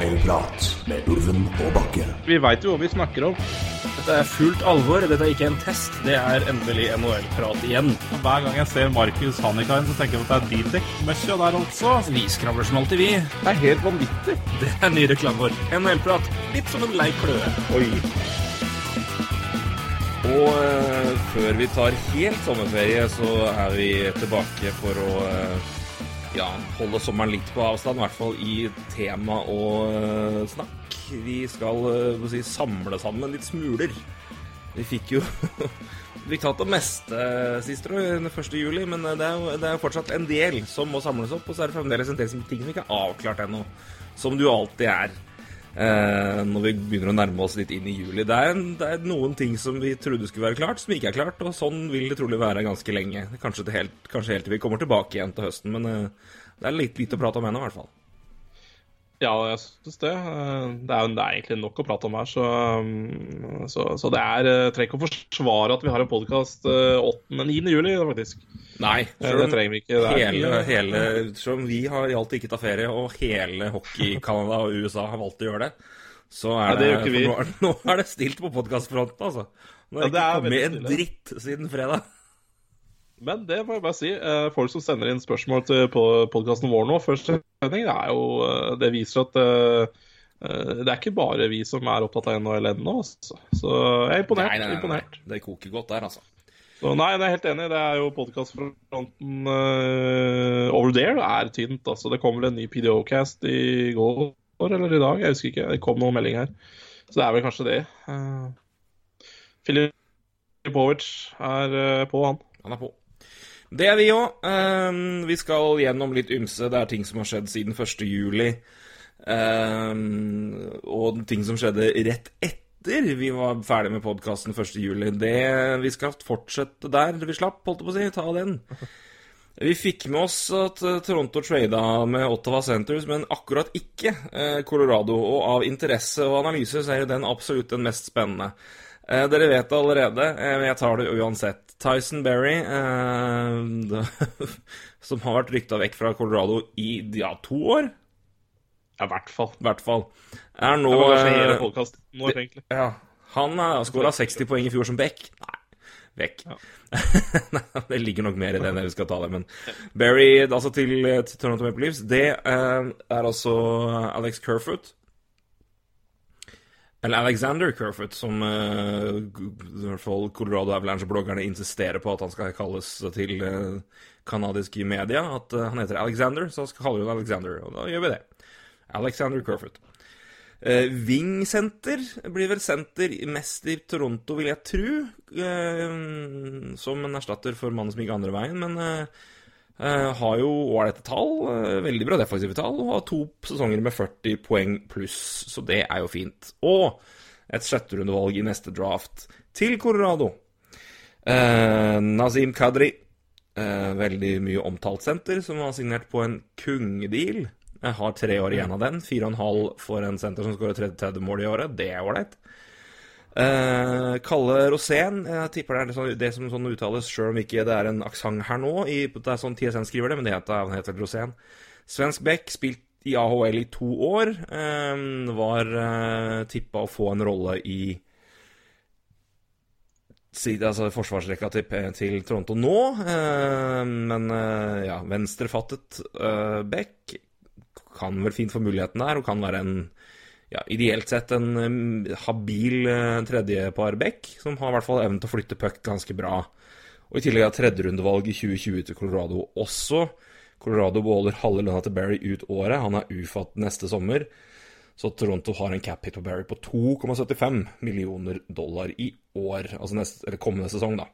NHL-prat med Ulven og Bakke. Vi veit jo hva vi snakker om. Dette er fullt alvor. Dette er ikke en test. Det er endelig NHL-prat igjen. Hver gang jeg ser Markus Hannikain, så tenker jeg at det er Bildekk-møkkja der altså. Vi skravler som alltid, vi. Det er helt vanvittig. Det er ny reklame vår. NHL-prat. Litt som en lei kløe. Oi. Og eh, før vi tar helt sommerferie, så er vi tilbake for å eh, ja, holde sommeren litt på avstand, i hvert fall i tema og eh, snakk. Vi skal eh, si, samle sammen litt smuler. Vi fikk jo Vi fikk tatt det meste sist, tror den 1. juli, men eh, det er, jo, det er jo fortsatt en del som må samles opp, og så er det fremdeles en del ting som ikke er avklart ennå. Som du alltid er. Eh, når vi begynner å nærme oss litt inn i juli. Det er, en, det er noen ting som vi trodde skulle være klart, som ikke er klart. Og sånn vil det trolig være ganske lenge. Kanskje, helt, kanskje helt til vi kommer tilbake igjen til høsten. Men eh, det er litt lite å prate om ennå, i hvert fall. Ja, jeg syns det. Eh, Det er, det er egentlig nok å prate om her, så, um, så, så det er trenger ikke å forsvare at vi har en podkast 8.-9. juli, faktisk. Nei, Eh, selv Det om, trenger vi ikke. Det hele, hele, selv om vi har alltid ikke tatt ferie, og hele hockey-Canada og USA har valgt å gjøre det, så er Nei, det vi. Nå, er- nå er det stilt på podkastfronten, altså. Nå Ja, har det det ikke kommet en dritt siden fredag. Men det må jeg bare si. eh, Folk som sender inn spørsmål til podkasten vår nå før sending, det er jo eh, Det viser at eh, det er ikke bare vi som er opptatt av NHL ennå. altså. Så jeg er imponert. Nei, nei, nei. imponert. Det koker godt der, altså. Så nei, jeg er helt enig. Det er jo podkastfronten uh, over there er tynt. altså. Det kom vel en ny PDO-cast i går eller i dag, jeg husker ikke. Det kom noen melding her. Så det er vel kanskje det. Uh, Filipovic er uh, på, han. Han er på. Det er vi òg. vi skal gjennom litt ymse. Det er ting som har skjedd siden 1. juli. Um, og ting som skjedde rett etter vi var ferdig med podkasten 1. juli. Det, vi skal fortsette der vi slapp, holdt jeg på å si. Ta den. Vi fikk med oss at eh, Toronto trada med Ottawa Centres, men akkurat ikke eh, Colorado. Og av interesse og analyse så er jo den absolutt den mest spennende. Eh, dere vet det allerede, eh, men jeg tar det uansett. Tyson Berry, eh, det, som har vært rykta vekk fra Colorado i ja, to år, Ja, i hvert fall. i hvert fall, er nå Det var kanskje hele eh, podcasten nå, egentlig. ja, Han har skåra 60 poeng i fjor som back. Nei, vekk. Ja. Nei, det ligger nok mer i det enn vi skal ta det, men Berry, altså til, til Toronto Maple Leafs, det eh, er altså Alex Kerfoot. Eller Alexander Kerfoot, som uh, i hvert fall Colorado Avalanche-bloggerne insisterer på at han skal kalles til uh, kanadiske media. At uh, han heter Alexander, så skal kaller vi ham Alexander. Og da gjør vi det. Alexander Kerfoot. Uh, Wing-senter blir vel senter mest i Toronto, vil jeg tro. Uh, som en erstatter for mannen som gikk andre veien, men eh, eh, har jo ålreite tall. eh, veldig bra defensive tall. Og har to sesonger med 40 poeng pluss, så det er jo fint. Og et sjetterundevalg i neste draft til Colorado. Eh, Nazim Kadri. Eh, veldig mye omtalt senter, som har signert på en kungedeal. Jeg har tre år igjen av den. Fire og en halv for en senter som skårer 30 mål i året. Det er ålreit. Eh, Kalle Rosén. Jeg tipper det er det, sånn, det som sånn uttales, sjøl om ikke det er en aksent her nå. I, det er sånn TSN skriver det, men det heter, han heter Rosén. Svensk Beck, spilt i AHL i to år. Eh, var uh, tippa å få en rolle i side, altså forsvarsrekka til, til Toronto nå. eh, men eh, ja, venstrefattet uh, Beck kan vel fint få muligheten der, og kan være en ja, ideelt sett en um, habil uh, tredjepar Beck, som har i hvert fall evnen til å flytte puck ganske bra. Og i tillegg har tredjerundevalg i 2020 til Colorado også. Colorado beholder halve lønna til Barry ut året. Han er ufatt neste sommer. Så Toronto har en cap hit på Barry på 2,75 millioner dollar i år. Altså neste, eller kommende sesong, da.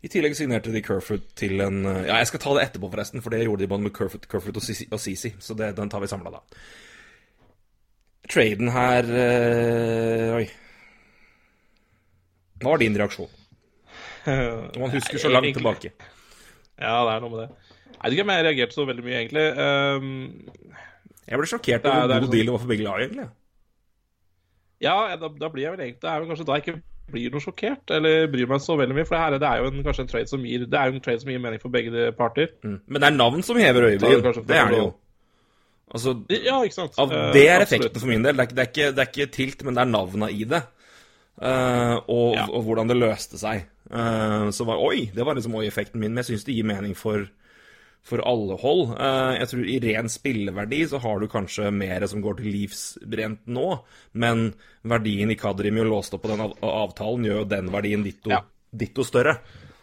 I tillegg signerte de Kerfoot til en uh, Ja, jeg skal ta det etterpå, forresten, for det gjorde de både med Kerfoot, og Sisi, så det, den tar vi samla, da. Traden her uh, Oi. Hva var din reaksjon? Når man husker så langt Egentlig- tilbake. Ja, det er noe med det. Jeg vet ikke om jeg reagerte så veldig mye, egentlig. Um, Jeg ble sjokkert er- over er hvor god sånn- deal det var for begge lag, egentlig. ja, da, da blir jeg vel egentlig Det er vel kanskje da jeg ikke blir noe sjokkert, eller bryr meg så veldig mye. For det her det er jo en, kanskje en trade som gir Det er jo en trade som gir mening for begge parter. Mm. Men det er navn som hever øyebryn. det Det er det jo. Altså, Ja, ikke sant? av, Eh, det er effekten effekten for min del. Det er, det er, ikke, det er ikke tilt, men det er navna i det. Uh, og, Ja. og hvordan det løste seg. Uh, så var Oi! Det var liksom oi-effekten min. Men jeg syns det gir mening for, for alle hold. Jeg tror i ren spilleverdi så har du kanskje mer som går til livsbrent nå, men verdien i Kadrimi og låst opp på den av avtalen gjør jo den verdien ditto, Ja. ditto større.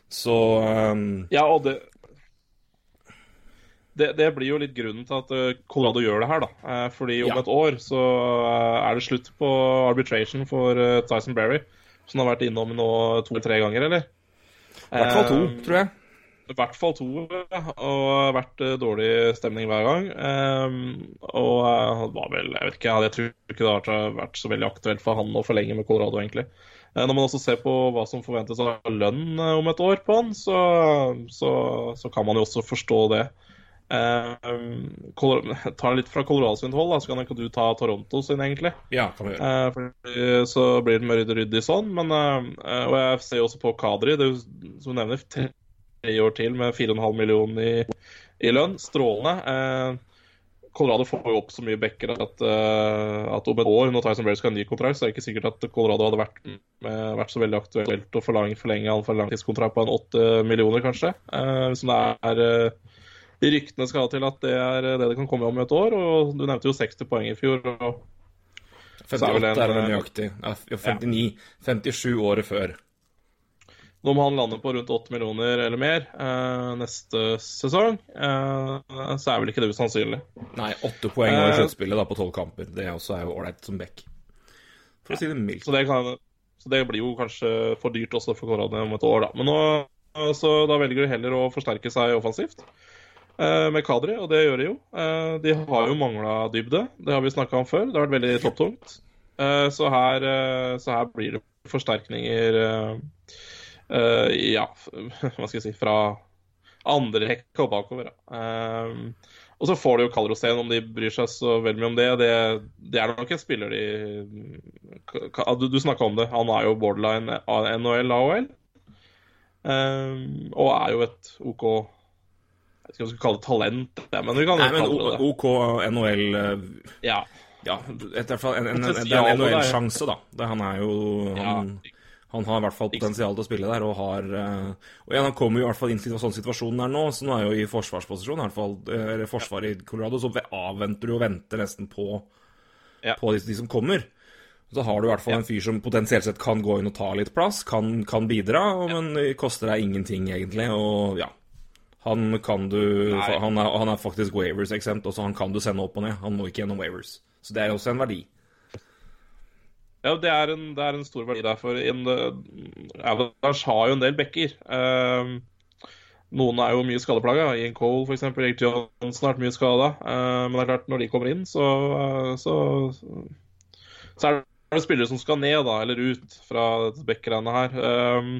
Så um, Ja, og det, det Det blir jo litt grunnen til at eh, Colorado gjør det her, da. Eh, Fordi om Ja. et år så eh, er det slutt på arbitration for eh, Tyson Berry, som har vært innom nå to-tre ganger, eller? i hvert fall to, Eh, tror jeg. I hvert fall to, og vært eh, dårlig stemning hver gang. Ehm, og eh, det var vel, jeg vet ikke, jeg tror ikke det har vært så veldig aktuelt for han å forlenge med Colorado, egentlig. Eh, når man også ser på hva som forventes av lønn eh, om et år på han, så, så, så kan man jo også forstå det. Um, tar litt fra Colorado sin hold, da, så kan ikke du ta Toronto sin, egentlig. Ja, kan vi gjøre. Eh, fordi, så blir det mer ryddig sånn. Men, eh, og jeg ser også på Kadri, det er jo, som du nevner, tre år til med 4,5 millioner i, i lønn. Strålende. Eh, Colorado får jo opp så mye backer at, uh, at om et år, når Tyson Berry skal ha en ny kontrakt, så er det ikke sikkert at Colorado hadde vært, med, vært så veldig aktuelt å forlenge, forlenge for langtidskontrakt på en 8 millioner, kanskje. Uh, som det er eh, Ryktene skal til at det er det det kan komme om i et år. og Du nevnte jo 60 poeng i fjor. og 58 er det nøyaktig. Ja, 59. 57 året før. Nå må han lande på rundt 8 millioner eller mer eh, neste sesong. Eh, så er vel ikke det usannsynlig. Nei, åtte poeng over Eh, sluttspillet på tolv kamper. Det også er jo ålreit som back. For å si det mildt. Så det, kan, så det blir jo kanskje for dyrt også for Corrado om et år, da. Men nå, så da velger de heller å forsterke seg offensivt eh, med Kadri, og det gjør de jo. Eh, de har jo mangla dybde, det har vi snakka om før. Det har vært veldig topptungt. Eh, så, her, eh, så her blir det forsterkninger eh, eh, Ja, hva skal jeg si Fra andre rekka og bakover. Ja. Eh, og så får du jo Kalrosen, om de bryr seg så veldig mye om det. Det, det er nok en spiller de Du, du snakka om det. Han er jo borderline NHL, AHL. Um, og er jo et OK Jeg vet ikke om jeg skal kalle det talent, men vi kan Nei, men kalle det det. OK NHL eh, Ja. Ja, et, en, en, en, en NHL-sjanse, da. Det, han er jo han, han har i hvert fall potensial til å spille der, og har eh, Og igjen, han kommer jo i hvert fall inn til sånn situasjonen er nå, så nå er jo i forsvarsposisjon, i hvert fall eh, eller forsvaret i Colorado, så avventer du og venter nesten på, Ja. på de, de som kommer. Så har du i hvert fall en fyr som potensielt sett kan gå inn og ta litt plass, kan, kan bidra, men det koster deg ingenting, egentlig. Og ja, han kan du han er, han er faktisk waivers exempt, også han kan du sende opp og ned. Han må ikke gjennom waivers. Så det er også en verdi. Ja, det er en, det er en stor verdi der. For eh, Avalanche har jo en del backer. Um, noen er jo mye skadeplaga. Ian Cole f.eks. Erik Johnson har vært mye skada. men det er klart, når de kommer inn, så, eh, så, så er det spillere som skal ned da, eller ut fra dette backerne her. Um,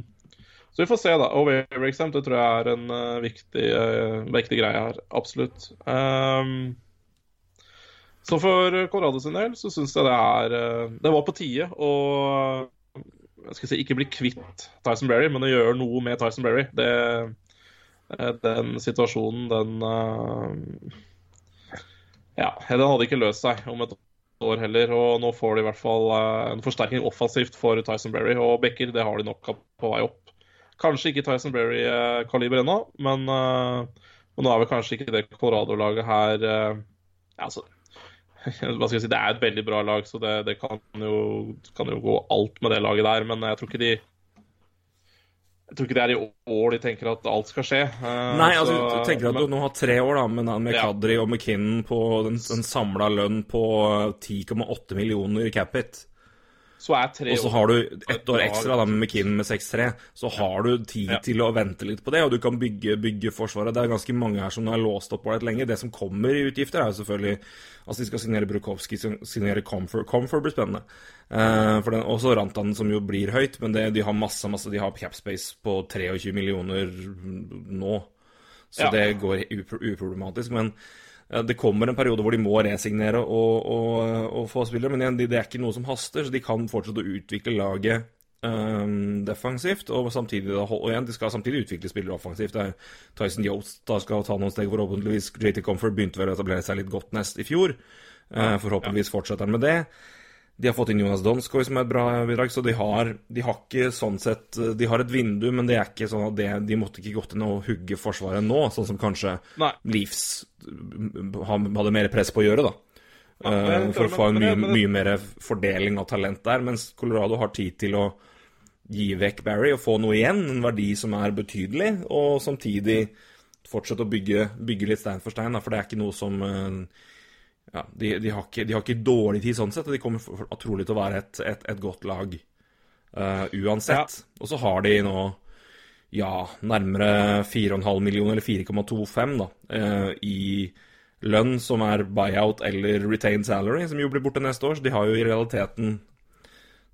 så vi får se, da. Og det tror jeg er en uh, viktig, uh, viktig greie her. Absolutt. Um, så for Colorado sin del så syns jeg det er eh, Det var på tide å jeg skal si, ikke bli kvitt Tyson Berry, men å gjøre noe med Tyson Berry. Den situasjonen, den Ja, den hadde ikke løst seg om et år heller. Og nå får de i hvert fall en forsterkning offensivt for Tyson Berry. Og Becker, det har de nok på vei opp. Kanskje ikke Tyson Berry-kaliber ennå, men, eh, men nå er vel kanskje ikke det Colorado-laget her eh, altså, hva skal jeg si, Det er et veldig bra lag, så det, det kan, jo, kan jo gå alt med det laget der. Men jeg tror ikke de jeg tror ikke det er i år de tenker at alt skal skje. Eh, Nei, altså, så- du tenker at du nå har tre år da, med, med Ja. Kadri og McKinnon på den, den samla lønn på 10,8 millioner cap-hit. Så er tre Og så har du ett år ekstra da med McKinnon med 6-3. Så har du tid Ja. til å vente litt på det, og du kan bygge, bygge Forsvaret. Det er ganske mange her som er låst opp på det lenge. Det som kommer i utgifter, er jo selvfølgelig Altså, de skal signere Brukowski, signere Comfort. Comfort blir spennende. Eh, for den, også Rantan, som jo blir høyt, men det, de har masse, masse De har capspace på 23 millioner nå. Så Ja. det går upro uproblematisk. Men det kommer en periode hvor de må resignere og, og, og få spillere. Men igjen, det, er ikke noe som haster, så de kan fortsette å utvikle laget Um, defensivt, og samtidig og igjen, de skal samtidig utvikle spillere offensivt. Det er Tyson Yost da skal ta noen steg, forhåpentligvis. JT Comfort begynte vel å etablere seg litt godt nest i fjor. Uh, forhåpentligvis fortsetter han med det. De har fått inn Jonas Donskoy, som er et bra bidrag, så de har, de har ikke sånn sett De har et vindu, men det er ikke sånn at det, de måtte ikke gått inn og hugge Forsvaret nå, sånn som kanskje Nei. Leafs hadde mer press på å gjøre, da. Ja, men- Eh, for å få en mye, mye mer fordeling av talent der, mens Colorado har tid til å gi vekk Barry og få noe igjen, en verdi som er betydelig, og samtidig fortsette å bygge, bygge litt stein for stein, da, for det er ikke noe som eh, ja, de, de, har ikke, de har ikke dårlig tid sånn sett, og de kommer for, for, trolig til å være et, et, et godt lag uh, uansett. Og så har de nå ja, nærmere 4,5 millioner, eller 4,25 da, uh, i lønn som er buyout eller retained salary, som jo blir borte neste år. Så de har jo i realiteten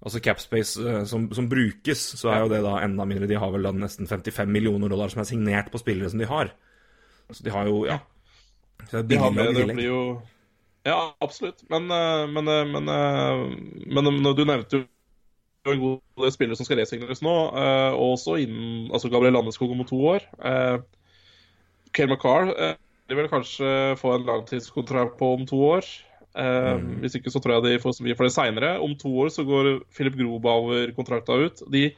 Altså capspace uh, som, som brukes, så er jo det da enda mindre. De har vel da nesten 55 millioner dollar som er signert på spillere som de har. Så de har jo Ja. Så det det blir jo Ja, absolutt. Men, eh, men, eh, men, eh, men, du nevnte jo en god del spillere som skal resigneres nå, og også innen altså Gabriel Landeskog om to år. Kale McCarr de vil kanskje få en langtidskontrakt på om to år. Mm. Hvis ikke så tror jeg de får så mye for det seinere. Om to år så går Philip Grobauer-kontrakta ut. De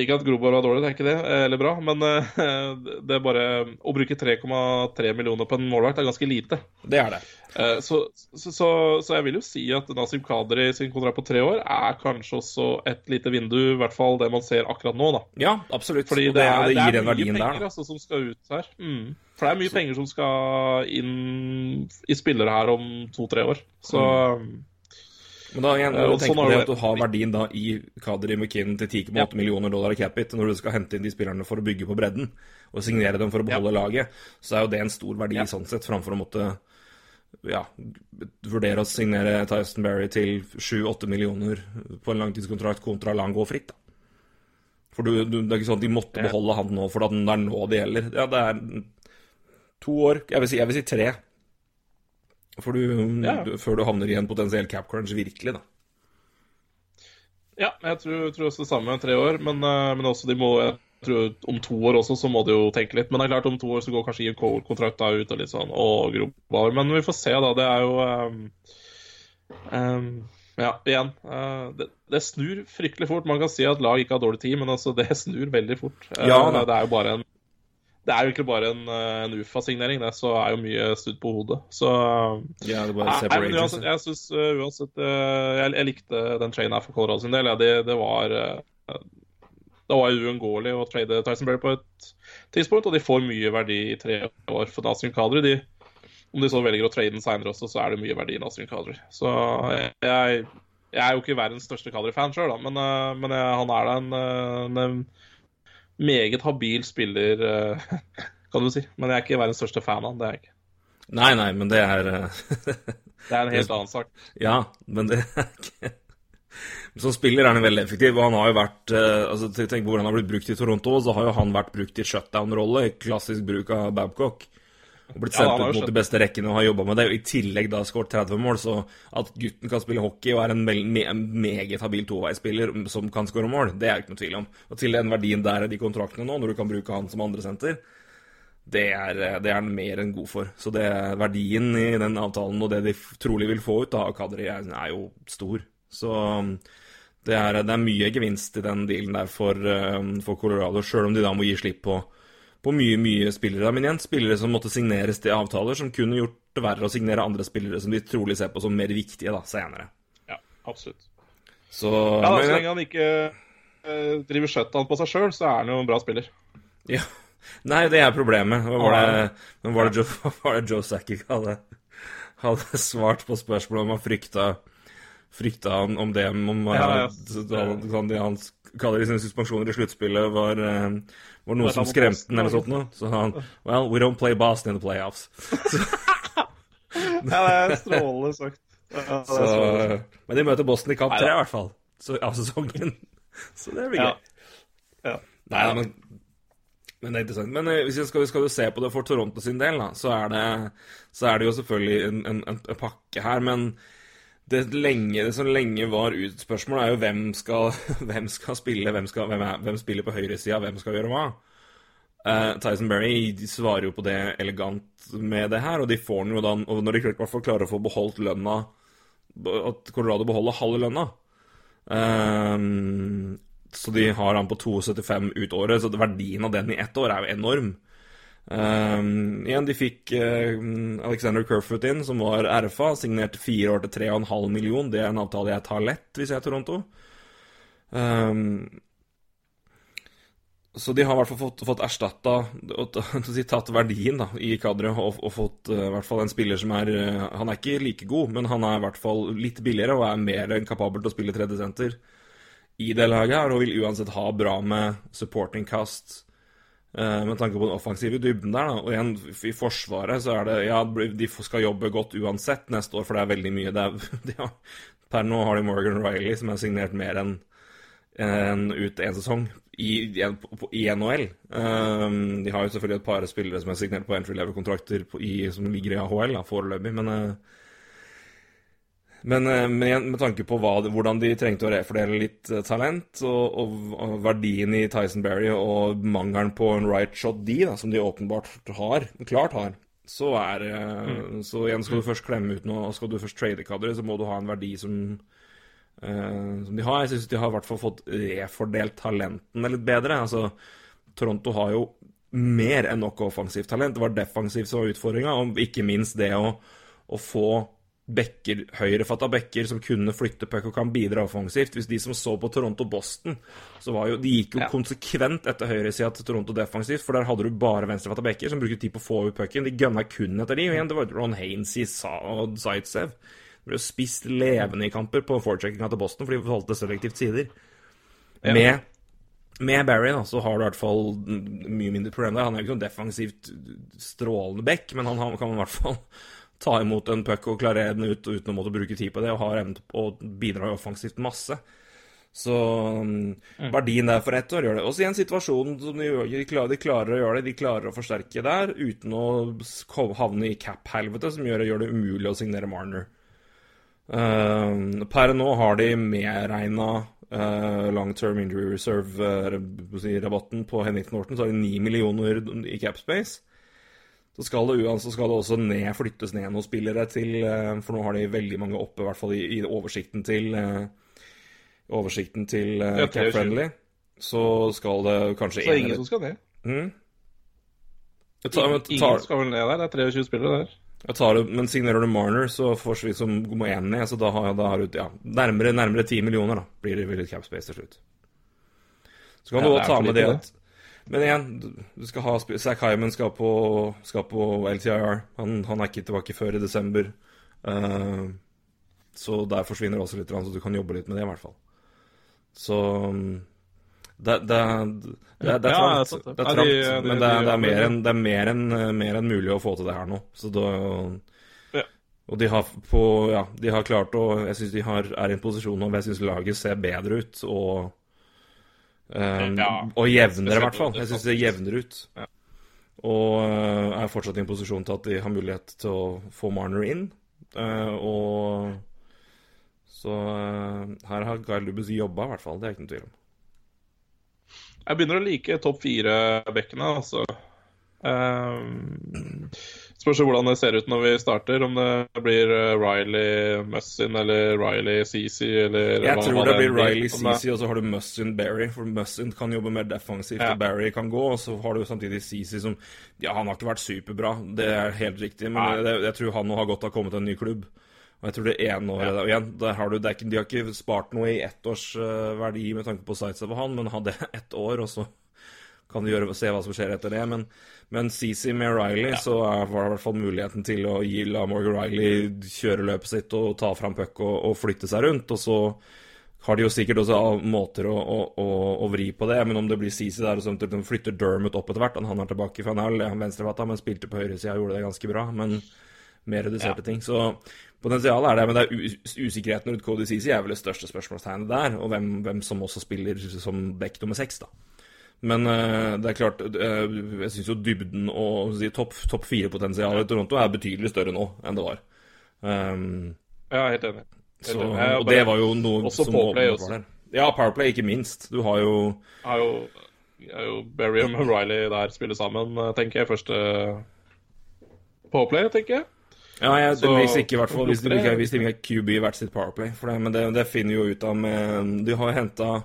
Ikke at Grobar var dårlig, det er ikke det, eh, eller bra, men eh, det er bare Å bruke 3,3 millioner på en målvakt er ganske lite. Det er det. Eh, Så, så, så, så jeg vil jo si at Nasim Kadri sin kontrakt på tre år er kanskje også et lite vindu, i hvert fall det man ser akkurat nå, da. Ja, absolutt. Fordi og det, er, det, det er gir den mye verdien penger der. altså, som skal ut her. Mm. For det er mye penger som skal inn i spillere her om to-tre år. Så Men da igjen, Eh, du tenker sånn på det at du har verdien da i Kadri McKinnon til 10,8 Ja. millioner dollar i capit når du skal hente inn de spillerne for å bygge på bredden og signere dem for å beholde laget, så er jo det en stor verdi Ja. sånn sett, framfor å måtte ja, vurdere å signere Tyson Berry til 7-8 millioner på en langtidskontrakt kontra la han gå fritt. da. For du, du, det er ikke sånn at de måtte Ja. beholde han nå, for det er nå det gjelder. Ja, det er to år Jeg vil si, jeg vil si tre. Du, Ja. du, før du havner i en potensiell cap crunch, virkelig, da. ja, jeg tror, tror også det samme tre år. Men, eh, men også de må jeg tror om to år også så må de jo tenke litt. Men det er klart om to år så går kanskje Ian Cole-kontrakta ut og litt sånn, og grobar. Men vi får se, da. Det er jo um, um, Ja, igjen. det, det snur fryktelig fort. Man kan si at lag ikke har dårlig tid, men altså, det snur veldig fort. Ja, det er jo bare en det er jo ikke bare en, eh, en UFA-signering, det, så er jo mye studd på hodet. Så Ja, det bare Nei, men uansett, jeg synes uh, uansett uh, jeg, jeg likte den trainen her for Colorado sin del. Ja, det, det var Det var uunngåelig å trade Tyson Berry på et tidspunkt, og de får mye verdi i tre år for Nasrin Kadri. De, om de så velger å trade den seinere også, så er det mye verdi i Nasrin Kadri. Så jeg, jeg, er jo ikke verdens største Kadri-fan sjøl, men, men jeg, han er da en, en meget habil spiller, uh, kan du si. Men jeg er ikke verdens største fan av. Det er jeg ikke. Nei, nei, men det er eh, Det er en helt annen sak. Ja, men det er ikke Som spiller er han veldig effektiv, og han har jo vært eh, altså Tenk på hvordan han har blitt brukt i Toronto, så har jo han vært brukt i shutdown-rolle, klassisk bruk av Babcock. Blitt sendt ja, ut mot de beste rekkene og har jobba med det, og i tillegg da skåret 30 mål, så at gutten kan spille hockey og er en me meget habil toveispiller som kan skåre mål, det er ikke noe tvil om. Og til den verdien der er de kontraktene nå, når du kan bruke han som andresenter, det er, det er han mer enn god for. Så det er verdien i den avtalen og det de trolig vil få ut av Kadri, er, er jo stor. Så um, det er, det er mye gevinst i den dealen der for, um, for Colorado, sjøl om de da må gi slipp på, på mye, mye spillere. Men igjen, spillere som måtte signeres til avtaler, som kunne gjort det verre å signere andre spillere som de trolig ser på som mer viktige da, senere. Ja, absolutt. Så Ja, men- Så lenge han ikke eh, driver shutdown på seg sjøl, så er han jo en bra spiller. Ja. Nei, det er problemet. Hva var det, men var det Joe, var det Joe Sackick hadde, hadde svart på spørsmålet om han frykta Frykta han om det om Ja, ja. sånn det han kaller i sine suspensjoner i sluttspillet, var, eh, var noe som skremte den, eller sånt noe. Så han Well, we don't play Boston in the playoffs. Ja, det er strålende sagt. Ja, Så, men de møter Boston i kamp tre, i hvert fall. Så, av sesongen. Så det blir gøy. Ja. Nei, men, men det er interessant. Men eh, hvis vi skal, skal du se på det for Toronto sin del, da, så er det, så er det jo selvfølgelig en, en, en pakke her. Men det, lenge, det som lenge var ut spørsmålet, er jo hvem skal, hvem skal spille, hvem, skal, hvem, er, hvem spiller på høyresida, hvem skal gjøre hva? Uh, Tyson Berry svarer jo på det elegant med det her, og de får den jo da Og når de i hvert fall klarer å få beholdt lønna At Colorado beholder halve lønna um, Så de har han på 2,75 ut året, så verdien av den i ett år er jo enorm. Um, igjen, de fikk uh, Alexander Kerfoot inn, som var RFA. Signerte fire år til 3,5 million. Det er en avtale jeg tar lett hvis jeg er Toronto. Um, så de har i hvert fall fått, fått erstatta Tatt verdien da, i kadret og, og, fått uh, i hvert fall en spiller som er uh, Han er ikke like god, men han er i hvert fall litt billigere og er mer enn kapabel til å spille tredjesenter i det laget her, og vil uansett ha bra med supporting cast Eh, med tanke på den offensive dybden der, da. Og igjen, i Forsvaret så er det Ja, de skal jobbe godt uansett neste år, for det er veldig mye. Det er, de har, per nå har de Morgan Riley, som er signert mer enn en ut én sesong i, i, NHL. Um, de har jo selvfølgelig et par spillere som er signert på entry level-kontrakter som ligger i AHL foreløpig, men uh, men, eh, men med tanke på hva, hvordan de trengte å refordele litt eh, talent, og, og, og, verdien i Tyson Berry og mangelen på en right shot D, da, som de åpenbart har, klart har, så er eh, mm. Så igjen, skal du først klemme ut noe, skal du først trade kadre, så må du ha en verdi som, uh, som de har. Jeg syns de har i hvert fall fått refordelt talentene litt bedre. Altså, Toronto har jo mer enn nok offensivt talent. Det var defensivt som var utfordringa, og ikke minst det å, å få bekker, høyrefatta bekker som kunne flytte puck og kan bidra offensivt. Hvis de som så på Toronto-Boston, så var jo De gikk jo ja. konsekvent etter høyresida til Toronto defensivt, for der hadde du bare venstrefatta bekker som brukte tid på å få ut pucken. De gønna kun etter de, og igjen, det var Ron Hainsey og Zaitsev. De ble jo spist levende i kamper på forecheckinga til Boston, fordi de valgte selektivt sider. Ja. Med med Barry da, så har du i hvert fall mye mindre problem der. Han er jo ikke sånn defensivt strålende back, men han, han kan i hvert fall ta imot en puck og klarere den ut uten å måtte bruke tid på det, og har evne til å bidra offensivt masse. Så um, verdien der for ett år gjør det. Også i en situasjon som de, de, klarer, de, klarer, å gjøre det, de klarer å forsterke der uten å havne i cap-helvete, som gjør, gjør, det umulig å signere Marner. Uh, per nå har de medregna uh, long term injury reserve-rabatten uh, på Henrik Norton, så har de 9 millioner i cap space så skal det uansett skal det også ned, flyttes ned noen spillere til eh, For nå har de veldig mange oppe, i hvert fall i, i oversikten til eh, Oversikten til uh, Cap Friendly. Så skal det kanskje Så ingen som skal ned? Mm? Tar, ingen, ingen skal vel ned der? Det er 23 spillere der. Det, men signerer du Marner, så får vi som må én ned. Så da har, da har du ja, nærmere, nærmere 10 millioner, da, blir det vel Cap Space til slutt. Så kan ja, du òg ta med det at men igjen, du skal ha Zack Hyman skal på, skal på LTIR. Han, han, er ikke tilbake før i desember. Uh, så der forsvinner også litt, så du kan jobbe litt med det, i hvert fall. Så det, det, det, det er trangt, det er trangt men det, er mer enn en, en, mulig å få til det her nå. Så da og de har, på, ja, de har klart å Jeg syns de har, er i en posisjon nå hvor jeg syns laget ser bedre ut. Og Um, ja, og jevnere, i hvert fall. Jeg syns det jevner ut. Ja. Og uh, er fortsatt i en posisjon til at de har mulighet til å få Marner inn. Uh, og så uh, her har Guy Lubus jobba, i hvert fall. Det er ikke noe tvil om. Jeg begynner å like topp fire-bekkene, altså. Um, Spørs hvordan det ser ut når vi starter. Om det blir eh, Riley Mussin eller Riley CC eller Jeg tror det blir Riley CC, og så har du Mussin Barry. For Mussin kan jobbe mer defensivt, ja. og Barry kan gå. Og så har du samtidig CC som Ja, han har ikke vært superbra, det er helt riktig, men jeg, jeg tror han nå har godt av komme til en ny klubb. Og jeg tror det ene året ja. igjen, har du, ikke, De har ikke spart noe i ett års uh, verdi med tanke på sites av han, men hadde ett år, og så kan du gjøre, se hva som skjer etter det. Men, men CC med Riley, ja. så er, var det i hvert fall muligheten til å gi la Morgan Riley kjøre løpet sitt og ta fram puck og, og, flytte seg rundt. Og så har de jo sikkert også måter å, å, å vri på det. Men om det blir CC der og så de flytter Dermot opp etter hvert Han er tilbake, i han er venstrefatta, men spilte på høyresida og gjorde det ganske bra. Men mer reduserte ja. ting. Så potensialet er det, men det er usikkerheten rundt Cody CC er vel det største spørsmålstegnet der. Og hvem, hvem som også spiller som back nummer seks, da. Men uh, det er klart, uh, jeg syns jo dybden og si, topp top fire-potensialet i Toronto er betydelig større nå enn det var. Um, ja, helt enig. Så, enig. jeg og bare- det var jo noe også som Powerplay også. Ja, Powerplay, ikke minst. Du har jo Har jo, er jo Barry og Riley der spiller sammen, eh, tenker jeg. Første Powerplay, tenker jeg. Ja, jeg, Så- hvis ikke i hvert fall hvis de ikke har QB hvert sitt Powerplay. For det, men det, det finner jo ut av med De har henta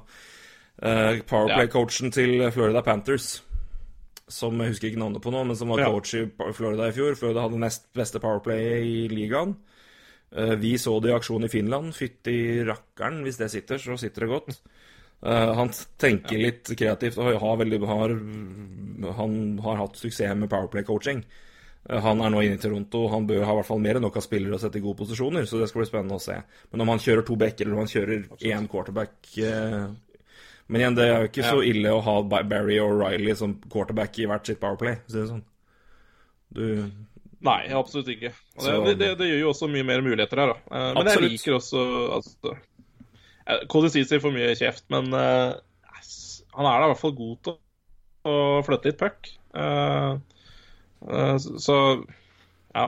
Powerplay-coachen til Florida Panthers. Som jeg husker ikke navnet på nå, men som var coach i Florida i fjor. Florida hadde nest beste Powerplay i ligaen. Eh, Vi så det i aksjon i Finland. Fytti rakkeren, hvis det sitter, så sitter det godt. Eh, han tenker litt kreativt og har, veldig, har, han har hatt suksess med Powerplay-coaching. Eh, Han er nå inne i Toronto, han bør ha i hvert fall mer enn nok av spillere å sette i gode posisjoner, så det skal bli spennende å se. Men om han kjører to backer, eller om han kjører én quarterback eh, Men igjen, det er jo ikke så ille å ha Barry og Riley som quarterback i hvert sitt Powerplay, for å si det sånn. Du Nei, absolutt ikke. Og Så- det, det, det gjør jo også mye mer muligheter her, da. Eh, Men Absolutt. jeg liker også altså, Cody Ceesay får mye kjeft, men uh, han er da i hvert fall god til å flytte litt puck. Uh, uh, så, ja.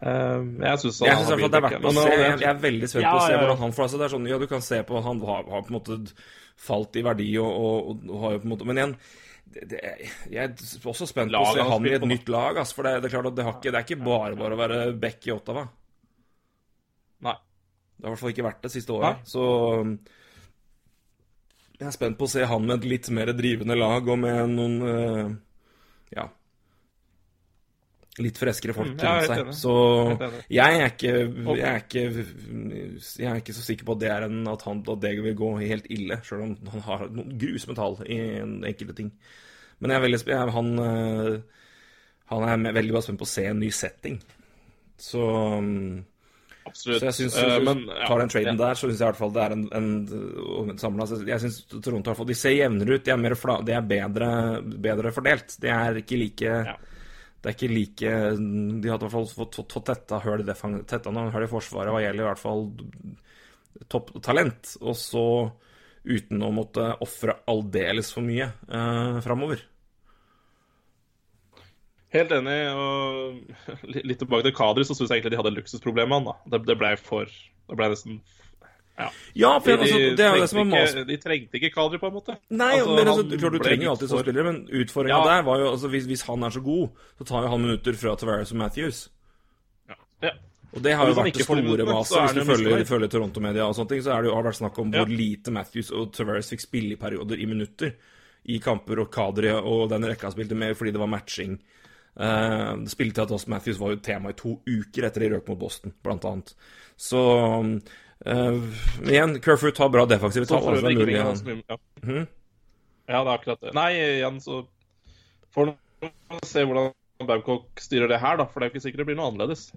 Jeg syns Jeg det er verdt å se. Jeg, jeg er veldig spent på å se ja, ja. hvordan han får altså, det. er sånn, Ja, du kan se på Han har, har på en måte falt i verdi og, og, og har jo på en måte Men igjen det, det, jeg er også spent på å se han i et nytt lag. ass, for det, det er klart at det, har ikke, det er ikke bare bare å være back i Ottawa. Nei. Det har i hvert fall ikke vært det siste året. Så um, jeg er spent på å se han med et litt mer drivende lag og med noen eh, Ja Litt freskere folk Mm, rundt seg. Så jeg er, ikke, jeg, er ikke, jeg er ikke så sikker på at det er en, at, han, at det vil gå helt ille, sjøl om han har noen grusomme tall i en enkelte ting. Men jeg er veldig, jeg, han, eh, han er veldig bare spent på å se en ny setting. Så um, Absolutt. så jeg syns uh, men, ja, tar den traden ja. der, så syns jeg i hvert fall det er en, en, samlet, Jeg syns Toronto i hvert fall De ser jevnere ut. De er, mer fla, de er bedre, bedre fordelt. De er ikke like Ja. Det er ikke like De hadde i hvert fall fått, tetta hull i forsvaret hva gjelder i hvert fall topptalent. Og så uten å måtte ofre aldeles for mye eh, framover. Helt enig. og litt tilbake til Kadri, så syns jeg egentlig de hadde luksusproblemene. Det, det ble Det ble nesten Ja. Ja, for De, altså, det er jo det som trengte mas... de trengte ikke Kadri, på en måte. Nei, Altså, men altså, klart, du trenger jo alltid sånne men utfordringa Ja. der var jo altså, hvis, hvis han er så god, så tar jo han minutter fra Tavares og Matthews. Ja. Og det har jo vært det store maset. Hvis du følger, følger Toronto-media og sånne ting, så det jo, har det vært snakk om Ja. hvor lite Matthews og Tavares fikk spille i perioder, i minutter, i kamper, og Kadri og den rekka spilte med fordi det var matching. Uh, Spilletida til oss Matthews var jo tema i to uker etter de røk mot Boston, blant annet. Så uh, igjen, Kerfoot har bra defensive tall. Altså, det er mulig han ja. Mhm. ja, det er akkurat det. Nei, igjen så får du se hvordan Babcock styrer det her, da. For det er jo ikke sikkert det blir noe annerledes.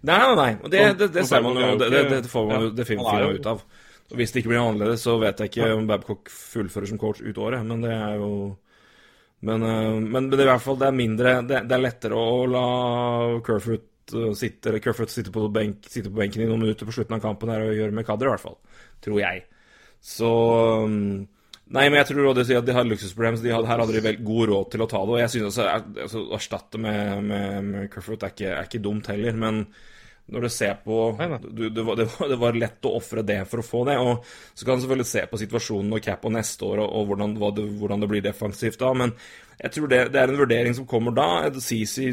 Nei, nei, nei. Og Det, det, det ser man jo. Det, det, det får man jo det finner er ut av. Og Hvis det ikke blir noe annerledes, så vet jeg ikke om Babcock fullfører som coach ut året, men det er jo Men, men, men det er i hvert fall det er mindre Det, det er lettere å la Kerfoot eh, sitte, eller Kerfoot sitte, på benk, sitte på benken i noen minutter på slutten av kampen her og gjøre med kadder, i hvert fall. Tror jeg. Så um, Nei, men jeg tror også sier at de har luksusproblemer. så De hadde, her hadde de vel god råd til å ta det. Og jeg synes også altså, Å erstatte med, med, med Kerfoot er er ikke dumt heller, men når du ser på du, det, var, det, var, lett å ofre det for å få det. Og så kan du selvfølgelig se på situasjonen og cap og neste år, og, og hvordan, det, hvordan det blir defensivt da. Men jeg tror det, det er en vurdering som kommer da. CC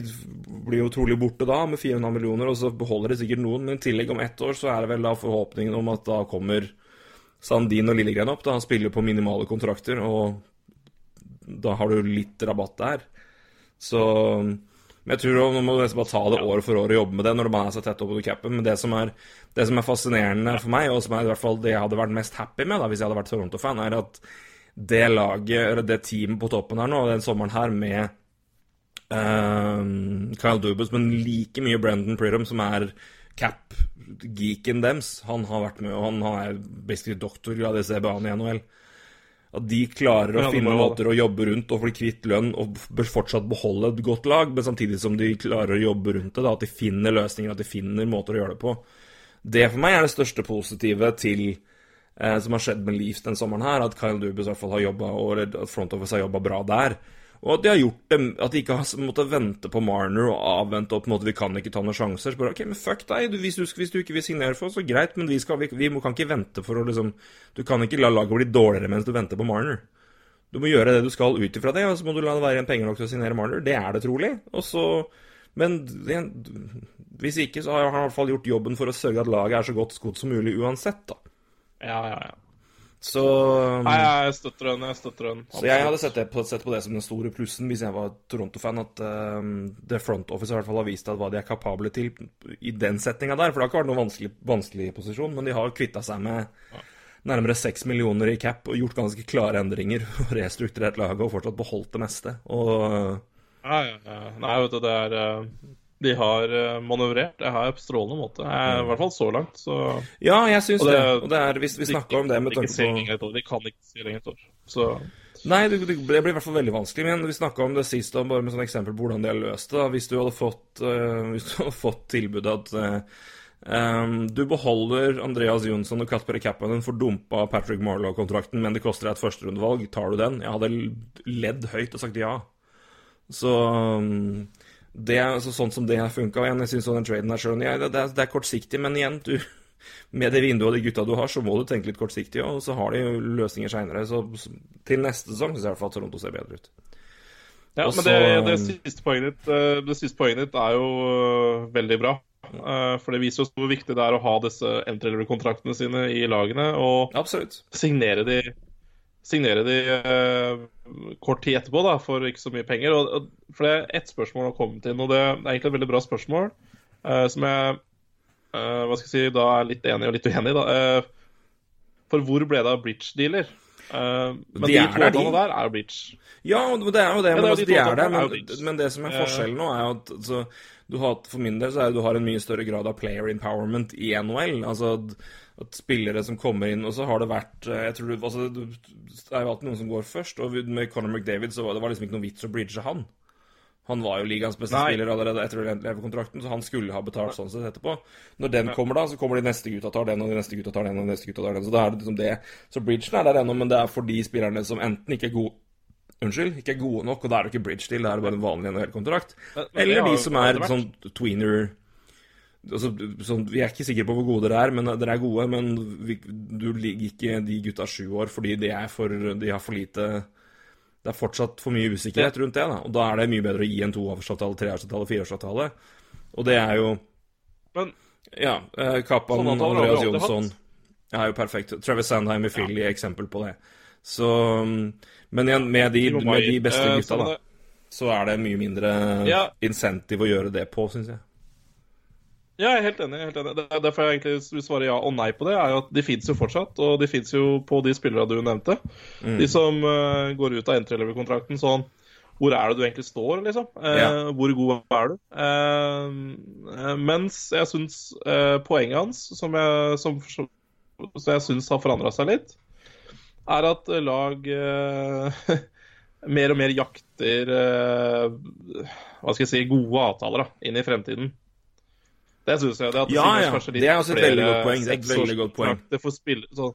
blir jo trolig borte da, med 400 millioner, og så beholder de sikkert noen. Men i tillegg om ett år så er det vel da forhåpningen om at da kommer Sandin og Lillegren opp. Da han spiller på minimale kontrakter, og da har du litt rabatt der. Så men jeg tror nå må du bare ta det år for år og jobbe med det når man er så tett oppunder capen. Men det som, er, det som er fascinerende for meg, og som er i hvert fall det jeg hadde vært mest happy med da, hvis jeg hadde vært Toronto-fan, er at det laget, eller det teamet på toppen her nå, den sommeren her med uh, Kyle Dubus, men like mye Brendan Pridham, som er cap-geeken dems. Han har vært med, og han er basically doktorgrad i CBA-en i NHL. At de klarer å Ja, finne måter å jobbe rundt og bli kvitt lønn og bør fortsatt beholde et godt lag, men samtidig som de klarer å jobbe rundt det. Da, at de finner løsninger, at de finner måter å gjøre det på. Det for meg er det største positive til eh, som har skjedd med Leafs den sommeren her, at Kyle Dubis i hvert fall har jobba, og at Front Office har jobba bra der. Og at de har gjort det, at de ikke har måttet vente på Marner og avvente og på en måte Vi kan ikke ta noen sjanser. Så bare, ok, men fuck deg. Hvis, du, hvis, du, ikke vil signere for oss, så greit, men vi, skal, vi, vi kan ikke vente for å liksom Du kan ikke la laget bli dårligere mens du venter på Marner. Du må gjøre det du skal ut ifra det, og så må du la det være igjen penger nok til å signere Marner. Det er det trolig. Og så Men det, hvis ikke, så har han i hvert fall gjort jobben for å sørge at laget er så godt skodd som mulig uansett, da. Ja, ja, ja. Så Nei, jeg støtter den. Jeg støtter den. Så jeg hadde sett, på, sett på det som den store plussen hvis jeg var Toronto-fan, at uh, The front office i hvert fall har vist at hva de er kapable til i den settinga der. For det har ikke vært noen vanskelig, vanskelig posisjon, men de har kvitta seg med nærmere seks millioner i cap og gjort ganske klare endringer. og Restrukturert laget og fortsatt beholdt det meste. Og Nei, ja, ja. Nei, vet du, det er uh, De har uh, manøvrert det her på strålende måte. I hvert fall så langt, så Ja, jeg syns det. det- Og det er, hvis vi snakker om det med tanke på år. De kan ikke se lenger et år. Så Nei, det, det blir i hvert fall veldig vanskelig. Men vi snakka om det sist, og bare med sånn eksempel på hvordan de har løst det. da. Hvis du hadde fått, uh, hvis du hadde fått tilbudet at uh, um, du beholder Andreas Jonsson og Kasper Kappanen for dumpa Patrick Marlow-kontrakten, men det koster deg et førsterundevalg, tar du den? Jeg hadde ledd høyt og sagt ja. Så um, det er altså, sånn som det har funka. Jeg syns den traden er sjøl ja, det, det, er- kortsiktig, men igjen, du med det vinduet og de gutta du har, så må du tenke litt kortsiktig, og så har de jo løsninger seinere. Så til neste sesong syns jeg i hvert fall Toronto ser bedre ut. Ja, Også... men det, det, siste poenget ditt, eh, det siste poenget ditt er jo eh, veldig bra. Eh, For det viser oss hvor viktig det er å ha disse entry-level-kontraktene sine i lagene, og Absolutt. signere de, signere de eh, kort tid etterpå da, for ikke så mye penger. Og, for det er ett spørsmål å komme til, og det er egentlig et veldig bra spørsmål, eh, som jeg eh, hva skal jeg si, da er litt enig og litt uenig da. For hvor ble det av bridge-dealer? Men De de, er to der, de. der er bridge. Ja, det er jo det. Ja, Men det er altså, de er der. er Men, men det som er forskjellen nå, er at altså, du har, for min del så er det du har en mye større grad av player empowerment i NHL. Altså at, spillere som kommer inn Og så har det vært eh, Jeg tror altså, Det er jo alltid noen som går først. Og med Conor McDavid så var det var liksom ikke noen vits å bridge han. Han var jo ligaens beste Nei. spiller allerede etter leverkontrakten, så han skulle ha betalt sånn sett etterpå. Når den kommer, da, så kommer de neste gutta tar den, og de neste gutta tar den, og de neste gutta tar den. Så da er det liksom det. Så bridgen er der ennå, men det er for de spillerne som enten ikke er gode Unnskyld, ikke er gode nok, og da er det ikke bridge til, det er bare en vanlig NHL-kontrakt. Eller de som er sånn tweener altså, sånn, Vi er ikke sikre på hvor gode dere er, men dere er gode. Men vi, du ligger ikke de gutta sju år fordi de, er for, de har for lite Det er fortsatt for mye usikkerhet rundt det. da, Og da er det mye bedre å gi en toårsavtale, treårsavtale, fireårsavtale. Og det er jo Men Ja. Eh, Kappan, vi Andreas Jonsson er jo perfekt. Travis Sandheim i Philly er eksempel på det. Så um, Men igjen, med de, med de beste eh, gutta, sånn da, så er det mye mindre Ja. insentiv å gjøre det på, syns jeg. Ja, jeg er helt enig. helt enig. Det er Derfor jeg egentlig vil svare ja og nei på det, er jo at de fins jo fortsatt. Og de fins jo på de spillerne du nevnte. Mm. De som uh, går ut av entry-level-kontrakten sånn Hvor er det du egentlig står, liksom? Uh, Ja. Hvor god er du? Eh, mens jeg syns poenget hans, som jeg, som, som jeg syns har forandra seg litt, er at lag mer og mer jakter Hva skal jeg si gode avtaler da, inn i fremtiden. Det syns jeg. Det, Ja, ja. Det er også et veldig godt poeng. Det er et veldig godt poeng. seksårskontrakter for spill- Sånn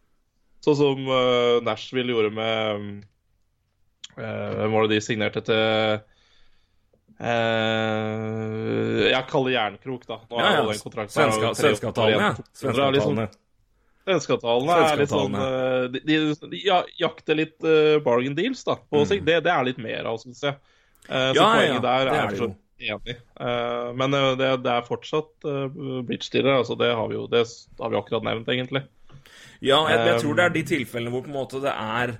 sånn som uh, Nashville gjorde med uh, Hvem var det de signerte til uh, Jeg kaller Jernkrok, da. Nå Ja, er ja. jo den kontrakten her Svenska- over tre ja. Svenskavtalen, er er litt sånn eh, De, de, de ja, jakter litt bargain deals, da. På sikt. Det, det er litt mer av, syns jeg. Så Mm. Poenget der det er er det fortsatt enig. Eh, men eh, det, det er fortsatt uh, bridge-dealer. Altså, det har vi jo det har vi akkurat nevnt, egentlig. Ja, jeg, jeg tror det er de tilfellene hvor på en måte det er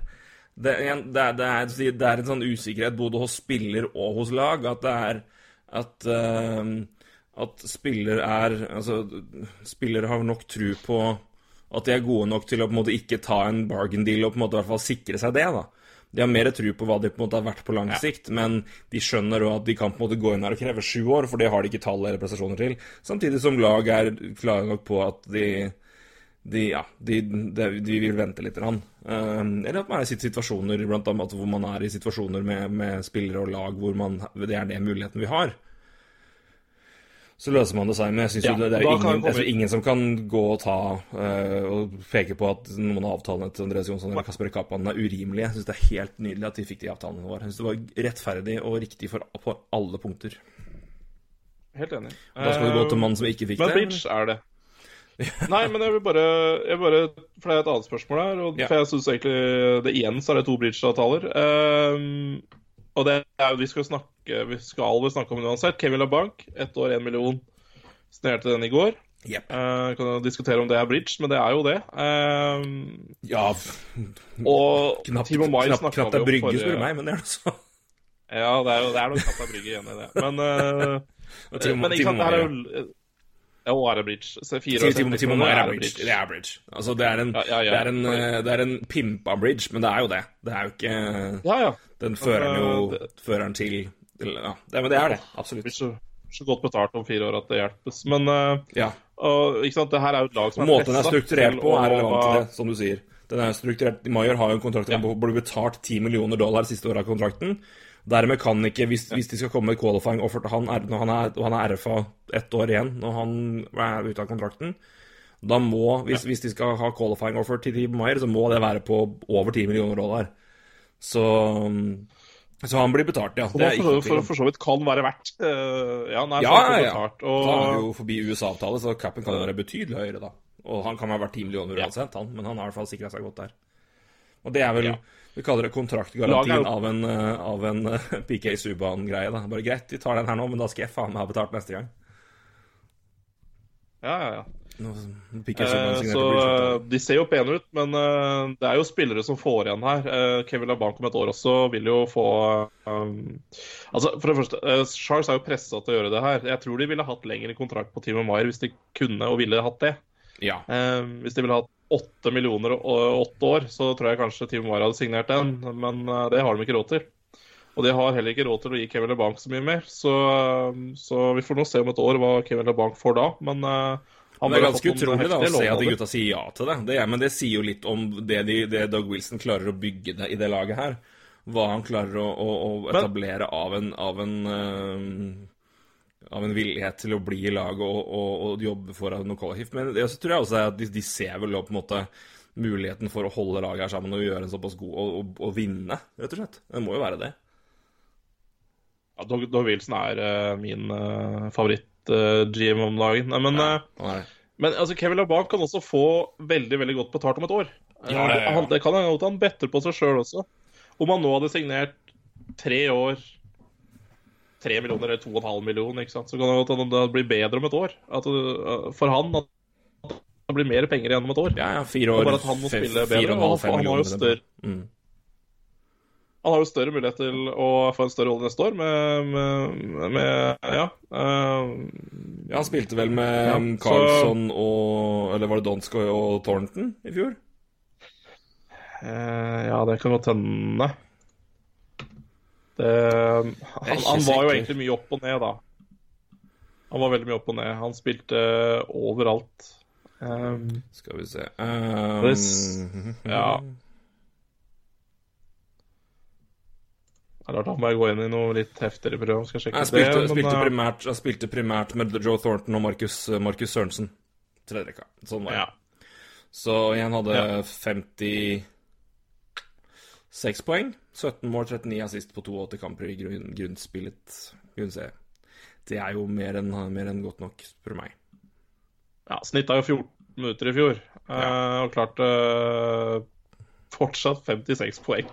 det, er- det, er, det, er, det er en sånn usikkerhet både hos spiller og hos lag. At det er At, uh, at spiller er Altså, spillere har nok tro på at de er gode nok til å på en måte ikke ta en bargain deal og på en måte i hvert fall sikre seg det. da. De har mer tro på hva de på en måte har vært på lang sikt, men de skjønner òg at de kan på en måte gå inn her og kreve sju år, for det har de ikke tall eller prestasjoner til. Samtidig som lag er klare nok på at de de, ja, de, de, de vil vente litt. Eh, eller at man er i situasjoner blant annet hvor man er i situasjoner med, med spillere og lag hvor man, det er det muligheten vi har. Så løser man det seg. Men jeg syns Ja, det, det er ingen, jeg tror ingen som kan gå og ta uh, og peke på at noen av avtalene til Andreas Jonsson eller Kasper Kapan er urimelige. Jeg syns det er helt nydelig at de fikk de avtalene våre. Jeg syns det var rettferdig og riktig for, på alle punkter. Helt enig. Da skal vi gå til mannen som ikke fikk Men det. bridge er det. Nei, men jeg vil bare, jeg bare For det er et annet spørsmål her. Og Ja. For jeg syns egentlig det igjen så er det to bridge-avtaler. Ehm, og det er jo Vi skal snakke Vi skal vel snakke om det uansett. Kevin LaBanc, ett år, én million. Signerte den i går. Yep. Uh, kan jo diskutere om det er bridge, men det er jo det. Uh, Ja, og knapt, Timo Mai knapt, knapt er brygge, forrige spør du meg, men det er det så. Ja, det er jo det er noe knapt er brygge igjen i det. Men, uh, Og Timo, men ikke sant, det her er jo Jo, er det bridge? Så fire og er bridge. Det er bridge. Altså, det er en, Ja, ja, ja. Det er en, eh, det er en pimpa bridge, men det er jo det. Det er jo ikke Ja, ja. Den fører den jo Altså, det- fører den til til- Ja, det, men det er det. Absolutt. blir så, så godt betalt om fire år at det hjelpes. Men eh, Ja. og, ikke sant, det her er jo et lag som er måten den er strukturert på, er relevant til det, som du sier. Den er strukturert Mayer har jo en kontrakt Ja. der han blir betalt 10 millioner dollar siste året av kontrakten. Dermed kan ikke, hvis, hvis de skal komme med qualifying offer til han, er, når han er, han er RFA ett år igjen når han er ute av kontrakten, da må, hvis, hvis de skal ha qualifying offer til Team Maier, så må det være på over 10 millioner dollar. Så, så han blir betalt, ja. Det ikke for, for, for så vidt kan være verdt. Eh, ja, nei, Ja, ja, Betalt, betalt, Da er vi jo forbi USA-avtale, så capen kan være betydelig høyere da. Og han kan være verdt 10 millioner Ja. han, men han har i hvert fall sikra seg godt der. Og det er vel Ja. Vi kaller det kontraktgarantien av en, eh, av en eh, PK Subhaan-greie. da. Bare greit, vi tar den her nå, men da skal jeg faen meg ha betalt neste gang. ja, ja, ja. Nå, PK Eh, så eh, de ser jo pene ut, men uh, det er jo spillere som får igjen her. Uh, Kevin LaBanc om et år også vil jo få um, Altså, for det første, uh, Charles er jo pressa til å gjøre det her. Jeg tror de ville hatt lengre kontrakt på Team Maier hvis de kunne og ville hatt det. Ja. Hvis de ville hatt åtte millioner og åtte år, så tror jeg kanskje Team Wire hadde signert den, men eh, det har de ikke råd til. Og de har heller ikke råd til å gi Kevin LeBanc så mye mer, så, så vi får nå se om et år hva Kevin LeBanc får da, men eh, han Det er ganske utrolig da, å se at de gutta sier ja til det. det er, men det sier jo litt om det, de, det Doug Wilson klarer å bygge det, i det laget her. Hva han klarer å, å, å etablere av en, av en eh, av en villighet til å bli i laget og, og, og jobbe for noe kollektivt. Men det så tror jeg også er at de, de ser vel på en måte muligheten for å holde laget her sammen og gjøre en såpass god og, og, og vinne, rett og slett. Det må jo være det. Ja, Doug, Dog Wilson er uh, min uh, favoritt-GM om dagen. Nei, men, ja, men altså, Kevin LaBanc kan også få veldig veldig godt betalt om et år. Eh, Ja, ja. Han, det kan hende han better på seg sjøl også. Om han nå hadde signert tre år Tre millioner eller to og en halv million, ikke sant? så kan det blir bedre om et år. At, eh, for han at det blir mer penger igjen om et år. Ja, ja, fire år. Bare at han må spille bedre, og fem han har jo større- Mm. Han har jo større mulighet til å få en større rolle neste år med, med, med Ja. uh, Ja, han spilte vel med Ja, Carlsson så- og Eller var det Donskoy og Thornton i fjor? Uh, ja, det kan godt hende. Det, han, han var jo egentlig mye opp og ned, da. Han var veldig mye opp og ned. Han spilte overalt. Um, Skal vi se um, Det ja. da må jeg gå inn i noe litt heftigere prøve. Skal sjekke Jeg spilte, det, men, spilte, eh, primært, jeg spilte primært med Joe Thornton og Marcus, Marcus Sørensen. Tredjerekka. Sånn var det. ja. Så igjen hadde Ja. 56 poeng. 17 mål, 39 assist på 82 kamper i grunn, grunnspillet. Grunnserie. Det er jo mer enn mer enn godt nok, spør du meg. ja, Snittet er jo 14 minutter i fjor, eh, og klarte eh, fortsatt 56 poeng.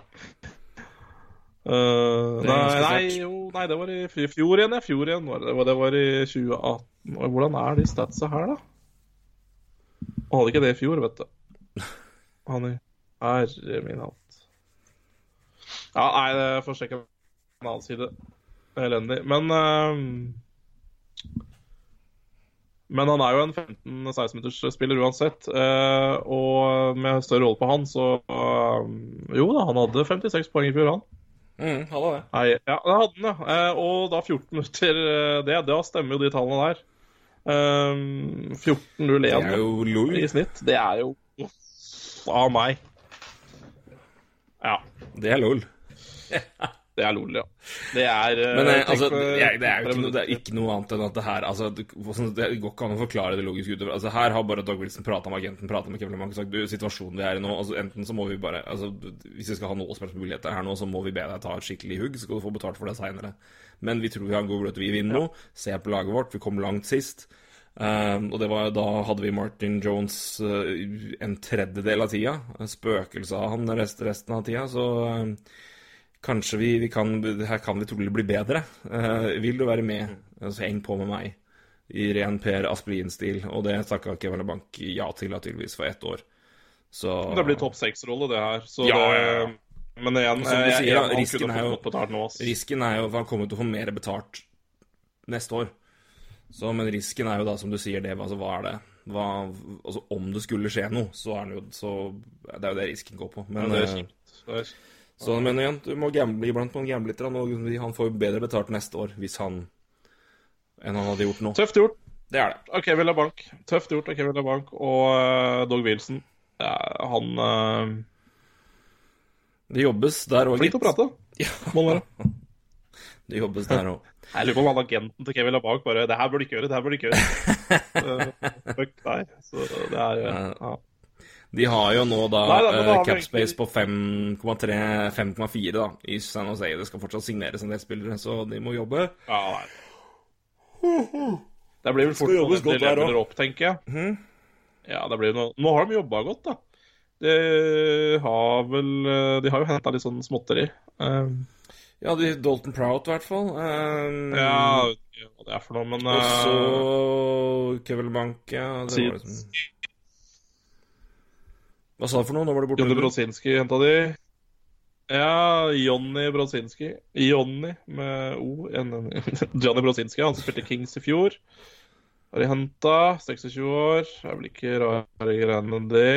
Uh, nei, nei, jo, nei, det var i fjor igjen. Ja, fjor igjen var det. Det var, i 2018. Og Hvordan er de statsa her, da? Han hadde ikke det i fjor, vet du. Han er Herre min hatt. Ja, nei, det får sjekke en annen side. Elendig. Men uh, Men han er jo en 15-16-meters spiller uansett. Uh, og med større rolle på han, så uh, Jo da, han hadde 56 poeng i fjor, han. Mm, hadde det. Nei, ja, det hadde han, ja. Eh, og da 14 minutter eh, det, Da stemmer jo de tallene der. Um, 14-0-1 Det er jo lol. i snitt. Det er jo av meg. Ja. Det er lol. Det er lol, ja. Det er eh, Men jeg, altså, på- det er, det er jo ikke noe, ikke noe annet enn at det her altså, det, går ikke an å forklare det logisk utover. Altså, her har bare Doug Wilson prata med agenten, prata med Kevin og sagt du, situasjonen vi er i nå altså, Enten så må vi bare altså, Hvis vi skal ha noe som helst muligheter her nå, så må vi be deg ta et skikkelig hugg, så skal du få betalt for det seinere. Men vi tror vi har en god mulighet til å vinne noe. Se på laget vårt, vi kom langt sist. Um, og det var, da hadde vi Martin Jones uh, en tredjedel av tida. Spøkelset av han resten, resten av tida. Så um, kanskje vi, vi kan Her kan vi trolig bli bedre. Uh, vil du være med? Altså, heng på med meg. I ren Per Aspelin-stil. Og det takka Kevin Bank ja til, da, tydeligvis, for ett år. Så Det blir topp seks-rolle, det her. Så Ja, det, ja, ja. Men igjen, Som du sier, da, risken er jo- nå. Risken er jo at han kommer til å få mer betalt neste år. Så, men risken er jo da, som du sier, det altså, Hva er det? Hva, altså, om det skulle skje noe, så er det jo så, Det er jo det risken går på. Ja, Men, det er eh, kjipt. Det er kjipt. Så, men igjen, du må gamble iblant på en gamble litt. Og han får jo bedre betalt neste år hvis han enn han hadde gjort nå. Tøft gjort Det er det. av Kevin Bank. Tøft gjort av Kevin Bank og uh, Dog Wilson. Ja, han uh, Det jobbes der òg, Flink til å prate. Ja, Må være. det jobbes der òg. Jeg lurer på om han agenten til Kevin LaBank bare Det her bør du ikke gjøre, det her bør du ikke gjøre. Uh, fuck deg. Så det er uh, ja. De har jo nå da Nei, eh, capspace på 5,3 5,4 da i San Jose. Det skal fortsatt signeres en del spillere, så de må jobbe. ja. Det blir vel fort noen godt der leveler opp, tenker jeg. Ja, det blir noe Nå har de jobba godt, da. De har vel uh, De har jo henta litt sånn småtteri. Um, Ja, de, Dalton Prout i hvert fall. Um, ja, hva det er for noe, men Og uh, så Kevin Bank, ja. Det var liksom Hva sa du for noe? Nå var det borte. Jonny Brosinski henta de. Ja, Jonny Brosinski. Jonny med O. Johnny Brosinski, han spilte Kings i fjor. Har de henta. 26 år. Det er vel ikke rare greiene, det.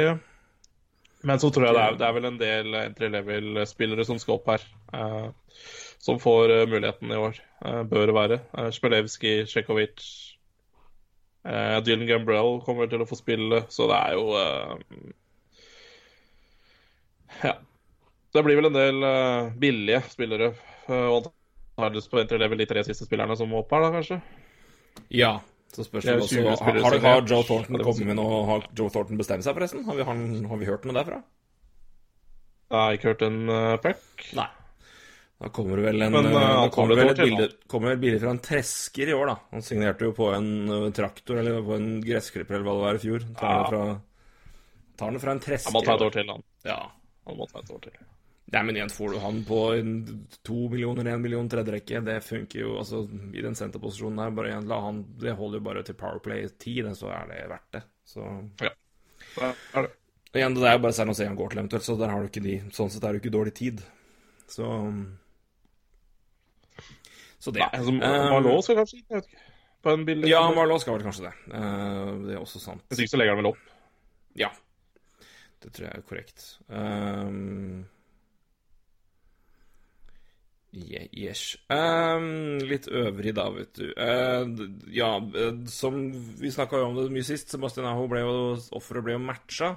Men så tror jeg det er, det er vel en del entry level-spillere som skal opp her. eh, som får eh, muligheten i år. Eh, bør det være. Eh, Spelevskij, Tsjekhovic eh, Dylan Gambrell kommer til å få spille, så det er jo eh, ja. Det blir vel en del uh, billige spillere. Uh, antakeligvis på entry level de tre siste spillerne som må opp her, da, kanskje. Ja. Så spørs det Det også har, har, har Joe Thornton Ja, det kommet med noe Har Joe Thornton bestemt seg, forresten? Har vi, har, har vi hørt noe derfra? Jeg har ikke hørt en uh, puck. Nei. Da kommer det vel en Men, uh, da kommer vel et bilde, kommer vel bilde fra en tresker i år, da. Han signerte jo på en traktor, eller på en gressklipper, eller hva det var, i fjor. Tar Ja. den fra, tar den fra en tresker. Han må ta et år til, han. Ja. Han måtte ta et år til. Nei, men igjen får du han på en, to millioner, én million tredjerekke. Det funker jo altså i den senterposisjonen der. Bare igjen, la han, Det holder jo bare til Powerplay 10, så er det verdt det. Så Ja. Det er det. Igjen, det er jo bare San Jose han går til eventuelt, så der har du ikke de Sånn sett er det jo ikke dårlig tid. Så Så det. Nei, altså, Eh, skal kanskje jeg vet ikke. På en billig Ja, Marlowe skal vel kanskje det. Eh, det er også sant. Hvis ikke så legger han vel opp. Ja. Det tror jeg er korrekt. Um, yes. Um, litt øvrig, da, vet du. Uh, ja, eh, som vi snakka om det mye sist, Sebastian Aho ble jo Offeret ble jo matcha.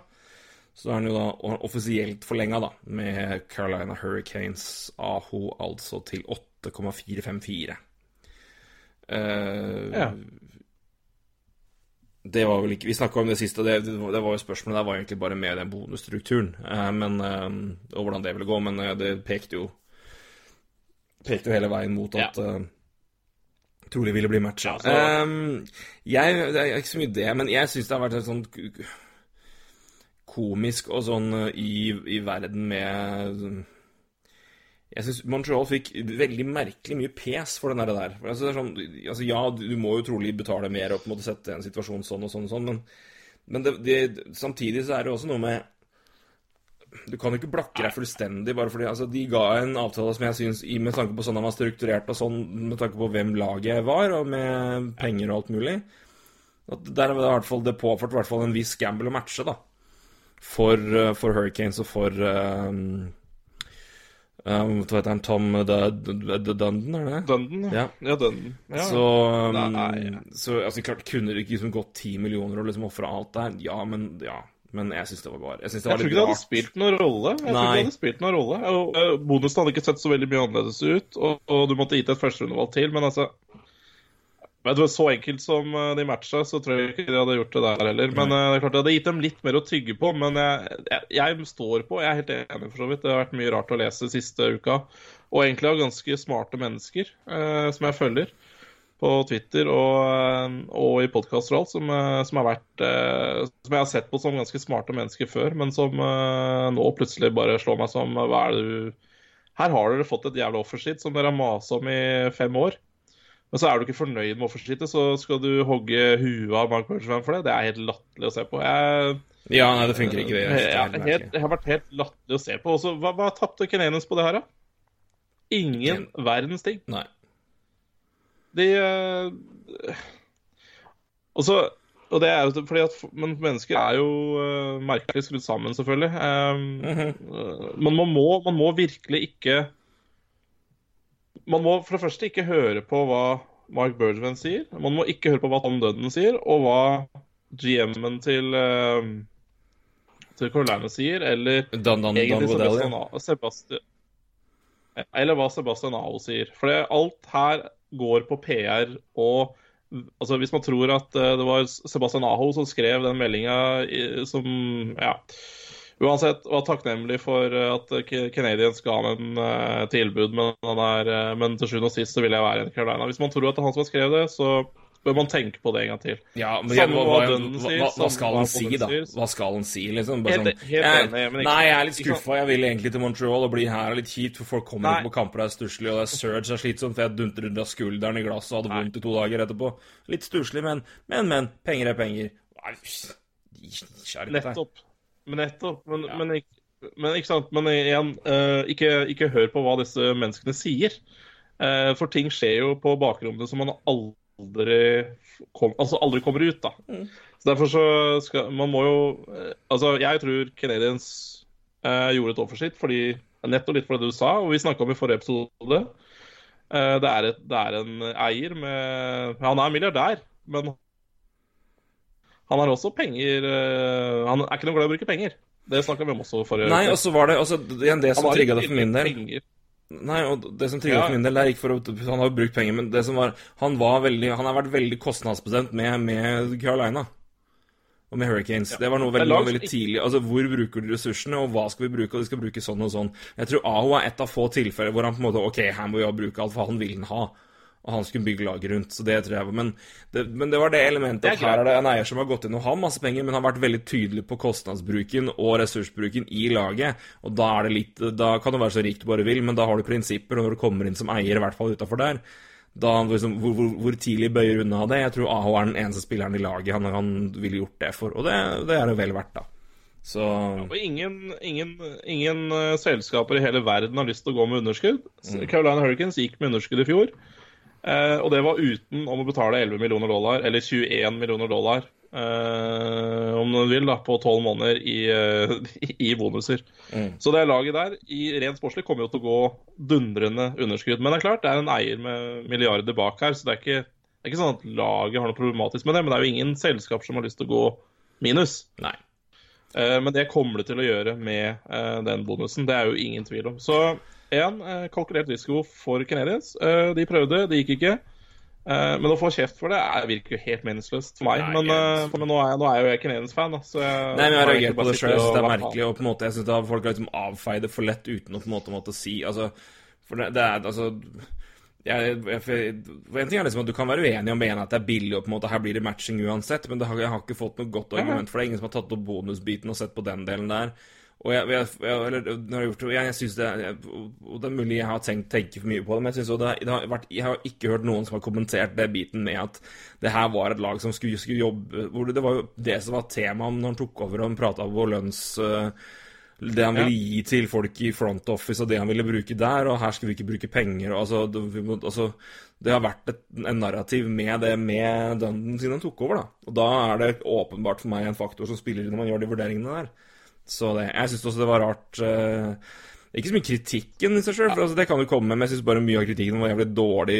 Så er han jo da offisielt forlenga, da, med Carolina Hurricanes Aho altså til 8,454. Uh, Ja. Det var vel ikke Vi snakka om det siste, og det, det var jo spørsmålet der var egentlig bare med den bonusstrukturen eh, men, eh, og hvordan det ville gå, men eh, det pekte jo Pekte jo hele veien mot at eh, trolig ville bli matcha. Ja, så- Eh, jeg, det er ikke så mye det, men jeg syns det har vært et sånn komisk og sånn i, i verden med jeg syns Montreal fikk veldig merkelig mye pes for den der. For Altså, er sånn, altså, ja, du må jo trolig betale mer og på en måte sette en situasjon sånn og sånn og sånn, men, men det, det, samtidig så er det også noe med Du kan jo ikke blakke deg fullstendig bare fordi altså, De ga en avtale som jeg syns, med tanke på sånn han var strukturert og sånn, med tanke på hvem laget var, og med penger og alt mulig at Der var det i hvert fall det påført hvert fall en viss gamble å matche, da. For, eh, for Hurricanes og for um, um, Hva heter han? Tom Dud- Dundon, er det Dunden, Ja. ja. Dundon. Ja. Så, um, Nei. så altså, klart kunne det ikke liksom gått ti millioner og liksom ofre alt der? Ja, men ja. Men jeg syns det var bare Jeg det var Jeg tror ikke det hadde spilt noen rolle. Jeg tror ikke det hadde spilt noen rolle. Og, uh, Bonusen hadde ikke sett så veldig mye annerledes ut, og, og du måtte gitt et førsterundevalg til, men altså Vet var Så enkelt som eh, de matcha, så tror jeg ikke de hadde gjort det der heller. Men eh, det er klart det hadde gitt dem litt mer å tygge på. Men jeg, jeg, jeg står på, jeg er helt enig for så vidt. Det har vært mye rart å lese siste uka. Og egentlig av ganske smarte mennesker eh, som jeg følger på Twitter og, eh, og i podkaster og alt, som, som har vært eh, Som jeg har sett på som ganske smarte mennesker før, men som eh, nå plutselig bare slår meg som Hva er det du Her har dere fått et jævla offersheet som dere har masa om i fem år. Men så er du ikke fornøyd med offerslitet, så skal du hogge huet av Mark Bergevin for det. Det er helt latterlig å se på. Jeg, Ja, nei, det funker ikke, det. Jeg det jeg, helt helt, det har vært helt latterlig å se på. Også, hva hva tapte Canadiens på det her, da? Ingen verdens ting. Nei. De eh, Og så og det er jo fordi at Men mennesker er jo eh, merkelig skrudd sammen, selvfølgelig. Um, eh, Men man må, man må virkelig ikke Man må for det første ikke høre på hva Mark Bergman sier. Man må ikke høre på hva Tom Dudden sier, og hva GM-en til uh, til Carolina sier, eller Dan, Dan, Dan Sebastian. Sebastian Eller hva Sebastian Aho sier. For alt her går på PR og Altså Hvis man tror at eh, det var Sebastian Aho som skrev den meldinga som Ja. Uansett var takknemlig for eh, at Canadiens ga ham en uh, tilbud, men, han er, uh, men til sjuende og sist så vil jeg være i Carolina. Hvis man tror at det er han som har skrevet det, så bør man tenke på det en gang til. Ja, men Samme hva, hva hva, hva, sier, hva, hva skal han si, da? Hva skal han si, liksom? Bare Helt- sånn, helt jeg, enig, men ikke- Nei, jeg er litt skuffa. Jeg vil egentlig til Montreal og bli her er litt kjipt, for folk kommer Nei. ikke på kamper og er stusslige, og det er surge er slitsomt, for jeg dunter under skulderen i glasset og hadde vondt i to dager etterpå. Litt stusslig, men, men, men. Penger er penger. Nei. Nettopp. Men nettopp. Men, men, ikke, men ikke sant. Men igjen, eh, ikke, ikke hør på hva disse menneskene sier. Eh, for ting skjer jo på bakrommene som man aldri kom, altså aldri kommer ut, da. Så derfor så skal Man må jo eh, Altså, jeg tror Canadians eh, gjorde et offersitt fordi Nettopp litt for det du sa, og vi snakka om i forrige episode. Det, er et, det er en eier med Han er milliardær, men han har også penger eh, Han er ikke noe glad i å bruke penger. Det snakka vi om også forrige Nei, og så var det altså, igjen det som trigga det for min del. penger. Nei, og det som trigga Ja. for min del, det er ikke for å Han har jo brukt penger, men det som var Han var veldig Han har vært veldig kostnadsbestemt med, med Carolina. Og med Hurricanes. Det var noe veldig, er veldig tidlig. Altså, hvor bruker du ressursene, og hva skal vi bruke? Og de skal bruke sånn og sånn. Jeg tror Aho er et av få tilfeller hvor han på en måte OK, her må vi bruke alt, for han vil den ha. Og han skulle bygge laget rundt. Så det tror jeg var Men det, men det var det elementet at er her er det en eier som har gått inn og har masse penger, men har vært veldig tydelig på kostnadsbruken og ressursbruken i laget. Og da er det litt Da kan du være så rik du bare vil, men da har du prinsipper, når du kommer inn som eier, i hvert fall utafor der da, liksom, hvor, hvor, hvor tidlig bøyer unna det? Jeg tror Aho er den eneste spilleren i laget han, han ville gjort det for, og det, det er det vel verdt, da. Så Og ingen, ingen, ingen eh, selskaper i hele verden har lyst til å gå med underskudd. Mm. Caroline Hurricanes gikk med underskudd i fjor. Eh, og det var uten om å betale 11 millioner dollar, eller 21 millioner dollar, eh, om du vil, da, på 12 måneder i, eh, i bonuser. Mm. Så det laget der, i rent sportslig, kommer jo til å gå dundrende underskudd. Men det er klart, det er en eier med milliarder bak her, så det er ikke, det er ikke sånn at laget har noe problematisk med det. Men det er jo ingen selskap som har lyst til å gå minus. nei. Men det kommer det til å gjøre med den bonusen. Det er jo ingen tvil om. Så igjen, uh, kalkulert risiko for Canadiens. Eh, De prøvde, det gikk ikke. Eh, Men å få kjeft for det er, virker jo helt meningsløst for meg. Nei, Men, men nå, er, nå er jo jeg Canadiens-fan. Så jeg, Nei, men jeg har reagert på det sjøl. det er merkelig. Og på en måte, jeg synes folk har liksom avfeid det for lett uten å på en måte måtte si Altså, for det, det er altså jeg, jeg, En ting er liksom at du kan være uenig og mene at det er billig, og på en måte her blir det matching uansett, men det har, jeg har ikke fått noe godt argument for det. Ingen som har tatt opp bonusbiten og sett på den delen der. Og jeg, jeg, jeg, jeg, det, jeg, synes det, og det er mulig jeg har tenkt tenke for mye på det, men jeg, det, det har vært, jeg har ikke hørt noen som har kommentert det biten med at det her var et lag som skulle, skulle jobbe hvor det, det var jo det som var temaet når han tok over og han prata om lønns... øh, det han ville gi til folk i front office, og det han ville bruke der, og her skal vi ikke bruke penger og altså, det, må, altså, det har vært et, en narrativ med det med Dunden siden han tok over, da. Og da er det åpenbart for meg en faktor som spiller inn når man gjør de vurderingene der. Så det, jeg syns også det var rart uh, Ikke så mye kritikken i seg sjøl, for altså, det kan du komme, med, men jeg syns bare mye av kritikken var jævlig dårlig,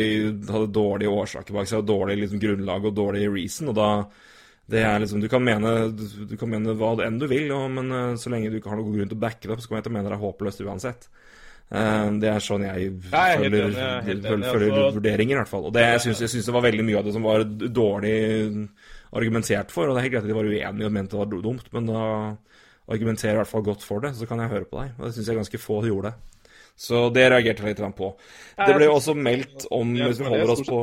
hadde dårlige årsaker bak seg, og dårlig liksom, grunnlag og dårlig reason, og da Det er liksom, Du kan mene, du, kan mene hva enn du vil, og, men uh, så lenge du ikke har noen god grunn til å backe det opp, så kan jeg å mene det er håpløst uansett. Uh, det er sånn jeg er er føler altså. vurderinger, i hvert fall. Og det, jeg syns det var veldig mye av det som var dårlig argumentert for. Og det er helt greit at de var uenige og mente det var dumt, men da argumenterer i hvert fall godt for det, så kan jeg høre på deg. Og det syns jeg ganske få gjorde. det. Så det reagerte jeg litt på. Det ble også meldt om, hvis vi holder oss på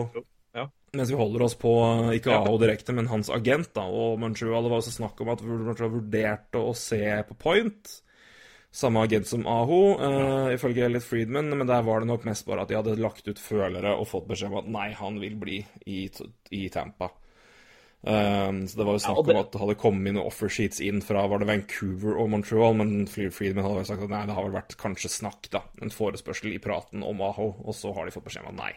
Ja. mens vi holder oss på eh, ikke AH direkte, men hans agent, da, og Manchua, det var også snakk om at Manchua vurderte å se på Point. Samme agent som Aho, uh, ifølge Elliot Friedman, men der var det nok mest bare at de hadde lagt ut følere og fått beskjed om at nei, han vil bli i, i Tampa. Eh, så det var jo snakk ja, det- om at det hadde kommet noen offersheets inn fra var det Vancouver og Montreal, men Freedom hadde sagt at nei, det har vel vært kanskje snakk, da. En forespørsel i praten om Aho, og så har de fått beskjed om at nei.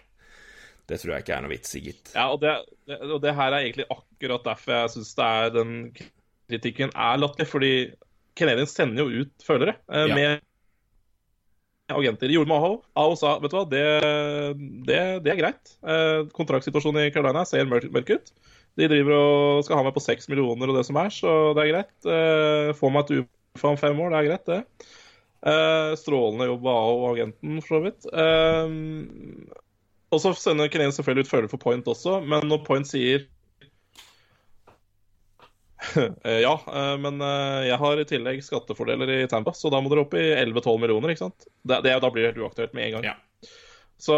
Det tror jeg ikke er noe vits i, gitt. Ja, og det, og det her er egentlig akkurat derfor jeg syns den kritikken er latterlig. Fordi Canadiens sender jo ut følere eh, Ja. med agenter. De gjorde med Aho. Aho sa vet du hva, det, det, det er greit. Eh, kontraktsituasjonen i Carolina ser mørk, mørk ut. De driver og skal ha meg på seks millioner og det som er, så det er greit. Uh, få meg et UFA om fem år, det er greit, det. Uh, strålende jobb av AO og agenten, for så vidt. Uh, og så sender Canadiens selvfølgelig ut følger for Point også, men når Point sier Eh, Ja, eh, men eh, jeg har i tillegg skattefordeler i Tampa, så da må dere opp i 11-12 millioner, ikke sant? Det, det, da blir det helt uaktuelt med en gang. Ja. Så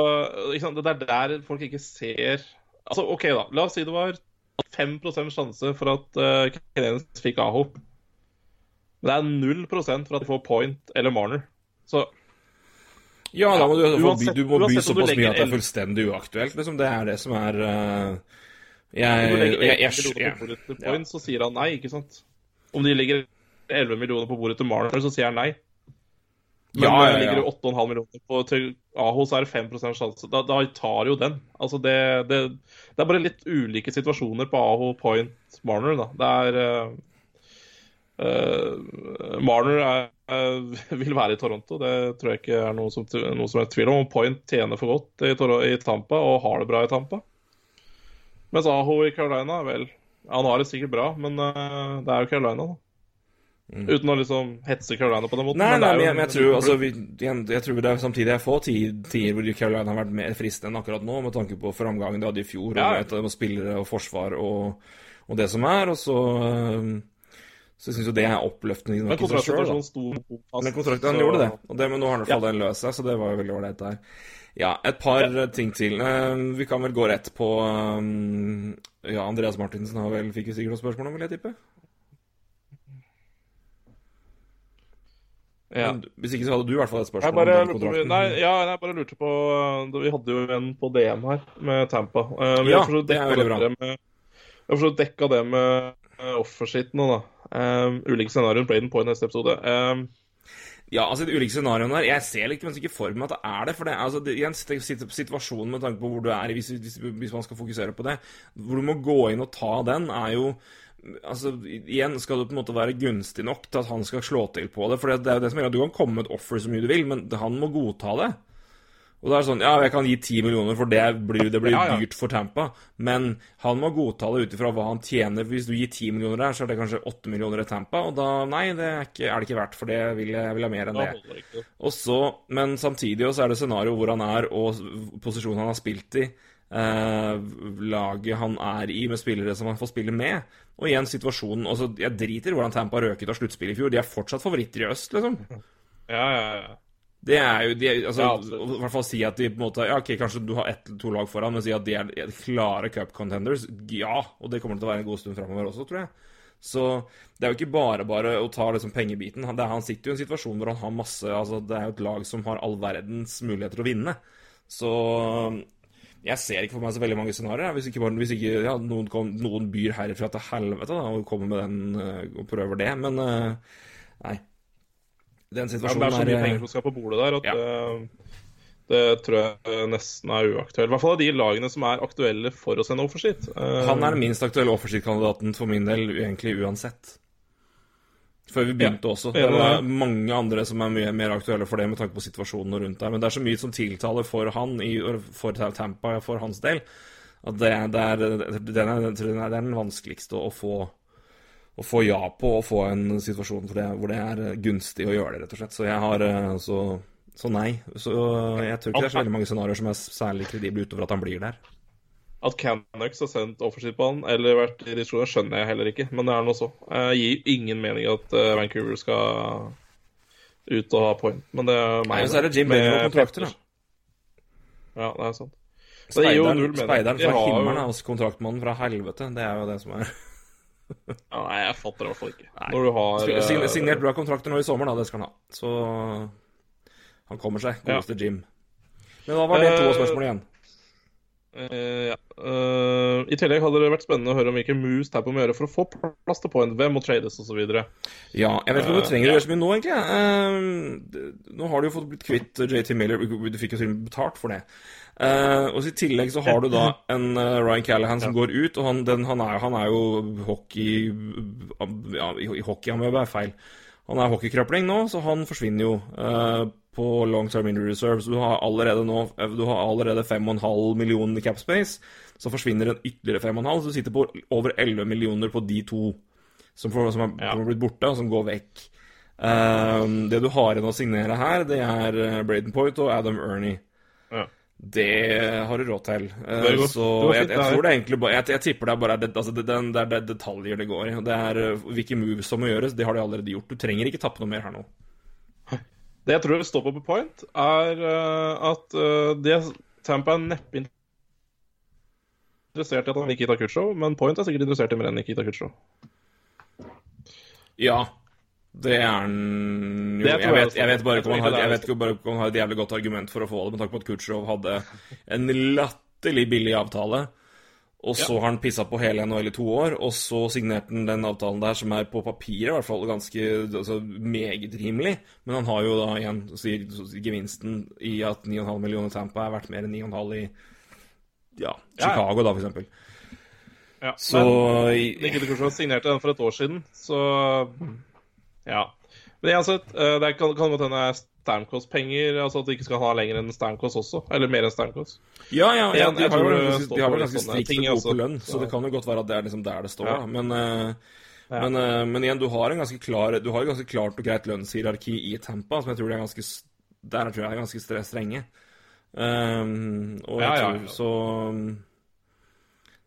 ikke sant? det er der folk ikke ser Altså, OK, da. La oss si det var 5 sjanse for at uh, Canadiens fikk Aho. Men det er 0 for at de får Point eller Marner. Så Ja, da må du, hvert by- du må by uansett såpass mye at det er fullstendig uaktuelt. Liksom. Det er det som er uh, jeg, du legger jeg, 11 jeg, millioner på bordet til Point, så sier han nei, ikke sant? Om de legger 11 millioner på bordet til Marner, så sier han nei. Men Ja, ja, ja. ligger det 8,5 millioner på til Aho, så er det 5 sjanse. Da, da tar jo den. Altså det, det, det er bare litt ulike situasjoner på Aho, Point, Marner, da. Det er uh, Marner er, uh, vil være i Toronto, det tror jeg ikke er noe som, noe som er tvil om. Point tjener for godt i, i Tampa og har det bra i Tampa. Mens Aho i Carolina, vel Han har det sikkert bra, men uh, det er jo Carolina, da. Uten å liksom hetse Carolina på den måten. Mm. Nei, nei, men jeg, men jeg tror altså, vi, jeg, jeg tror det er samtidig er få tid- tider hvor Carolina har vært mer fristende enn akkurat nå, med tanke på framgangen de hadde i fjor, Ja. og og, spillere og forsvar og, og det som er. Og så øhm, Så jeg syns jo det er oppløftende Men kontraktsituasjonen sto fast. Men kontrakten han så- gjorde det, og det, men nå har han i hvert fall den løst seg, så det var jo veldig ålreit der. Ja, et par ja. ting til. Eh, vi kan vel gå rett på um, Ja, Andreas Martinsen har vel, fikk vi sikkert noen spørsmål om, vil jeg tippe? Ja. Hvis ikke så hadde du i hvert fall et Jeg spørsmål bare, om den nei, ja, jeg bare lurte på Vi hadde jo en på DM her med Tampa. Eh, vi Ja, har det er veldig bra. med- Vi har for så vidt dekka det med uh, offershit nå, da. Um, ulike scenarioer. Braden på i neste episode. Um, Ja, altså de ulike scenarioene der Jeg ser liksom ikke for meg at det er det. For det, er, altså, det, igjen, sit- sit- situasjonen med tanke på hvor du er, hvis, hvis, hvis man skal fokusere på det Hvor du må gå inn og ta den, er jo Altså, igjen skal det på en måte være gunstig nok til at han skal slå til på det. For det, det er jo det som gjør at du kan komme med et offer så mye du vil, men han må godta det. Og da er det sånn Ja, jeg kan gi ti millioner, for det blir, det blir Ja, ja. dyrt for Tampa. Men han må godta det ut ifra hva han tjener. Hvis du gir ti millioner der, så er det kanskje åtte millioner i Tampa. Og da Nei, det er, ikke, er det ikke verdt, for det vil jeg, vil jeg mer enn det. det ikke. Og så, Men samtidig så er det scenario hvor han er, og posisjonen han har spilt i. Eh, laget han er i, med spillere som han får spille med. Og igjen situasjonen altså, Jeg driter i hvordan Tampa røket av sluttspillet i fjor. De er fortsatt favoritter i øst, liksom. Ja, ja, ja. Det er jo de, altså, Ja. I hvert fall si at de på en måte Ja, ok, kanskje du har ett eller to lag foran, men si at de er klare cup contenders. Ja, og det kommer til å være en god stund framover også, tror jeg. Så det er jo ikke bare bare å ta liksom pengebiten. Han, det han sitter jo i en situasjon hvor han har masse altså Det er jo et lag som har all verdens muligheter til å vinne. Så jeg ser ikke for meg så veldig mange scenarioer. Hvis ikke, bare, hvis ikke ja, noen, kom, noen byr herfra til helvete da, og kommer med den eh, og prøver det. Men eh, nei. Den Ja, men det situasjonen er så mye er penger som skal på bordet der at Ja. eh, det tror jeg nesten er uaktuelt. I hvert fall av de lagene som er aktuelle for å sende offersheet. Eh, Han er den minst aktuelle offersheet-kandidaten for min del, egentlig uansett. Før vi begynte også. Det er mange andre som er mye mer aktuelle for det, med tanke på situasjonen rundt der. Men det er så mye som tiltaler for han, i, for Tampa, for hans del, At det, det, er, den er, den er, den vanskeligste å få, å få ja på, og få en situasjon det, hvor det er gunstig å gjøre det, rett og slett. Så jeg har eh, så, så nei. Så jeg tror ikke det er så veldig mange scenarioer som er særlig kredible utover at han blir der. At Canucks har sendt offensivt på han, eller vært i diskusjoner, skjønner jeg heller ikke. Men det er noe så. Jeg gir ingen mening at eh, Vancouver skal ut og ha point. Men det er meg. Nei, så er det Jim Benning og kontrakter, da. Ja, det er sant. Så det gir jo null mening. speideren fra himmelen er også kontraktmannen fra helvete. Det er jo det som er Ja, nei, jeg fatter det i hvert fall ikke. Når du har eh, Signert bra kontrakter nå i sommer, da. Det skal han ha. Så han kommer seg. Ja. Godeste Jim. Men hva var det to Eh, spørsmål igjen? Eh, ja. uh, I tillegg hadde det vært spennende å høre om hvilke moves Tapper må gjøre for å få plass til point. Hvem må trades osv. Ja, jeg vet ikke om du trenger trenger å ja. gjøre så mye nå, egentlig. Eh, nå har du jo fått blitt kvitt JT Miller. Du fikk jo til og med betalt for det. Eh, og I tillegg så har du da en eh, Ryan Callahan som går ut, og han, den, han, er, han er jo hockey Ja, i, hockey han må jo være feil. Han er hockeykrøpling nå, så han forsvinner jo eh, på long term injury reserve. Så du har allerede nå Du har allerede 5,5 millioner i cap space. Så forsvinner en ytterligere 5,5, så du sitter på over 11 millioner på de to som, får, som, er, Ja. som er blitt borte, og som går vekk. Um, det du har igjen å signere her, det er eh, Braden Point og Adam Ernie. Ja. Det har du råd til. Uh, så jeg, fint, jeg her. tror det egentlig bare jeg, jeg tipper det er bare det, altså det, det, det er det detaljer det går i. Det er eh, hvilke moves som må gjøres. Det har de allerede gjort. Du trenger ikke tappe noe mer her nå. Det jeg tror står på på point, er eh, at eh, det Tampa er neppe interessert i at han Nikita Kutsjov, men Point er sikkert interessert i mer enn Nikita Kutsjov. Ja. Det er han jo Det jeg jeg vet, jeg vet bare ikke om han har, det jeg vet ikke bare om han har et jævlig godt argument for å få det, med tanke på at Kutsjov hadde en latterlig billig avtale. Og så har han pissa på hele NHL i to år, og så signerte han den avtalen der som er på papiret i hvert fall ganske altså, meget rimelig. Men han har jo da igjen sier, gevinsten i at 9,5 millioner Tampa er verdt mer enn 9,5 i ja, Chicago, da, for eksempel. Ja, Så Nikita Kutsjov signerte den for et år siden, så ja. Men jeg har sett, det kan, godt hende jeg Stamkos-penger, altså at de ikke skal ha lenger enn Stamkos også. Eller mer enn Stamkos. Ja, ja, ja de, har står de har vel ganske sånne strikt ting gode på lønn, så det kan jo godt være at det er liksom der det står. Ja. Men, eh, men, eh, men igjen, du har en ganske klar Du har et ganske klart og greit lønnshierarki i Tampa, som jeg tror de er ganske Der tror jeg er ganske strenge. Um, og jeg tror så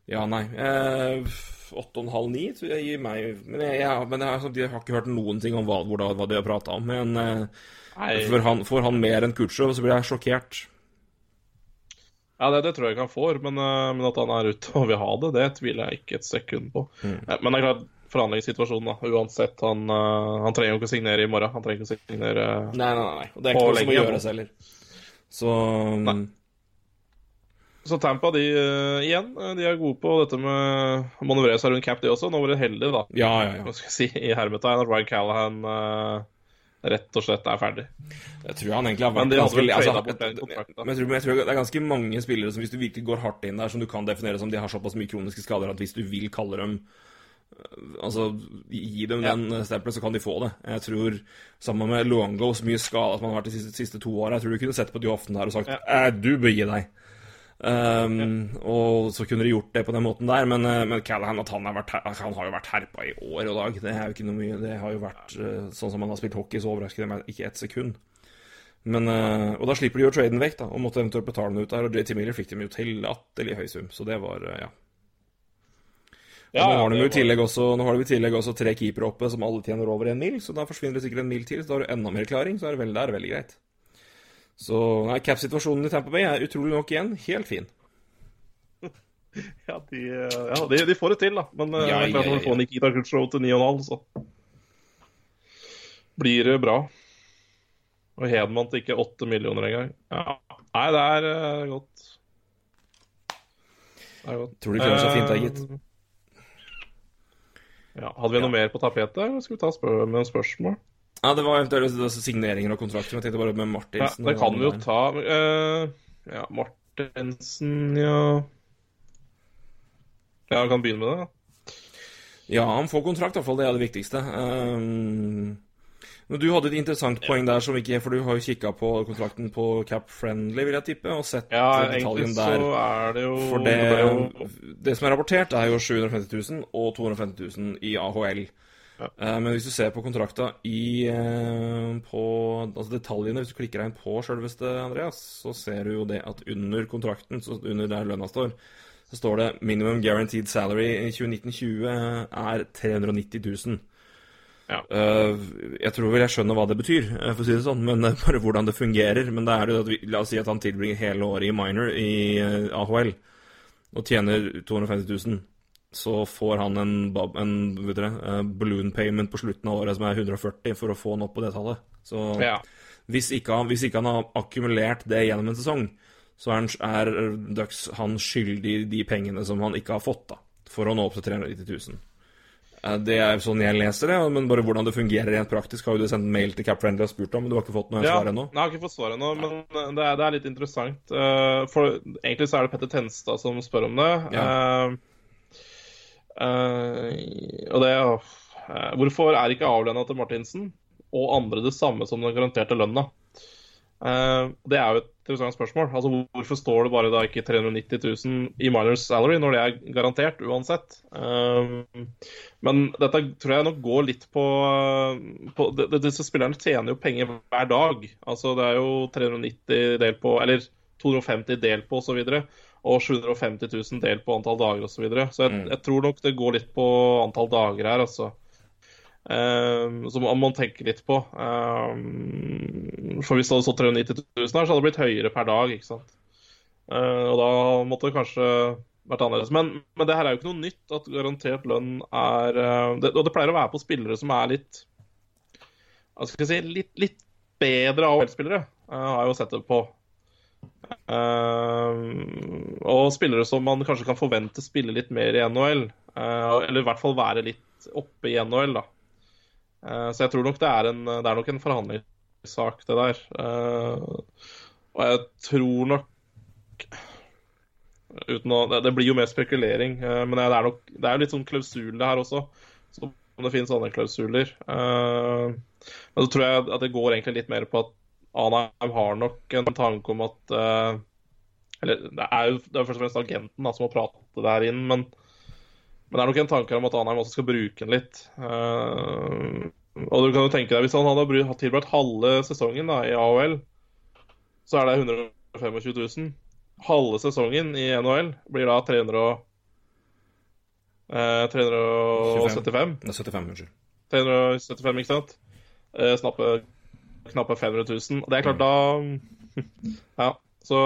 Ja, nei. eh, tror jeg gir meg Men jeg, jeg, men jeg, har- samtidig har ikke hørt noen ting om hva, hvor da- hva de har prata om. Men eh, Nei, får han, får han mer enn Kutsjov, så blir jeg sjokkert. ja, det, det tror jeg ikke han får, men, eh, men at han er ute og vil ha det, det tviler jeg ikke et sekund på. Mm. Ja, Men det er klart, forhandlingssituasjonen, da. Uansett, han, eh, han trenger jo ikke å signere i morgen. Han trenger ikke å signere Nei, nei, nei. Og det er ikke noe som må gjøres heller. Så um, Nei. Så Tampa, de eh, igjen, eh, de er gode på dette med å manøvrere seg rundt cap, de også. Nå var de heldig, da. Ja, ja, ja. Hva skal jeg si, i hermetegn, at Ryan Callahan eh, rett og slett er ferdig. Jeg tror han egentlig har vært ganske altså, men jeg tror, jeg tror det er ganske mange spillere som hvis du virkelig går hardt inn der, som du kan definere som de har såpass mye kroniske skader at hvis du vil kalle dem øh, Altså, gi dem Ja. den stempelen, så kan de få det. Jeg tror, sammen med Luango, så mye skade som han har vært de siste, siste to åra Jeg tror du kunne sett på de hoftene her og sagt Ja. «Eh, du bør gi deg. Um, Og så kunne de gjort det på den måten der, men, eh, men Callahan at han, har vært, han har jo vært herpa i år og dag. Det er jo ikke noe mye Det har jo vært eh, sånn som han har spilt hockey, så overrasker det meg ikke ett sekund. Men, eh, og da slipper de jo traden vekk, da, og måtte eventuelt betale den ut der. Og JT Miller fikk dem jo til latterlig høy sum, så det var ja. Og nå har de jo i tillegg også, nå har de i tillegg også tre keepere oppe som alle tjener over en mil, så da forsvinner det sikkert en mil til, så da har du enda mer klaring, så er det veldig, det er veldig greit. Så nei, cap-situasjonen i Tampa Bay er utrolig nok igjen helt fin. Ja, de, eh, ja, de, de får det til, da. Men eh, Ja, det er klart ja, når du får Nikita Kutsjov til 9,5, så blir det bra. Og Hedman til ikke 8 millioner engang. Ja. Nei, det er uh, godt. Det er godt. Tror de klarer så fint er gitt. Ja, hadde vi noe mer på tapetet? Skal vi ta spør med en spørsmål? Ja, det var eventuelt signeringer og kontrakter, men jeg tenkte bare med Martinsen. Ja, det kan vi jo ta. Uh, ja, Martinsen, ja Ja, vi kan begynne med det. da. Ja, han får kontrakt, i hvert fall. Det er det viktigste. Um, Men du hadde et interessant poeng der, som ikke, for du har jo kikka på kontrakten på Cap Friendly, vil jeg tippe, og sett Ja, eh, egentlig så er det jo For det, det, jo det som er rapportert, er jo 750 000 og 250 000 i AHL. Ja. Eh, Men hvis du ser på kontrakta i eh, på altså detaljene, hvis du klikker deg inn på sjølveste Andreas, så ser du jo det at under kontrakten, så under der lønna står, så står det minimum guaranteed salary i 2019-20 er 390 000. Ja. Eh, jeg tror vel jeg skjønner hva det betyr, eh, for å si det sånn, men eh, bare hvordan det fungerer. Men da er jo at vi, la oss si at han tilbringer hele året i minor i eh, AHL og tjener 250 000. Så får han en, en dere, eh, balloon payment på slutten av året som er 140 for å få han opp på det tallet. Så Ja. hvis, ikke han, hvis ikke han har akkumulert det gjennom en sesong, så er, han, er Ducks han skyldig de pengene som han ikke har fått, da, for å nå opp til 390 000. Eh, Det er sånn jeg leser det, men bare hvordan det fungerer rent praktisk, har jo du sendt mail til Cap Friendly og spurt om, men du har ikke fått noe Ja, svar ennå? Jeg har ikke fått svar ennå, men det er, det er litt interessant. Eh, for egentlig så er det Petter Tenstad som spør om det. Ja. eh, og det eh, Hvorfor er ikke avlønna til Martinsen og andre det samme som den garanterte lønna? Eh, det er jo et interessant spørsmål. Altså, Hvorfor står det bare da ikke 390 000 i minors salary når det er garantert uansett? Eh, men dette tror jeg nok går litt på, på Disse spillerne tjener jo penger hver dag. Altså Det er jo 390 delt på Eller 250 delt på osv. Og 750 000 delt på antall dager osv. Så, videre. så jeg, Mm. jeg tror nok det går litt på antall dager her, altså. Um, som man tenker litt på. Um, for hvis det hadde stått 390 000 her, så hadde det blitt høyere per dag. ikke sant? Uh, og da måtte det kanskje vært annerledes. Men, men det her er jo ikke noe nytt at garantert lønn er uh, det, Og det pleier å være på spillere som er litt Hva skal jeg si Litt, litt bedre AHL-spillere, uh, har jeg jo sett det på. Uh, og spillere som man kanskje kan forvente spille litt mer i NHL. uh, eller i hvert fall være litt oppe i NHL, da. Uh, så jeg tror nok det er, en, det er nok en forhandlingssak, det der. Og jeg tror nok å, det, blir jo mer spekulering, men det er, nok, det er jo litt sånn klausul det her også. Så om det finnes andre klausuler. Men så tror jeg at det går egentlig litt mer på at Anheim har nok en tanke om at uh, Eller det er jo det er først og fremst agenten da, som må prate der inn, men, men det er nok en tanke om at Anheim også skal bruke den litt. Uh, og du kan jo tenke deg, Hvis han hadde tilbrakt halve sesongen da, i AHL, så er det 125 000. Halve sesongen i NHL blir da 300 og, eh, 375. Det er 75, unnskyld. 375, ikke sant? Eh, snappe, knappe 500 000. Og det er klart, da Ja, så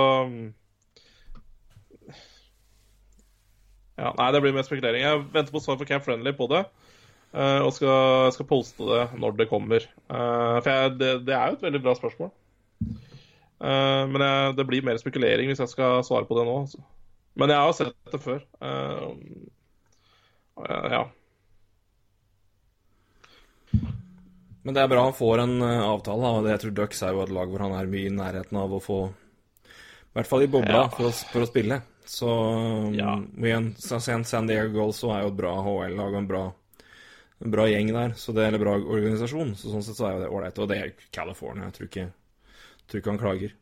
Ja, Nei, det blir mer spekulering. Jeg venter på svar fra Camp Friendly på det. eh, og skal, skal poste det når det kommer. Eh, for jeg, det, det er jo et veldig bra spørsmål. Eh, men jeg, det blir mer spekulering hvis jeg skal svare på det nå. Altså. Men jeg har sett det før. Ja. Men det er bra han får en eh, avtale. da, Jeg tror Ducks er jo et lag hvor han er mye i nærheten av å få I hvert fall i bobla Ja. for, å, for å spille. Så um, Ja. igjen, San Diego Goals er jo et bra HL-lag og en bra, en bra gjeng der. Så det er en bra organisasjon. Så sånn sett så er jo det ålreit. Og det er California. Jeg tror ikke, tror ikke han klager.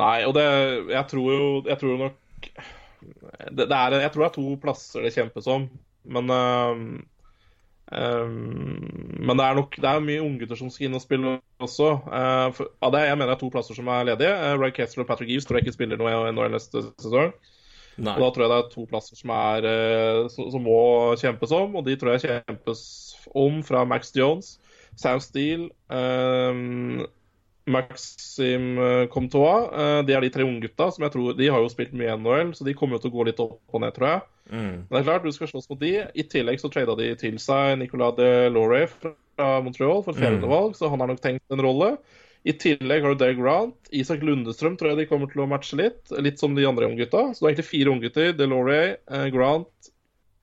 Nei, og det Jeg tror jo Jeg tror nok det, det er, Jeg tror det er to plasser det kjempes om, men øhm, Men det er nok Det er mye unggutter som skal inn og spille også. Uh, for, ja, det, jeg mener er to plasser som er ledige. Uh, Ryan Kessler og Patrick Eves tror jeg ikke spiller noe i NHL neste sesong. Nei. Og da tror jeg det er to plasser som, er, eh, som, som må kjempes om, og de tror jeg kjempes om fra Max Jones, Sam Steele, eh, Maxim eh, Comtois. Eh, de er de tre unggutta som jeg tror De har jo spilt mye NHL, så de kommer jo til å gå litt opp og ned, tror jeg. Mm. Men det er klart, du skal slåss mot de. I tillegg så trada de til seg Nicolas de Lauray fra Montreal for et fjerdevalg, så han har nok tenkt en rolle. I tillegg har du Dale Grant. Isak Lundestrøm tror jeg de kommer til å matche litt. Litt som de andre unggutta. Så det er egentlig fire unggutter. DeLauray, eh, Grant,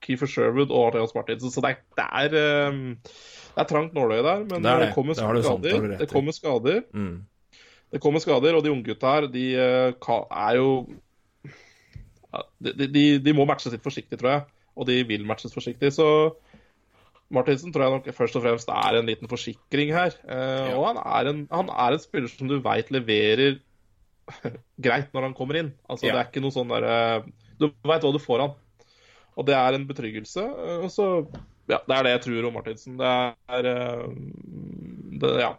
Keefer Sherwood og Arteas Martinsen. Så det er, det er, eh, det er trangt nåløye der, men Det det. kommer skader. rett. Det kommer skader. Mm. Det kommer skader, og de unggutta her, de eh, er jo de, de, de må matches litt forsiktig, tror jeg. Og de vil matches forsiktig. Så Martinsen tror jeg nok først og fremst er en liten forsikring her. Eh, Og han er, en, han er en spiller som du veit leverer greit når han kommer inn. Altså Ja. Det er ikke noe sånn derre Du veit hva du får han. Og det er en betryggelse. eh, Og så Ja, det er det jeg tror om Martinsen. Det er eh, det, Ja.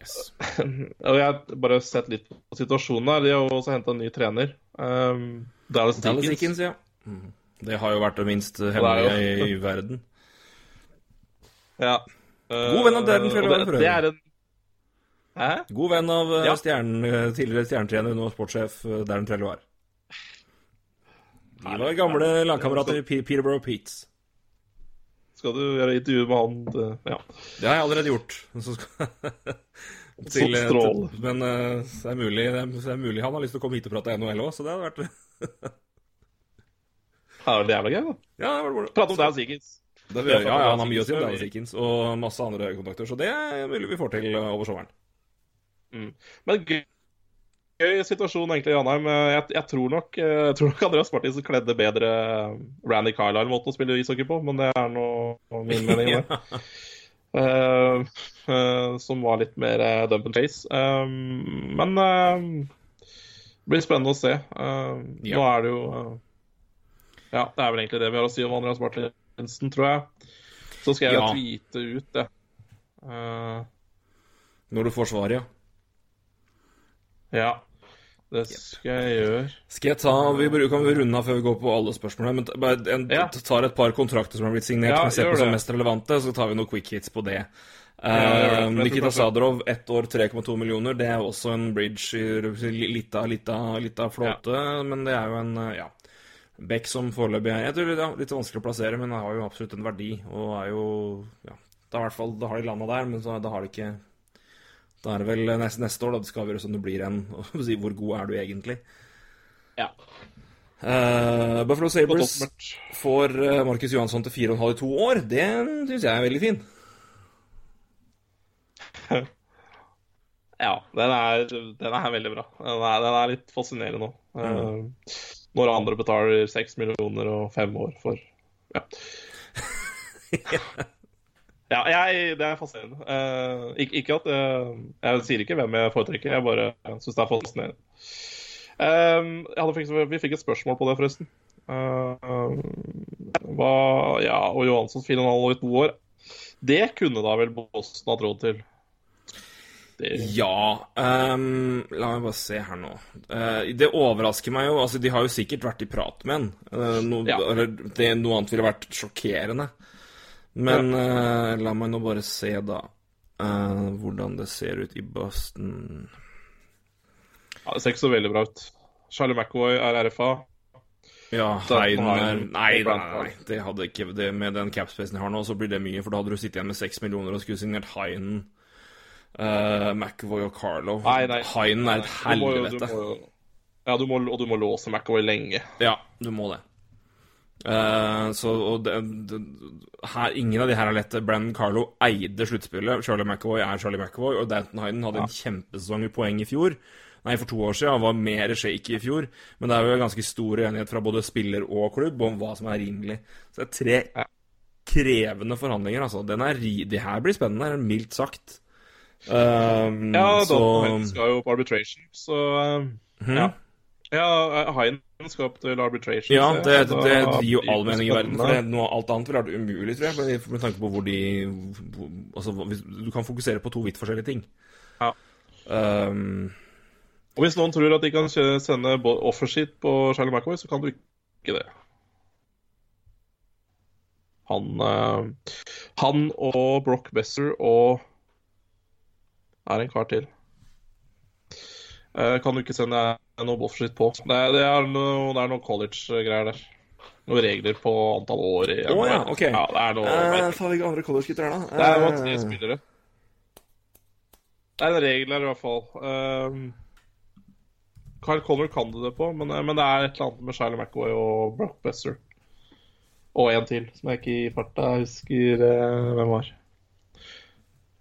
Yes. Og jeg har bare sett litt på situasjonen her. De har også henta en ny trener. Um, Dallas Dallas Dickens. Dickens, ja. Mm. Det har jo vært det minst hemmelige jo- i, i verden. Ja. God venn av Darren Uh, for det, øvrig. det er en Hæ? God venn av eh, Ja. stjernen, eh, tidligere stjernetrener, nå sportssjef eh, Darren Trello er. De var gamle lagkamerater i Peterborough Peats. Skal du gjøre intervju med han? Ja. Det har jeg allerede gjort. Så skal... Så eh, til- men uh, det er, mulig, det, er, det er mulig han har lyst til å komme hit og prate NHL òg, så det hadde vært Det er vel gøy, da. Ja, det var det. Prate om Dickens. Det, ja, ja, han har mye å si om Dallas Dickens og masse andre kontakter, så det er mulig vi får til eh, over sommeren. Men gøy, gøy situasjon egentlig i. Jeg, jeg, tror nok, jeg tror nok Andreas Martinsen kledde bedre Randy Carlisle-måten å spille ishockey på, men det er nå min mening. det. Eh, eh, som var litt mer uh, dump and chase. Men eh, det blir spennende å se. Eh, Ja. Nå er det jo eh, Ja, det er vel egentlig det vi har å si om Andreas Martinsen, tror jeg. Så skal jeg Ja. tweete ut det. Eh, Når du får svaret, ja. ja, det skal jeg gjøre. Skal jeg ta Vi kan vi runde av før vi går på alle spørsmålene. Men bare en, Ja. tar et par kontrakter som har blitt signert, Ja, som ser på som mest relevante, så tar vi noen quick hits på det. Ja. Eh, Nikita Sadrov, ett år, 3,2 millioner. Det er også en bridge i lita, lita, lita flåte, men det er jo en eh, ja. Beck som foreløpig er Jeg tror det er litt vanskelig å plassere, men har jo absolutt en verdi. Og er jo Ja, da, i hvert fall, da har de landa der, men så, da har de ikke Da er det vel neste, neste år da det skal avgjøres om du blir en si, Hvor god er du egentlig? Ja. Uh, Buffalo Sabres får eh, Markus Johansson til 4,5 i to år. Det syns jeg er veldig fin. Ja, den er, den er veldig bra. Den er, den er litt fascinerende nå. Uh, når andre betaler seks millioner og fem år for Ja. ja, jeg, det er fascinerende. Uh, ikke, ikke at uh, Jeg sier ikke hvem jeg foretrekker, jeg bare syns det er fascinerende. Hadde fikk, vi fikk et spørsmål på det, forresten. Uh, hva Ja, og Johanssons 4,5 i to år. Det kunne da vel Boston hatt råd til? Det, Ja um, La meg bare se her nå. Uh, det overrasker meg jo. Altså, de har jo sikkert vært i prat med en. Uh, no, Ja. eller det, noe annet ville vært sjokkerende. Men eh, la meg nå bare se, da. eh, hvordan det ser ut i Boston. Ja, det ser ikke så veldig bra ut. Charlie McAvoy er RFA. Ja, Heiden er Nei, nei. Det hadde ikke det Med den capspacen jeg har nå, så blir det mye. For da hadde du sittet igjen med seks millioner og skulle signert Heinen, uh, McAvoy og Carlo. Nei, nei. Heinen er et Du må du helvete. må Ja, du må, og du må låse McAvoy lenge. Ja, du må det. Eh, så og det, det, her, Ingen av de her er lette. Brandon Carlo eide sluttspillet. Charlie McAvoy er Charlie McAvoy. Og Danton Hayden hadde en kjempesesong i poeng i fjor. Nei, for to år siden. Han var mer shaky i fjor. Men det er jo ganske stor enighet fra både spiller og klubb om hva som er rimelig. Så det er tre Ja. krevende forhandlinger, altså. Den er de det her blir spennende, mildt sagt. Um, Ja, så Dalton skal jo på arbitration, så um, hmm. ja. Ja, Haien skal opp til arbitration. Ja, det, det, det gir jo all mening i verden. For det, noe, alt annet ville vært umulig, tror jeg. Med, tanke på hvor de hvor, Altså, du kan fokusere på to vidt forskjellige ting. Ja. Um, Og hvis noen tror at de kan sende offersheet på Charlie McAvoy, så kan du ikke det. Han, uh, han og Brock Besser og er en kar til. Uh, kan du ikke sende noe bullshit på. Det er, det er noe, det er noe college-greier der. Noen regler på antall år i Å ja, ok. Ja, det er noe eh, Faen, hvilke andre collegegutter er det, da? Det er jo Eh, tre spillere. Det er en regel her i hvert fall. Um, Kyle Connor kan du det på, men, men det er et eller annet med Charlie McAvoy og Brock Besser. Og en til, som jeg ikke i farta husker eh, hvem var.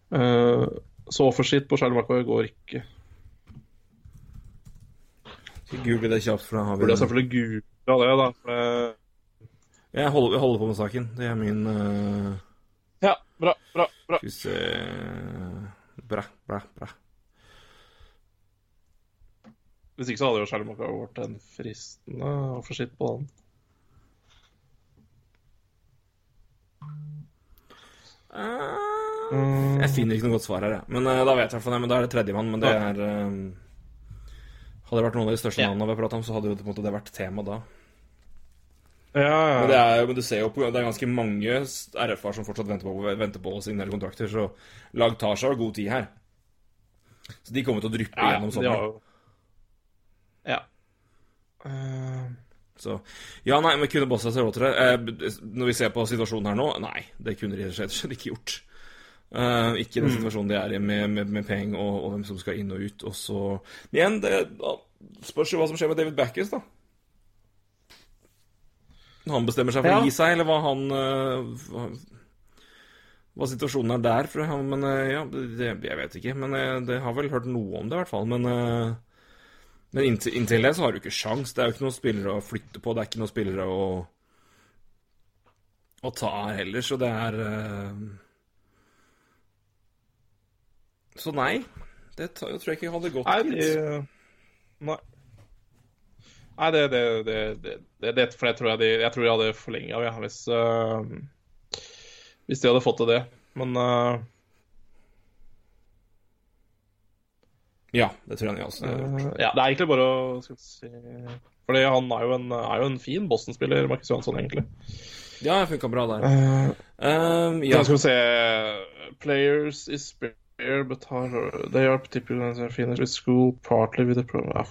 Uh, så offersheet på Charlie McAvoy går ikke. Skal google det kjapt, for da har vi Burde jeg selvfølgelig googla det, da. For Jeg holder, jeg holder på med saken. Det er min uh, bra, bra. bra. Skal vi se Bra, bra, bra. Hvis ikke så hadde jo Sherlock vært en fristende å få skitt på den. Eh, Jeg finner ikke noe godt svar her, jeg. Men eh, da vet jeg fall det. Men da er det tredjemann. Men det er eh, Hadde det vært noen av de største Ja. navnene vi har pratet om, så hadde jo på en måte det vært tema da. Ja, ja. Men, det er, men du ser jo på, det er ganske mange RF-er som fortsatt venter på, venter på å signere kontrakter, så lag tar seg god tid her. Så de kommer til å dryppe ja, gjennom har sommeren. Ja. Eh, Så ja, nei, men kunne Bosnia seg råd til det? Eh, når vi ser på situasjonen her nå, nei, det kunne de rett og slett ikke gjort. Eh, ikke den situasjonen de er i med, med, med penger og, og hvem som skal inn og ut. Og så Men igjen, det spørs jo hva som skjer med David Backes, da. Han bestemmer seg for Ja. å gi seg, eller hva han uh, hva, hva situasjonen er der for han. Men uh, ja, det, jeg vet ikke. Men jeg, det har vel hørt noe om det, i hvert fall. Men men inntil, inntil det så har du ikke sjans. Det er jo ikke noen spillere å flytte på. Det er ikke noen spillere å å ta heller, så det er Så nei. Det jeg tror jeg ikke hadde gått Nei, gitt. Nei. Nei, det, det, det, det, For det tror jeg de Jeg tror de hadde forlenga ja, hvis uh, Hvis de hadde fått til det. Men uh, Ja, det tror jeg også. Uh, Ja, det er egentlig bare å skal si Fordi han er jo en, er jo en fin Boston-spiller, Markus Johansson, egentlig. Ja, det funka bra der. Uh, Um, ja. Skal vi se Players is spare, but are, they are typically finished with school partly with the problem ah.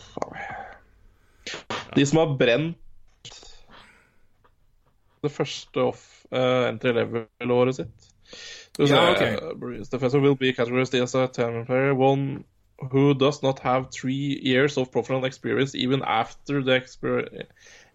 De som har brent det første off uh, entry level-året sitt Ja, ok. Bruce Defensor will be categorized as a 10 player, one who does not have three years of professional experience even after the expir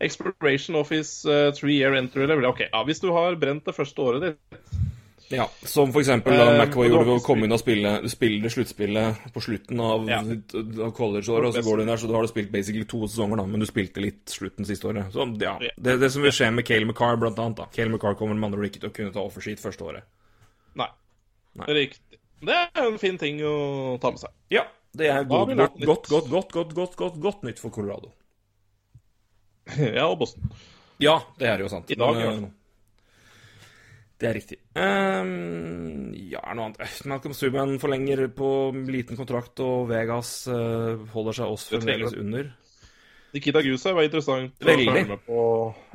expiration of his uh, three-year entry level. Ok, ja, Hvis du har brent det første året ditt ja. Som for eksempel da McVay McAvoy gjorde ved å komme inn og spille, spille sluttspillet på slutten av, Ja. av college-året, og så går du inn der, så da har du spilt basically to sesonger, da, men du spilte litt slutten siste året. Så ja, det, det som vil skje med Cale McCarr, blant annet, da. Cale McCarr kommer med andre ord ikke til å kunne ta offersheet første året. Nei. Nei. Riktig. Det er en fin ting å ta med seg. Ja, det er god, godt, godt, godt, godt, godt, godt, godt, godt, godt nytt for Colorado. ja, og Boston. Ja, det er jo sant. I dag, Men, i eh, hvert fall. Det er riktig. Um, ja, er noe annet Eh, Malcolm Subhaan forlenger på liten kontrakt, og Vegas uh, holder seg trenger fremdeles under. Nikita Gusev var interessant å følge med på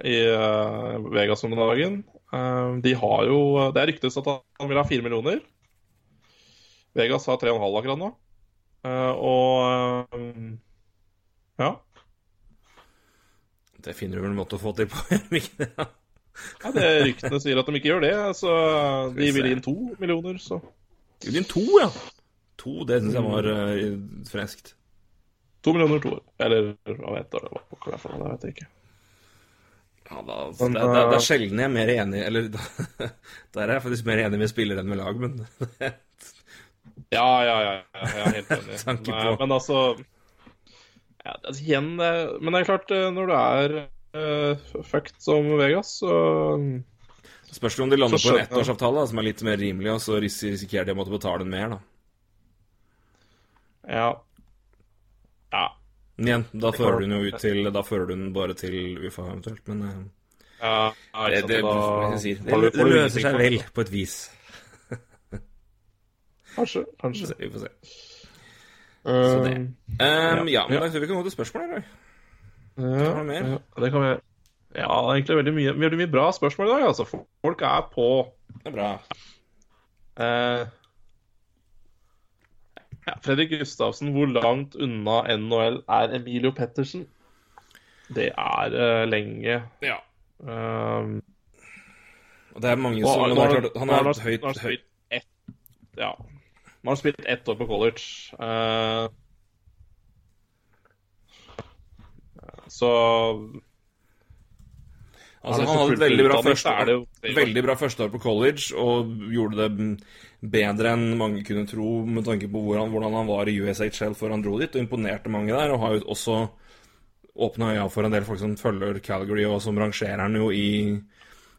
i uh, Vegas om dagen. Uh, de har jo Det er ryktes at han vil ha fire millioner. Vegas har tre og en halv akkurat nå. Og eh, ja. Det finner du vel en måte å få til på, gjør du ikke det? Ja. Det Ryktene sier at de ikke gjør det. Så de vil inn to millioner, så Vil inn to, ja. To, det syns jeg var uh, freskt. To millioner to. Eller hva vet jeg, hva det noe, det vet jeg ikke. Ja, da, Men, det, det, det er sjelden jeg er mer enig Eller der er jeg faktisk mer enig med spiller enn med lag, men Ja, ja, ja. ja, Jeg er helt enig. Nei, men, altså ja, altså, Igjen, eh, men det er klart, eh, når du er uh, fucked som Vegas, så Spørs det om de lander Så på en ettårsavtale som er litt mer rimelig, og så risikerer de å måtte betale en mer, da. Ja. Ja. Men igjen, da fører du den jo ut til Da fører du den bare til UFA eventuelt, men eh, ja, det, det, det, det løser seg vel, på et vis. Kanskje. Kanskje. Vi får se. Uh, det. Um, ja, men ja. da vi kan gå til spørsmål, eller? Ja, mer? ja, det kan vi Ja, det er egentlig veldig mye, veldig mye bra spørsmål i dag. altså. Folk er på. Det er bra. Eh, ja, Fredrik Gustavsen, hvor langt unna NHL er Emilio Pettersen? Det er uh, lenge. Ja. Um, Og det er mange som nå har han- klart, Han har høyt, har spilt ett Ja. Nå har spilt ett år på college. Eh, så Altså, han hadde et veldig bra, første, veldig bra førsteår på college, og gjorde det bedre enn mange kunne tro med tanke på hvordan, hvordan han var i USHL før han dro dit, og imponerte mange der. Og har jo også åpna øya for en del folk som følger Calgary, og som rangerer han jo i,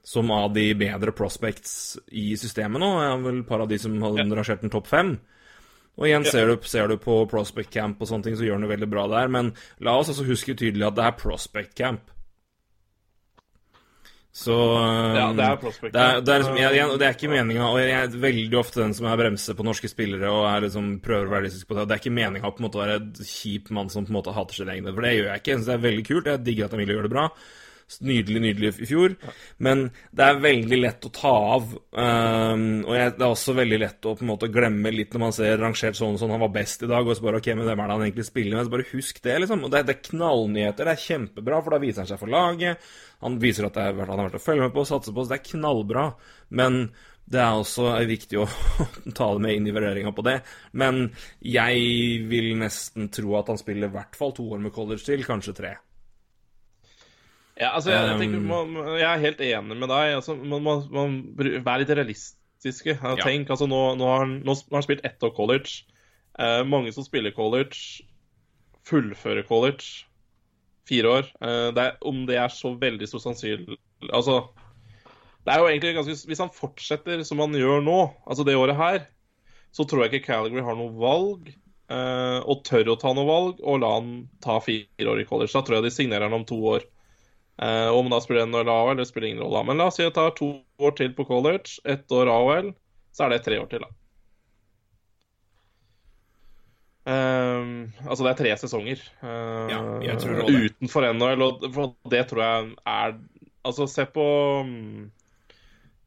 som av de bedre prospects i systemet nå. Er vel et par av de som har rangert den topp fem. Og igjen, ser, du, ser du på Prospect Camp og sånne ting, så gjør han det veldig bra der. Men la oss altså huske tydelig at det er Prospect Camp. Så Ja, det er Prospect prospect. det er, det er, liksom, jeg, jeg, det er ikke meninga Og jeg er veldig ofte den som er bremse på norske spillere og er liksom prøver å være realistisk på det. Og det er ikke meninga å på en måte være en kjip mann som på en måte hater sine egne, for det gjør jeg ikke. Jeg synes det er veldig kult. Jeg digger at Emilie gjør det bra. Nydelig, nydelig i fjor. Men det er veldig lett å ta av. Um, og det er også veldig lett å på en måte glemme litt når man ser rangert sånn og sånn. Han var best i dag, og så bare OK, men hvem er det han egentlig spiller med? Så bare husk det, liksom. Og det, det er knallnyheter. Det er kjempebra, for da viser han seg for laget. Han viser at er, han har vært å følge med på og satse på, så det er knallbra. Men det er også viktig å ta det med inn i vurderinga på det. Men jeg vil nesten tro at han spiller i hvert fall to år med college til, kanskje tre. Ja, altså, jeg, jeg, Um, tenker, man, jeg er helt enig med deg. Altså, man må være litt realistiske. Ja. Tenk, altså, nå, nå, har han, nå har han spilt ett år college. Eh, mange som spiller college, fullfører college. Fire år. Eh, det er, om det er så veldig stort sannsynlig Altså det er jo egentlig ganske, Hvis han fortsetter som han gjør nå, altså det året her, så tror jeg ikke Calgary har noe valg. eh, og tør å ta noe valg og la han ta fire år i college. Da tror jeg de signerer han om to år. Eh, om da spiller en år AOL, det spiller ingen rolle. Men la oss si det tar to år til på college, ett år AOL, så er det tre år til, da. Um, altså det er tre sesonger uh, Ja, jeg tror også det. utenfor NHL, og for det tror jeg er Altså, se på mm,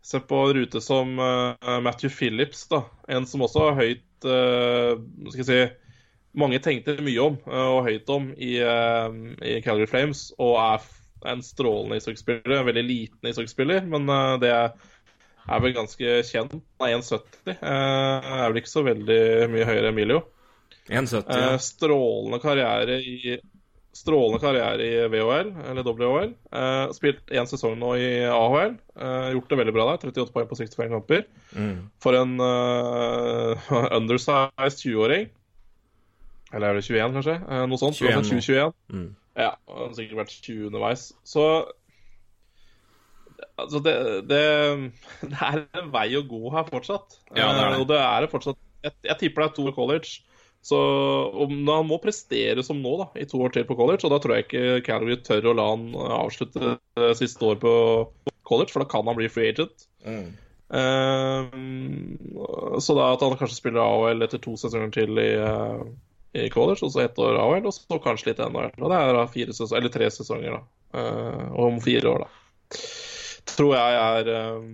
Se på rute som uh, Matthew Phillips, da. En som også har høyt uh, skal jeg si Mange tenkte mye om eh, og høyt om i, i Calgary Flames, og er en strålende ishockeyspiller. En veldig liten ishockeyspiller, men eh, det er vel ganske kjent. Han er 1,70. eh, er vel ikke så veldig mye høyere enn Emilio. 1,70. Eh, Ja. strålende karriere i Strålende karriere i VHL, eller WHL. Eh, spilt én sesong nå i AHL. Eh, gjort det veldig bra der. 38 poeng på 65 kamper. Mm. For en uh, undersized 20-åring. Eller er det 21, kanskje? Eh, noe sånt. 21 Altså 2021. Mm. Ja, og han har sikkert vært 20 underveis. Så Altså, det, det, det er en vei å gå her fortsatt. Ja, det er det. Og det er det fortsatt. Jeg, jeg tipper det er to år college. Så om, Han må prestere som nå, da, i to år til på college. Og da tror jeg ikke Calgary tør å la han eh, avslutte eh, siste år på college, for da kan han bli free agent. Mm. Um, så da at han kanskje spiller AHL etter to sesonger til i, eh, i college, og så ett år AHL, og så kanskje litt NHL. Og det er da fire sesonger, eller tre sesonger, da. Eh, og om fire år, da. Tror jeg er eh,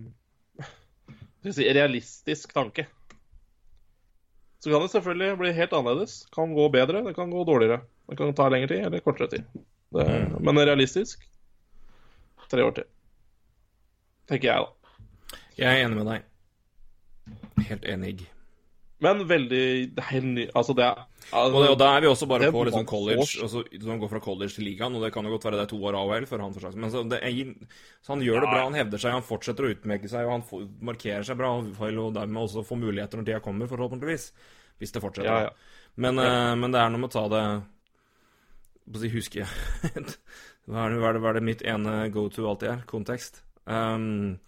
skal si, realistisk tanke. Så kan det selvfølgelig bli helt annerledes. Kan gå bedre, det kan gå dårligere. Det kan ta lengre tid eller kortere tid. Det, Men realistisk tre år til. Tenker jeg, da. Jeg er enig med deg. Helt enig. Men veldig det er helt ny Altså, det er Og, det, og da er vi også bare på liksom college. så, Altså, han går fra college til ligaen, og det kan jo godt være det er to år AHL for han. får sjansen. Men så, det er, så han gjør det bra, han hevder seg, han fortsetter å utmerke seg, og han får, markerer seg bra, og dermed også får muligheter når tida kommer, forhåpentligvis. Hvis det fortsetter. Ja, ja. Men, eh, men det er noe med å ta det På å si, huske hva, er det, hva, er det, hva er det mitt ene go to alltid er? Kontekst. Um,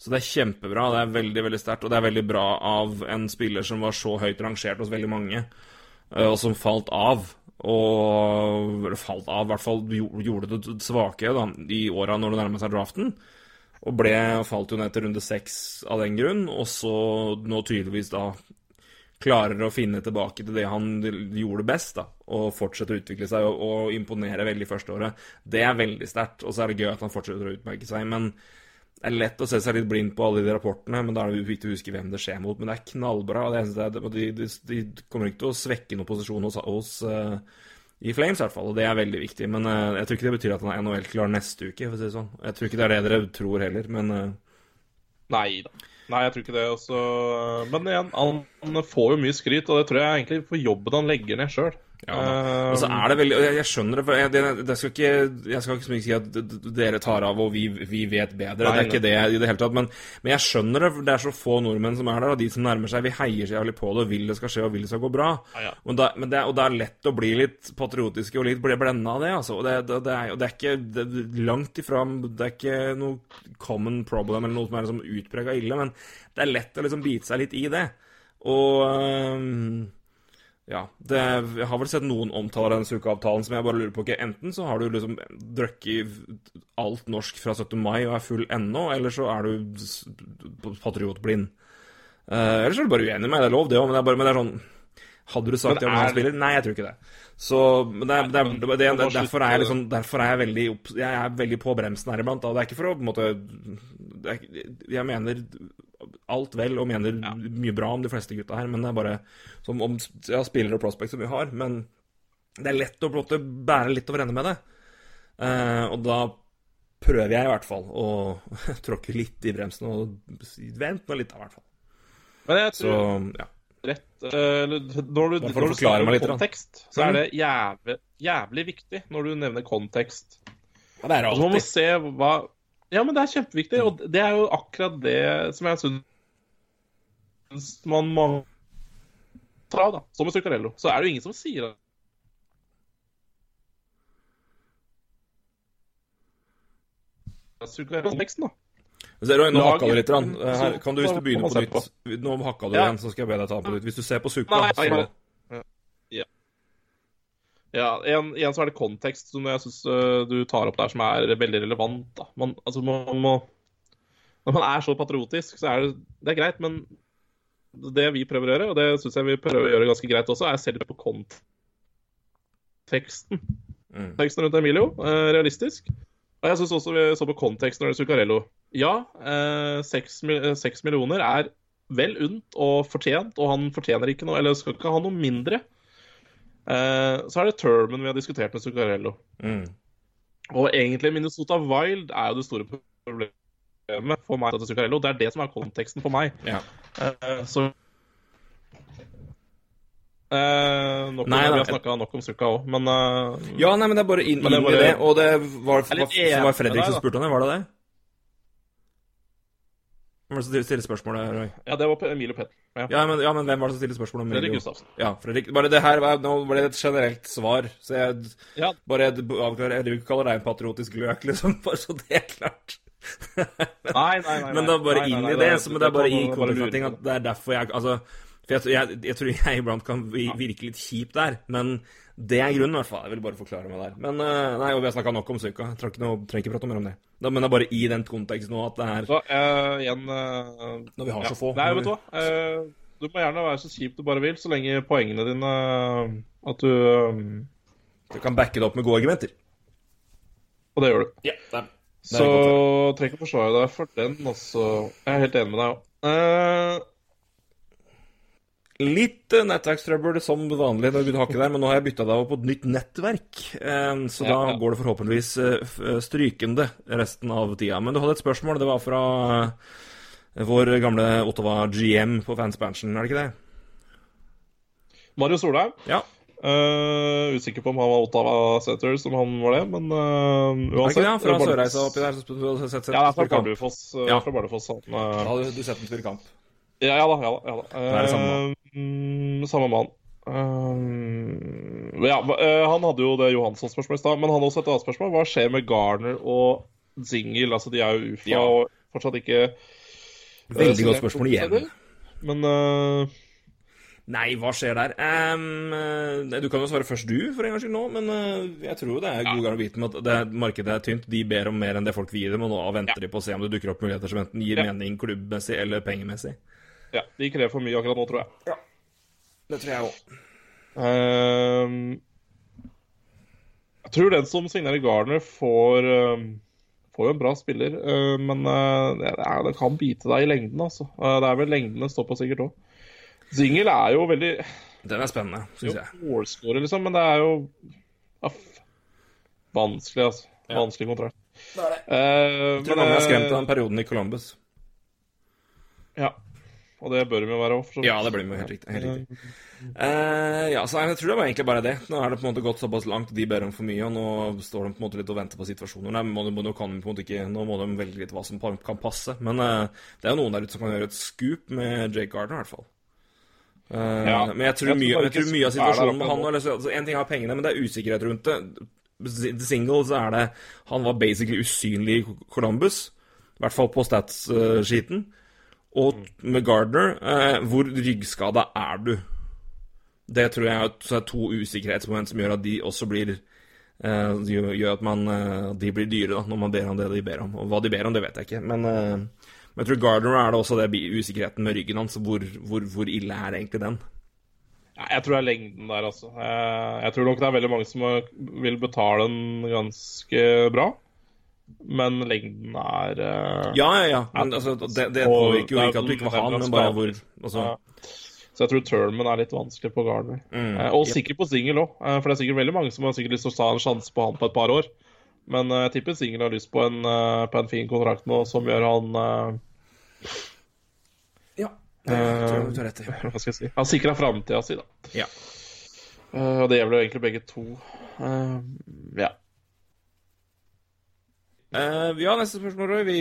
så det er kjempebra. Det er veldig veldig sterkt, og det er veldig bra av en spiller som var så høyt rangert hos veldig mange, eh, og som falt av. Og falt av, i hvert fall gjorde det svake da, i åra når det nærma seg draften. Og ble, falt jo ned til runde seks av den grunn, og så nå tydeligvis da klarer å finne tilbake til det han gjorde best, da, og fortsetter å utvikle seg og, og imponere veldig første året. Det er veldig sterkt, og så er det gøy at han fortsetter å utmerke seg. Men det er lett å se seg litt blind på alle de rapportene, men da er det viktig å huske hvem det skjer mot. Men det er knallbra. og det eneste er, de, de, de kommer ikke til å svekke noen posisjon hos, hos uh, i Flames, i hvert fall, og det er veldig viktig. Men uh, jeg tror ikke det betyr at han er NHL-klar neste uke, for å si det sånn. Jeg tror ikke det er det dere tror heller, men uh... Nei da. Nei, jeg tror ikke det. Også. Men igjen, han, får jo mye skryt, og det tror jeg egentlig for jobben han legger ned sjøl. Ja, og så er det veldig Jeg, jeg skjønner det, for jeg, det, det skal ikke, jeg skal ikke si at dere tar av og vi, vi vet bedre. Nei, det er ikke det i det hele tatt. Men, men jeg skjønner det, for det er så få nordmenn som er der, og de som nærmer seg, vi heier så jævlig på det og vil det skal skje og vil det skal gå bra. Ja, ja. Og, da, men det, er- og det er lett å bli litt patriotiske og litt blenda av det, altså. Og det, det, er, og det er ikke det- langt ifra Det er ikke noe common problem eller noe som er liksom utprega ille, men det er lett å liksom bite seg litt i det. Og øhm, ja, det, jeg har vel sett noen omtaler av den Suka-avtalen som jeg bare lurer på ikke. Enten så har du liksom drukket alt norsk fra 17. mai og er full ennå, eller så er du patriotblind. Uh, eller så er du bare uenig med meg, det er lov, det òg, men men det er sånn Hadde du sagt det om en er- spiller? Nei, jeg tror ikke det. Så men det er, det det det er, derfor er jeg liksom Derfor er jeg veldig opp, Jeg er veldig på bremsen her iblant. Og det er ikke for å på en måte er, Jeg mener alt vel og mener mye bra om de fleste gutta her, men det er bare som om ja, spillere og prospects som vi har. Men det er lett å måte bære litt over ende med det. Eh, og da prøver jeg i hvert fall å tråkke litt i bremsen og vente vent nå litt, da, i hvert fall. Men jeg Så tror ja. rett uh, Når du, når du snakker litt, kontekst, så er det jævlig, jævlig viktig når du nevner kontekst. ja det er det Så man må alltid. se hva Ja, men det er kjempeviktig, og det er jo akkurat det som jeg syns man må ta av, da. Som med Zuccarello. Så er det jo ingen som sier det. Zuccarello-teksten, da. Så, Roy, nå hakka du litt. Her, kan du, hvis du begynner på nytt Nå hakka du igjen, så skal jeg be deg ta den på nytt. Hvis du ser på Zucca, så. Ja, igjen, igjen så er det kontekst som jeg syns du tar opp der, som er veldig relevant. da. Man, altså, man må Når man er så patriotisk, så er det, det er greit, men det vi prøver å gjøre, og det syns jeg vi prøver å gjøre ganske greit også, er å se litt på konteksten. Mm. Teksten rundt Emilio, eh, realistisk. Og jeg syns også vi så på konteksten når det er Zuccarello. Ja, eh, seks eh, millioner er vel unt og fortjent, og han fortjener ikke noe, eller skal ikke ha noe mindre. Eh, så er det Turman vi har diskutert med Zuccarello. Mm. Og egentlig Minnesota Wild er jo det store problemet for meg til Zuccarello. Det er det som er konteksten for meg. Ja. Eh, så eh, nok om, Nei, nei. Vi har snakka nok om Sukka òg, men eh, ja, nei, men det er bare inn, i det. Og det var, var, var Fredrik som spurte om det, var det det? Hvem var det som stiller spørsmålet, Roy? Ja, det var Emil og Petter. Ja. Ja men, ja, men hvem var det som stiller spørsmål om Fredrik? Gustavsen. Ja, Fredrik. Bare det her var, nå ble det et generelt svar, så jeg Ja, bare avklarer Jeg vil ikke kalle deg en patriotisk løk, liksom, bare så det er klart. Nei, nei, nei. nei. Men det er bare Nei, nei, inn i det, men det er bare i det var bare konteksten av lurer ting at det er derfor jeg Altså, for jeg, jeg, jeg tror jeg iblant kan virke litt kjip der, men det er grunnen, i hvert fall. Jeg vil bare forklare meg der. Men eh, nei, vi har snakka nok om Psyka. Jeg trenger ikke, prate mer om det. Da, men det er bare i den konteksten nå at det er Så uh, igjen uh, Når vi har ja. så få. Nei, vet du hva. Uh, du må gjerne være så kjip du bare vil, så lenge poengene dine At du eh, Du kan backe det opp med gode argumenter. Og det gjør du. Ja, det er, det er Så trenger ikke å forsvare deg for den også. Jeg er helt enig med deg òg. Litt uh, nettverkstrøbbel som vanlig, når vi ikke der, men nå har jeg bytta deg over på et nytt nettverk. Eh, så da går det forhåpentligvis eh, strykende resten av tida. Men du hadde et spørsmål. Det var fra eh, vår gamle Ottawa GM på fanspansion, er det ikke det? Mario Solheim. Ja. Uh, usikker på om han var Ottawa Setter, som han var det, men uh, Er det uansett. ikke det? Fra Sørreisa oppi der? Så du sett, sett, Ja, det er fra. Bardufoss. Uh, Ja. Fra Bardufoss han, uh... Da hadde du sett den spille kamp. Ja, ja da. Ja, da, ja, da. Det det samme mann. Um, ja, eh, han hadde jo det Johansson-spørsmålet i stad, men han hadde også et annet spørsmål. Hva skjer med Garner og Zingel? Altså, de er jo UFA Ja. og fortsatt ikke eh, Veldig godt spørsmål igjen. Men uh... Nei, hva skjer der? Ehm, eh, du kan jo svare først du, for en gangs skyld nå, men uh, jeg tror det er god gang å vite med at det, markedet er tynt. De ber om mer enn det folk vil gi dem, og nå venter de på å se om det dukker opp muligheter som enten gir Ja. mening klubbmessig eller pengemessig. Ja, de krever for mye akkurat nå, tror jeg. Ja, Det tror jeg òg. Ehm, jeg tror den som signerer Gardner, får, ehm, får jo en bra spiller, Uh, men uh, det, er, det kan bite deg i lengden, altså. Uh, det er vel lengden det står på sikkert òg. Zingel er jo veldig Den er spennende, syns jeg. målscorer, liksom, men det er jo aff, vanskelig, altså. Ja. Vanskelig kontrakt. Det er det. Eh, Jeg tror men, mange er skremt av den perioden i Columbus. Ja. Og det bør de jo være òg. Ja, det blir jo helt riktig. Helt riktig. Uh, ja, så jeg tror det var egentlig bare det. Nå er det på en måte gått såpass langt, de ber om for mye, og nå står de på en måte litt og venter på situasjoner. Nei, må, må, kan de på en måte ikke, nå må de velge litt hva som kan passe. Men uh, det er jo noen der ute som kan gjøre et scoop med Jake Gardner, i hvert fall. Uh, Ja, men jeg tror, jeg mye, jeg tror mye av situasjonen med han altså, En ting er pengene, men det er usikkerhet rundt det. The single så er det Han var basically usynlig i Columbus, i hvert fall på stats-skiten. Og med Gardner, eh, hvor ryggskada er du? Det tror jeg er to usikkerhetsmoment som gjør at de også blir eh, gjør, at man, eh, de blir dyre da, når man ber om det de ber om. Og hva de ber om, det vet jeg ikke. Men, eh, men jeg tror Gardner er det også det usikkerheten med ryggen hans. Hvor, hvor, hvor ille er egentlig den? Jeg tror det er lengden der, altså. Eh, Jeg tror nok det er veldig mange som vil betale den ganske bra. Men lengden er uh, Ja, ja, ja. Men altså, det, det påvirker jo ikke at du ikke vil ha den den, men bare hvor altså, Ja. Så jeg tror Turnman er litt vanskelig på Gardner. Mm, uh, og ja. sikkert på singel òg, for det er sikkert veldig mange som har sikkert lyst til å ta en sjanse på han på et par år. Men eh, jeg tipper singel har lyst på en, eh, på en fin kontrakt nå som gjør han eh, Ja. Det tror jeg du tar rett i. Hva skal jeg si? Han sikrer framtida si, da. Ja. Eh, og det gjelder jo egentlig begge to. Eh, ja. Eh, ja, neste spørsmål, Roy. Vi,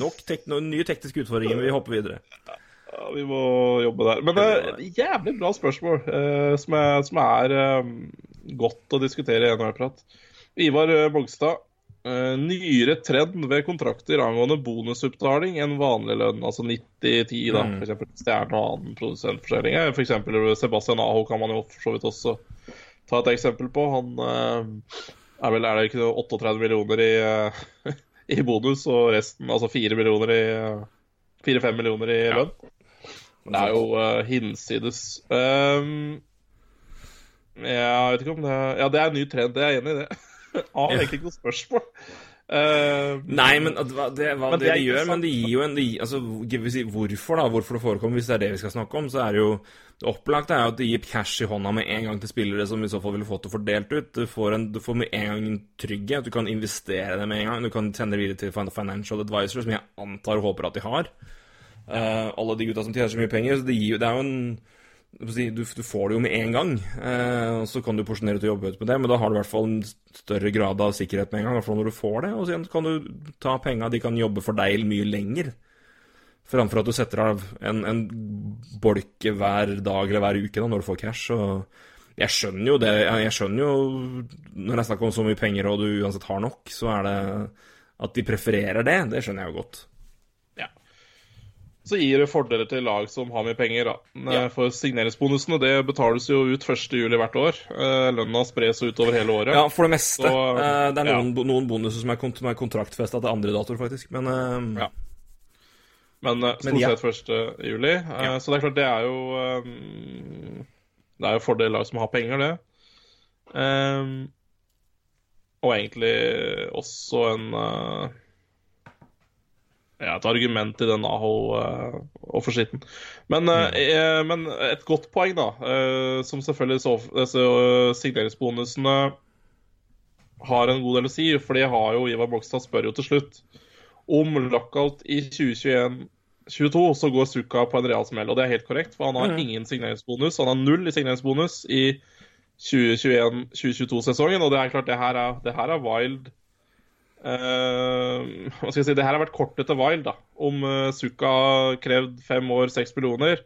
nok tek no, nye tekniske utfordringer, men vi hopper videre. ja, vi må jobbe der. Men det er et jævlig bra spørsmål, uh, som er, som er eh, godt å diskutere i NHL-prat. Ivar eh, Bogstad. Uh, nyere trend ved kontrakter angående bonusutbetaling enn vanlig lønn, altså 90-10, da, Mm. eksempel stjerne og annen produsentforskjelling. Eh, For eksempel Sebastian Aho kan man jo for så vidt også ta et eksempel på. Han eh, er vel, er det ikke noe 38 millioner i, eh, i bonus, og resten, altså 4 millioner i 4-5 millioner i lønn. Det er jo uh, hinsides. Um, jeg vet ikke om det er Ja, det er en ny trend, det er jeg enig i det. Jeg har egentlig ikke noe spørsmål. Uh, Nei, men at hva- det, Men det, det de gjør, men det gir jo en de, altså, si, Hvorfor da, hvorfor det forekommer, hvis det er det vi skal snakke om, så er det jo det opplagte er jo at det gir cash i hånda med en gang til spillere som i så fall ville fått det fordelt ut. Du får, en, du får med en gang en trygghet. Du kan investere det med en gang. Du kan sende det videre til financial advisor, som jeg antar og håper at de har. Uh, alle de gutta som tjener så mye penger. Så det, gir, det er jo en du, du får det jo med en gang, eh, og så kan du porsjonere ut og jobbe ut med det, men da har du i hvert fall en større grad av sikkerhet med en gang, når du får det, og så kan du ta penga, de kan jobbe for deg mye lenger, framfor at du setter av en, en bolke hver dag eller hver uke da, når du får cash, og jeg skjønner jo det, jeg skjønner jo, når jeg snakker om så mye penger, og du uansett har nok, så er det at de prefererer det, det skjønner jeg jo godt. Så gir det fordeler til lag som har mye penger. da. Eh, Ja. For signeringsbonusene det betales jo ut 1.7 hvert år. Eh, Lønna spres utover hele året. Ja, for det meste. Så, Eh, det er ja. noen, noen bonuser som er, kont kontraktfesta til andre datoer, faktisk, men uh... Ja. Men stort Men ja. sett 1. juli. Eh, Ja. Så det er klart, det er jo Det er jo fordel lag som har penger, det. Og egentlig også en ja, et argument i den Aho-offersitten. Men, eh, eh, men et godt poeng, da, eh, som selvfølgelig så, så signeringsbonusene har en god del å si, for det har jo Ivar Bogstad spør jo til slutt om lockout i 2021-2022, så går Suka på en real smell. Og det er helt korrekt, for han har mm. ingen signeringsbonus. Han har null i signeringsbonus i 2021-2022-sesongen, og det er klart, det her er, det her er wild. Eh, hva skal jeg si, Det her har vært kortet til Wild. da Om uh, har krevd fem år, seks millioner,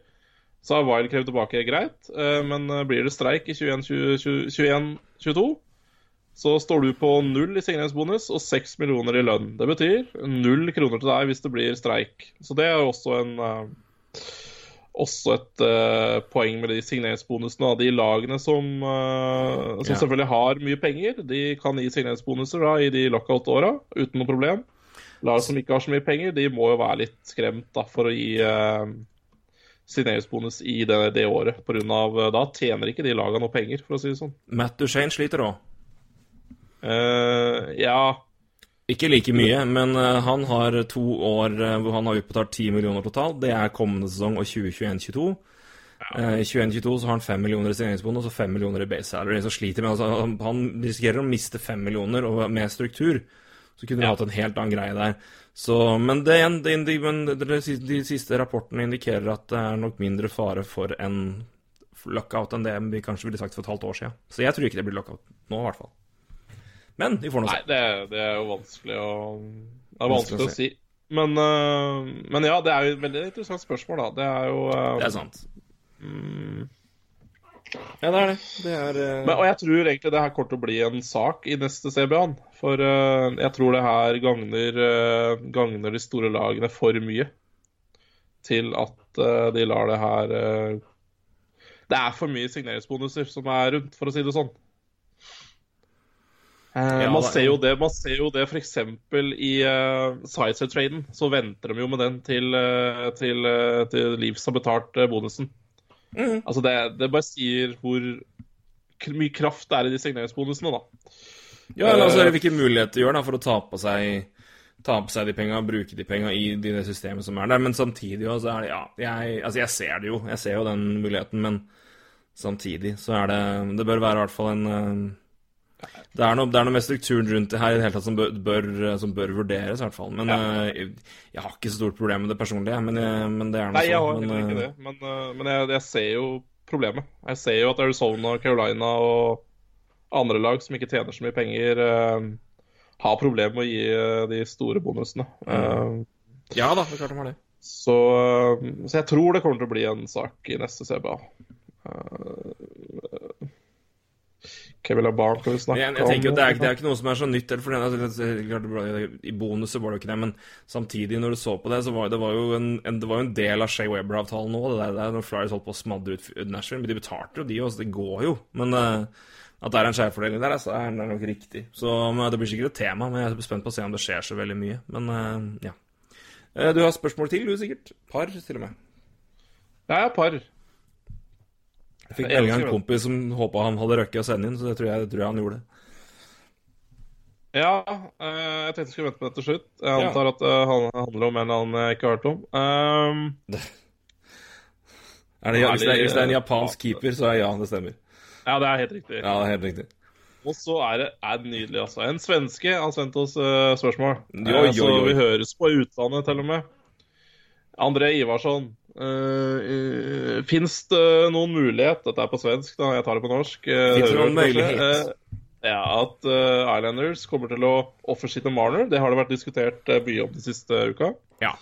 så har Wild krevd tilbake greit. Uh, men blir det streik i 21-22, så står du på null i signeringsbonus og seks millioner i lønn. Det betyr null kroner til deg hvis det blir streik. Så det er jo også en eh, også et uh, poeng med de signeringsbonusene de lagene som, uh, som Ja. selvfølgelig har mye penger. De kan gi signeringsbonuser da, i de lockout-åra uten noe problem. Lag som ikke har så mye penger, de må jo være litt skremt da, for å gi uh, signeringsbonus i det, det året. På grunn av, da tjener ikke de lagene noe penger, for å si det sånn. Matt Duchene sliter. Eh, ja Ikke like mye, men eh, han har to år eh, hvor han har utbetalt 10 millioner totalt. Det er kommende sesong og 2021-22. Eh, I 2021-22 så har han 5 millioner i signeringsbonus og 5 millioner i base salary. Så sliter med, altså, han- risikerer å miste 5 millioner, og med struktur så kunne vi Ja. hatt en helt annen greie der. Så, men det, det, de, de, de siste rapportene indikerer at det er nok mindre fare for en lockout enn det vi kanskje ville sagt for et halvt år siden. Så jeg tror ikke det blir lockout nå, i hvert fall. Men vi får nå Nei, det, det er jo vanskelig å Det er Vanskelig vanskelig å å si. Men, uh, men ja, det er jo et veldig interessant spørsmål, da. Det er jo uh, Det er sant. mm, Ja, det er det. Det er uh... men, Og jeg tror egentlig det her kommer til å bli en sak i neste CBA-en. For uh, jeg tror det her gagner, uh, gagner de store lagene for mye til at de lar det her Det er for mye signeringsbonuser som er rundt, for å si det sånn. Eh, Ja, man, er- ser jo det, man ser jo det f.eks. i uh, Sizer-traden. Så venter de jo med den til, uh, til, uh, til Leeds har betalt eh, bonusen. Mm. Altså det, det bare sier hvor mye kraft det er i de signeringsbonusene, da. Ja, eller altså Eh, hvilke muligheter de gjør da for å ta på seg Ta på seg de penga, bruke de penga i de, det systemet som er der. Men samtidig også er det Ja, jeg, altså jeg ser det jo. Jeg ser jo den muligheten, men samtidig så er det Det bør være i hvert fall en eh, det er, noe, det er noe med strukturen rundt det her i det hele tatt som bør, bør, som bør vurderes, i hvert fall. Men ja. jeg, jeg har ikke så stort problem med det personlig, men, jeg, men det er noe Nei, jeg har sånn. Men, ikke eh, det. Men, eh, men jeg, jeg ser jo problemet. Jeg ser jo at Arizona, Carolina og andre lag som ikke tjener så mye penger, uh, har problemer med å gi eh, de store bonusene. Uh, ja da, det er klart de har det. så, eh, så jeg tror det kommer til å bli en sak i neste CBA. Kan vi snakke Jeg, jeg tenker jo det det er ikke noe som er så nytt. For den, I bonuset var det jo ikke det, men samtidig, når du så på det, så var det var jo en, en, det var jo en del av Shea Weber-avtalen nå. Det der, der når Flyers holdt på å smadre ut Nashville. Men de betalte jo, de også. Det går jo. Men uh, at det er en skjevfordeling der, altså, er det nok riktig. Så men Det blir sikkert et tema, men jeg er spent på å se om det skjer så veldig mye. Men uh, ja. Eh, Du har spørsmål til, du sikkert? Par, til og med. Ja, jeg er par. Jeg fikk melding av en kompis som håpa han hadde røkket å sende inn, så det tror jeg, det tror jeg han gjorde. Ja, eh, jeg tenkte jeg skulle vente på det til slutt. Jeg Ja. antar at det handler om en annen jeg ikke har hørt om. Um, Er det, hvis, det hvis det er en japansk keeper, så er ja, det stemmer. ja, det er helt riktig. Ja, det er helt riktig. Og så er det, er nydelig, altså. En svenske har sendt oss uh, spørsmål. Jo, jo, så oi, oi. vi høres på utlandet, til og med. André Ivarsson. Uh, Fins det noen mulighet Dette er på svensk, da. Jeg tar det på norsk. eh, Finnes det noen mulighet? Eh, ja, at uh, Islanders kommer til å offersitte Marner. Det har det vært diskutert uh, mye om de siste uka. Ja.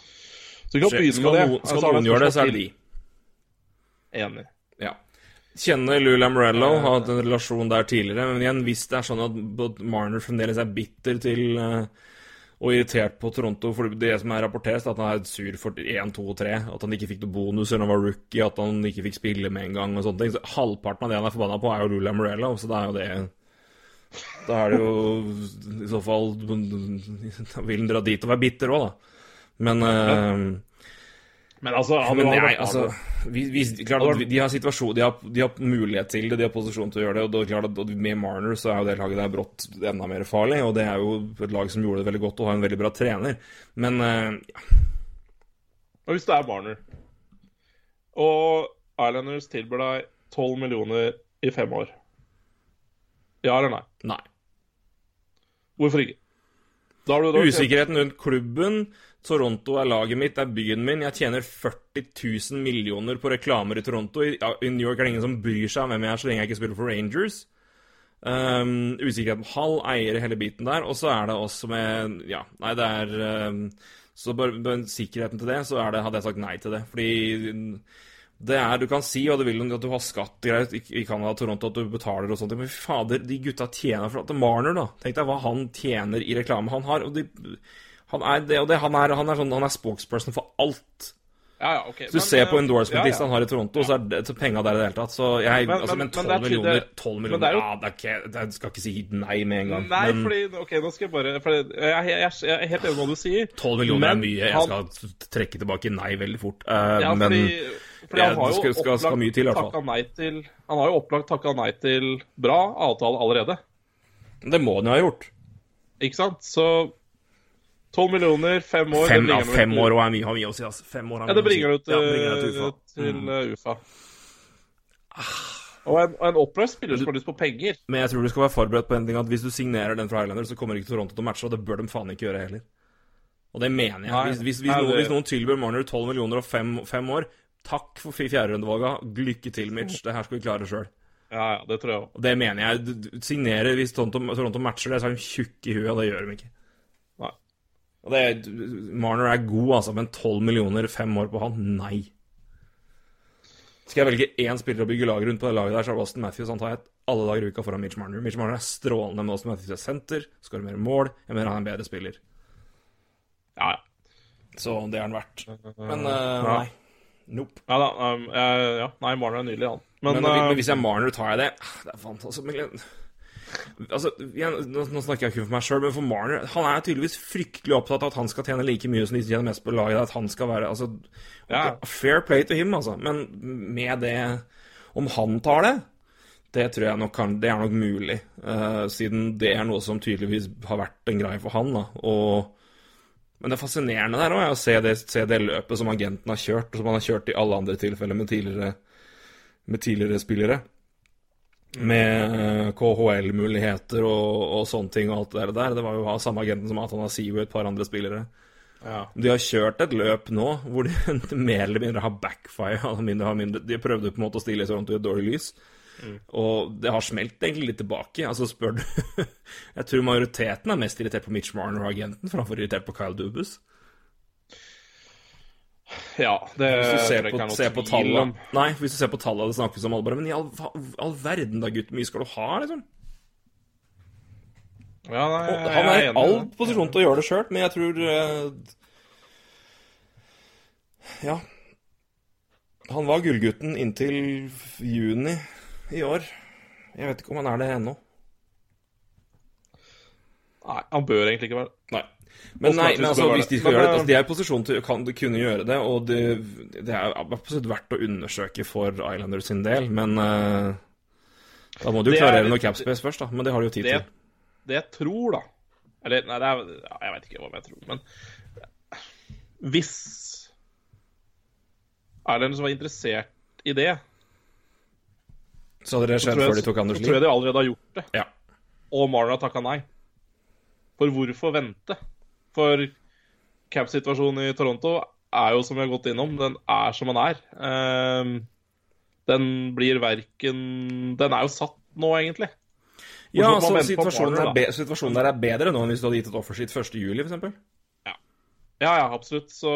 Så vi kan begynne Skal med det. noen, skal noen gjøre det, så er det de. Enig. Ja. Kjenner Lou Lamorello, har hatt en relasjon der tidligere. Men igjen, hvis det er sånn at Marner fremdeles er bitter til eh, og irritert på Toronto for det som er rapportert, at han er sur for 1, 2 og 3. At han ikke fikk noe bonus når han var rookie, at han ikke fikk spille med en gang. og sånne ting. Så Halvparten av det han er forbanna på, er jo Lula Morella, så da er jo det Da er det jo i så fall Da vil han dra dit og være bitter òg, da. Men eh, Men altså, hadde men nei, altså vi, vi, klart de har situasjon de har, de har mulighet til det, de har posisjon til å gjøre det. Og det er klart at Med Marner så er jo det laget der brått enda mer farlig. Og det er jo et lag som gjorde det veldig godt og har en veldig bra trener. Men uh, ja, Og hvis det er Marner, og Islanders tilbyr deg 12 millioner i fem år Ja eller nei? nei. Hvorfor ikke? Usikkerheten rundt klubben. Toronto er laget mitt, det er byen min. Jeg tjener 40 000 millioner på reklamer i Toronto. I, New York er det ingen som bryr seg om hvem jeg er, så lenge jeg ikke spiller for Rangers. Um, usikkerhet om halv eier i hele biten der. Og så er det også med Ja, nei, det er um, Så bare bare sikkerheten til det, så det, hadde jeg sagt nei til det. Fordi det er, Du kan si og det vil at du har skatt greit, i Canada og Toronto, at du betaler og sånt, men fader, de gutta tjener for at Marner, da. Tenk deg hva han tjener i reklame. Han har og de, Han er det og det. Han er, han er, sånn, han er spokesperson for alt. Ja, ja, ok. Så du Men, ser på endorsement-lista ja, han har i Toronto, så er det så penga der i det hele tatt. Så jeg Men- altså, men- Men 12 men det er millioner 12 millioner det er jo- Ja, det er ikke Jeg skal ikke si nei med en gang. Nei, men fordi OK, nå skal jeg bare jeg, jeg, jeg, er helt enig med hva du sier. 12 millioner Men er mye. Jeg han- skal trekke tilbake nei veldig fort. Uh, Ja, men fordi, fordi han har det jo skal- skal- skal mye til, i hvert fall. til Han har jo opplagt takka nei til bra avtale allerede. det må han jo ha gjort. Ikke sant? Så 12 millioner, fem år Fem, ja, fem år er mye, har mye å si. Altså. Fem år har Ja, det bringer du til, Ja, det til eh, UFA. til Mm. eh, UFA. Og en, og en opprørt spiller som har lyst på penger. Men jeg tror du skal være forberedt på en ting at hvis du signerer den fra Highlander, så kommer ikke Toronto til å matche, og det bør de faen ikke gjøre heller. Og det mener jeg. Nei, Hvis, hvis, hvis, nei, noen, hvis noen tilbyr Marner 12 millioner og fem, fem år, takk for fjerderundevalga. Lykke til, Mitch. Det her skal vi klare sjøl. Ja, ja, det tror jeg òg. Det mener jeg. Signerer hvis Toronto, Toronto matcher det, så er de tjukke i huet, og det gjør de ikke. Det, er- Marner er god, altså, men 12 millioner fem år på han? Nei. Skal jeg velge én spiller å bygge lag rundt på det laget der, så er det Austin Matthews. Han tar jeg alle dager i uka foran Mitch Marner. Mitch Marner er strålende, med Austin Matthews er senter, skårer mer mål. Jeg mener han er en bedre spiller. Ja, ja. Så det er han verdt. Men uh, Ja. nei. Nope. Ja da. Um, jeg, ja. Nei, Marner er nydelig, han. Men, Men, men, uh, hvis jeg er Marner, tar jeg det. Ah, Det er fantastisk. Altså, jeg, nå, nå snakker jeg ikke for meg sjøl, men for Marner Han er tydeligvis fryktelig opptatt av at han skal tjene like mye som de tjener mest på laget. At han skal være altså, Ja. Fair play to him, altså. Men med det Om han tar det, det tror jeg nok kan Det er nok mulig. uh, siden det er noe som tydeligvis har vært en greie for han. da Og men det fascinerende der er å se det, se det løpet som agenten har kjørt, og som han har kjørt i alle andre tilfeller med tidligere, med tidligere spillere. Med eh, KHL-muligheter og, og sånne ting og alt det der. Det var jo samme agenten som Atana Sivu og et par andre spillere. ja. De har kjørt et løp nå hvor de mer eller mindre har backfire. Altså mindre, mindre, de prøvde på en måte å stille Toronto i et dårlig lys. Og det har smelt egentlig litt tilbake. Altså spør du Jeg tror majoriteten er mest irritert på Mitch Marner og agenten framfor irritert på Kyle Dubus. Ja, det Hvis du ser jeg på, er noe på tallet Nei, hvis du ser på tallet det snakkes om alle bare Men i all, all verden da, gutt, hvor mye skal du ha, liksom? Ja, nei, jeg, jeg han er i all posisjon til å gjøre det sjøl, men jeg tror uh, Ja. Han var gullgutten inntil juni i år. Jeg vet ikke om han er det ennå. Nei, han bør egentlig ikke være det. Nei. Men, nei, men altså, hvis de skal gjøre det altså, De er i posisjon til å kunne gjøre det, og det, det er absolutt verdt å undersøke for Islanders sin del, men uh, Da må du jo er- klarere noe capspace først, da. Men det har du jo tid Det, til. det jeg tror, da Eller, nei, det er, jeg vet ikke hva jeg tror, men Hvis Islanders var interessert i det, Så hadde det skjedd før de tok Anders så tror jeg de allerede har gjort det. Ja. Og Mara takka nei. For hvorfor vente? For cap-situasjonen i Toronto er jo, som vi har gått innom, den er som den er. Um, den blir verken Den er jo satt nå, egentlig. Ja, så situasjonen, er be situasjonen der er bedre nå enn hvis du hadde gitt et offersheet 1. juli, f.eks. Ja, ja, absolutt. Så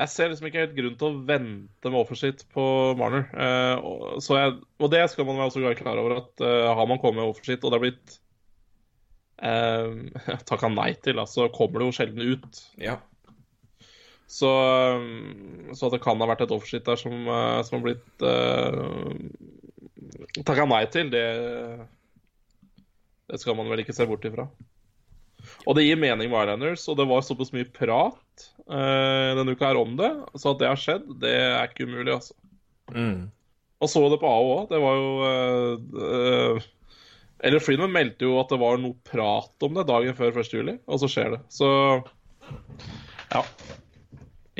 jeg ser liksom ikke helt grunn til å vente med offershit på Marner. Uh, så jeg, og det skal man være også være klar over, at uh, har man kommet med offershit, og det er blitt eh, takka nei til, så kommer det jo sjelden ut. Ja. Så, eh, så at det kan ha vært et offshit der som, eh, som har blitt eh, takka nei til, det, det skal man vel ikke se bort ifra. Og det gir mening med Islanders, og det var såpass mye prat eh, denne uka her om det, så at det har skjedd, det er ikke umulig, altså. Mm. Og så det på AO òg. Det var jo eh, eh, Eller Freeman meldte jo at det var noe prat om det dagen før 1. juli, og så skjer det. Så ja.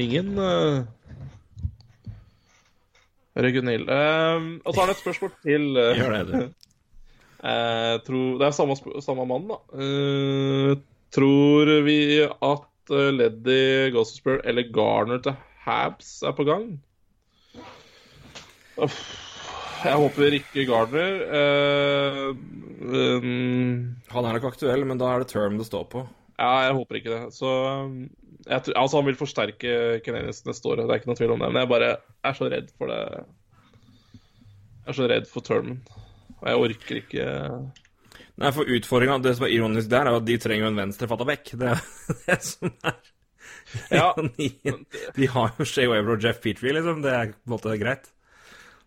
Ingen uh, Regunil. Uh, og så har det et spørsmål til. Uh... Gjør det, du. jeg tror, det er samme, samme mann, da. Eh, tror vi at uh, Leddy Gossespur eller Garner til Habs er på gang? Uff, jeg håper ikke Gardner. Uh, um, Han er nok aktuell, men da er det term det står på. ja, jeg håper ikke det. Så jeg, tror- altså, han vil forsterke Canadiens neste år, det er ikke noe tvil om det. Men jeg bare er så redd for det. Jeg er så redd for termen. Og jeg orker ikke Nei, for utfordringa Det som er ironisk der, er jo at de trenger jo en venstrefatta bekk. Det er det som er Ja, ironien. De har jo Shay Weber og Jeff Petrie, liksom. Det er på en måte greit.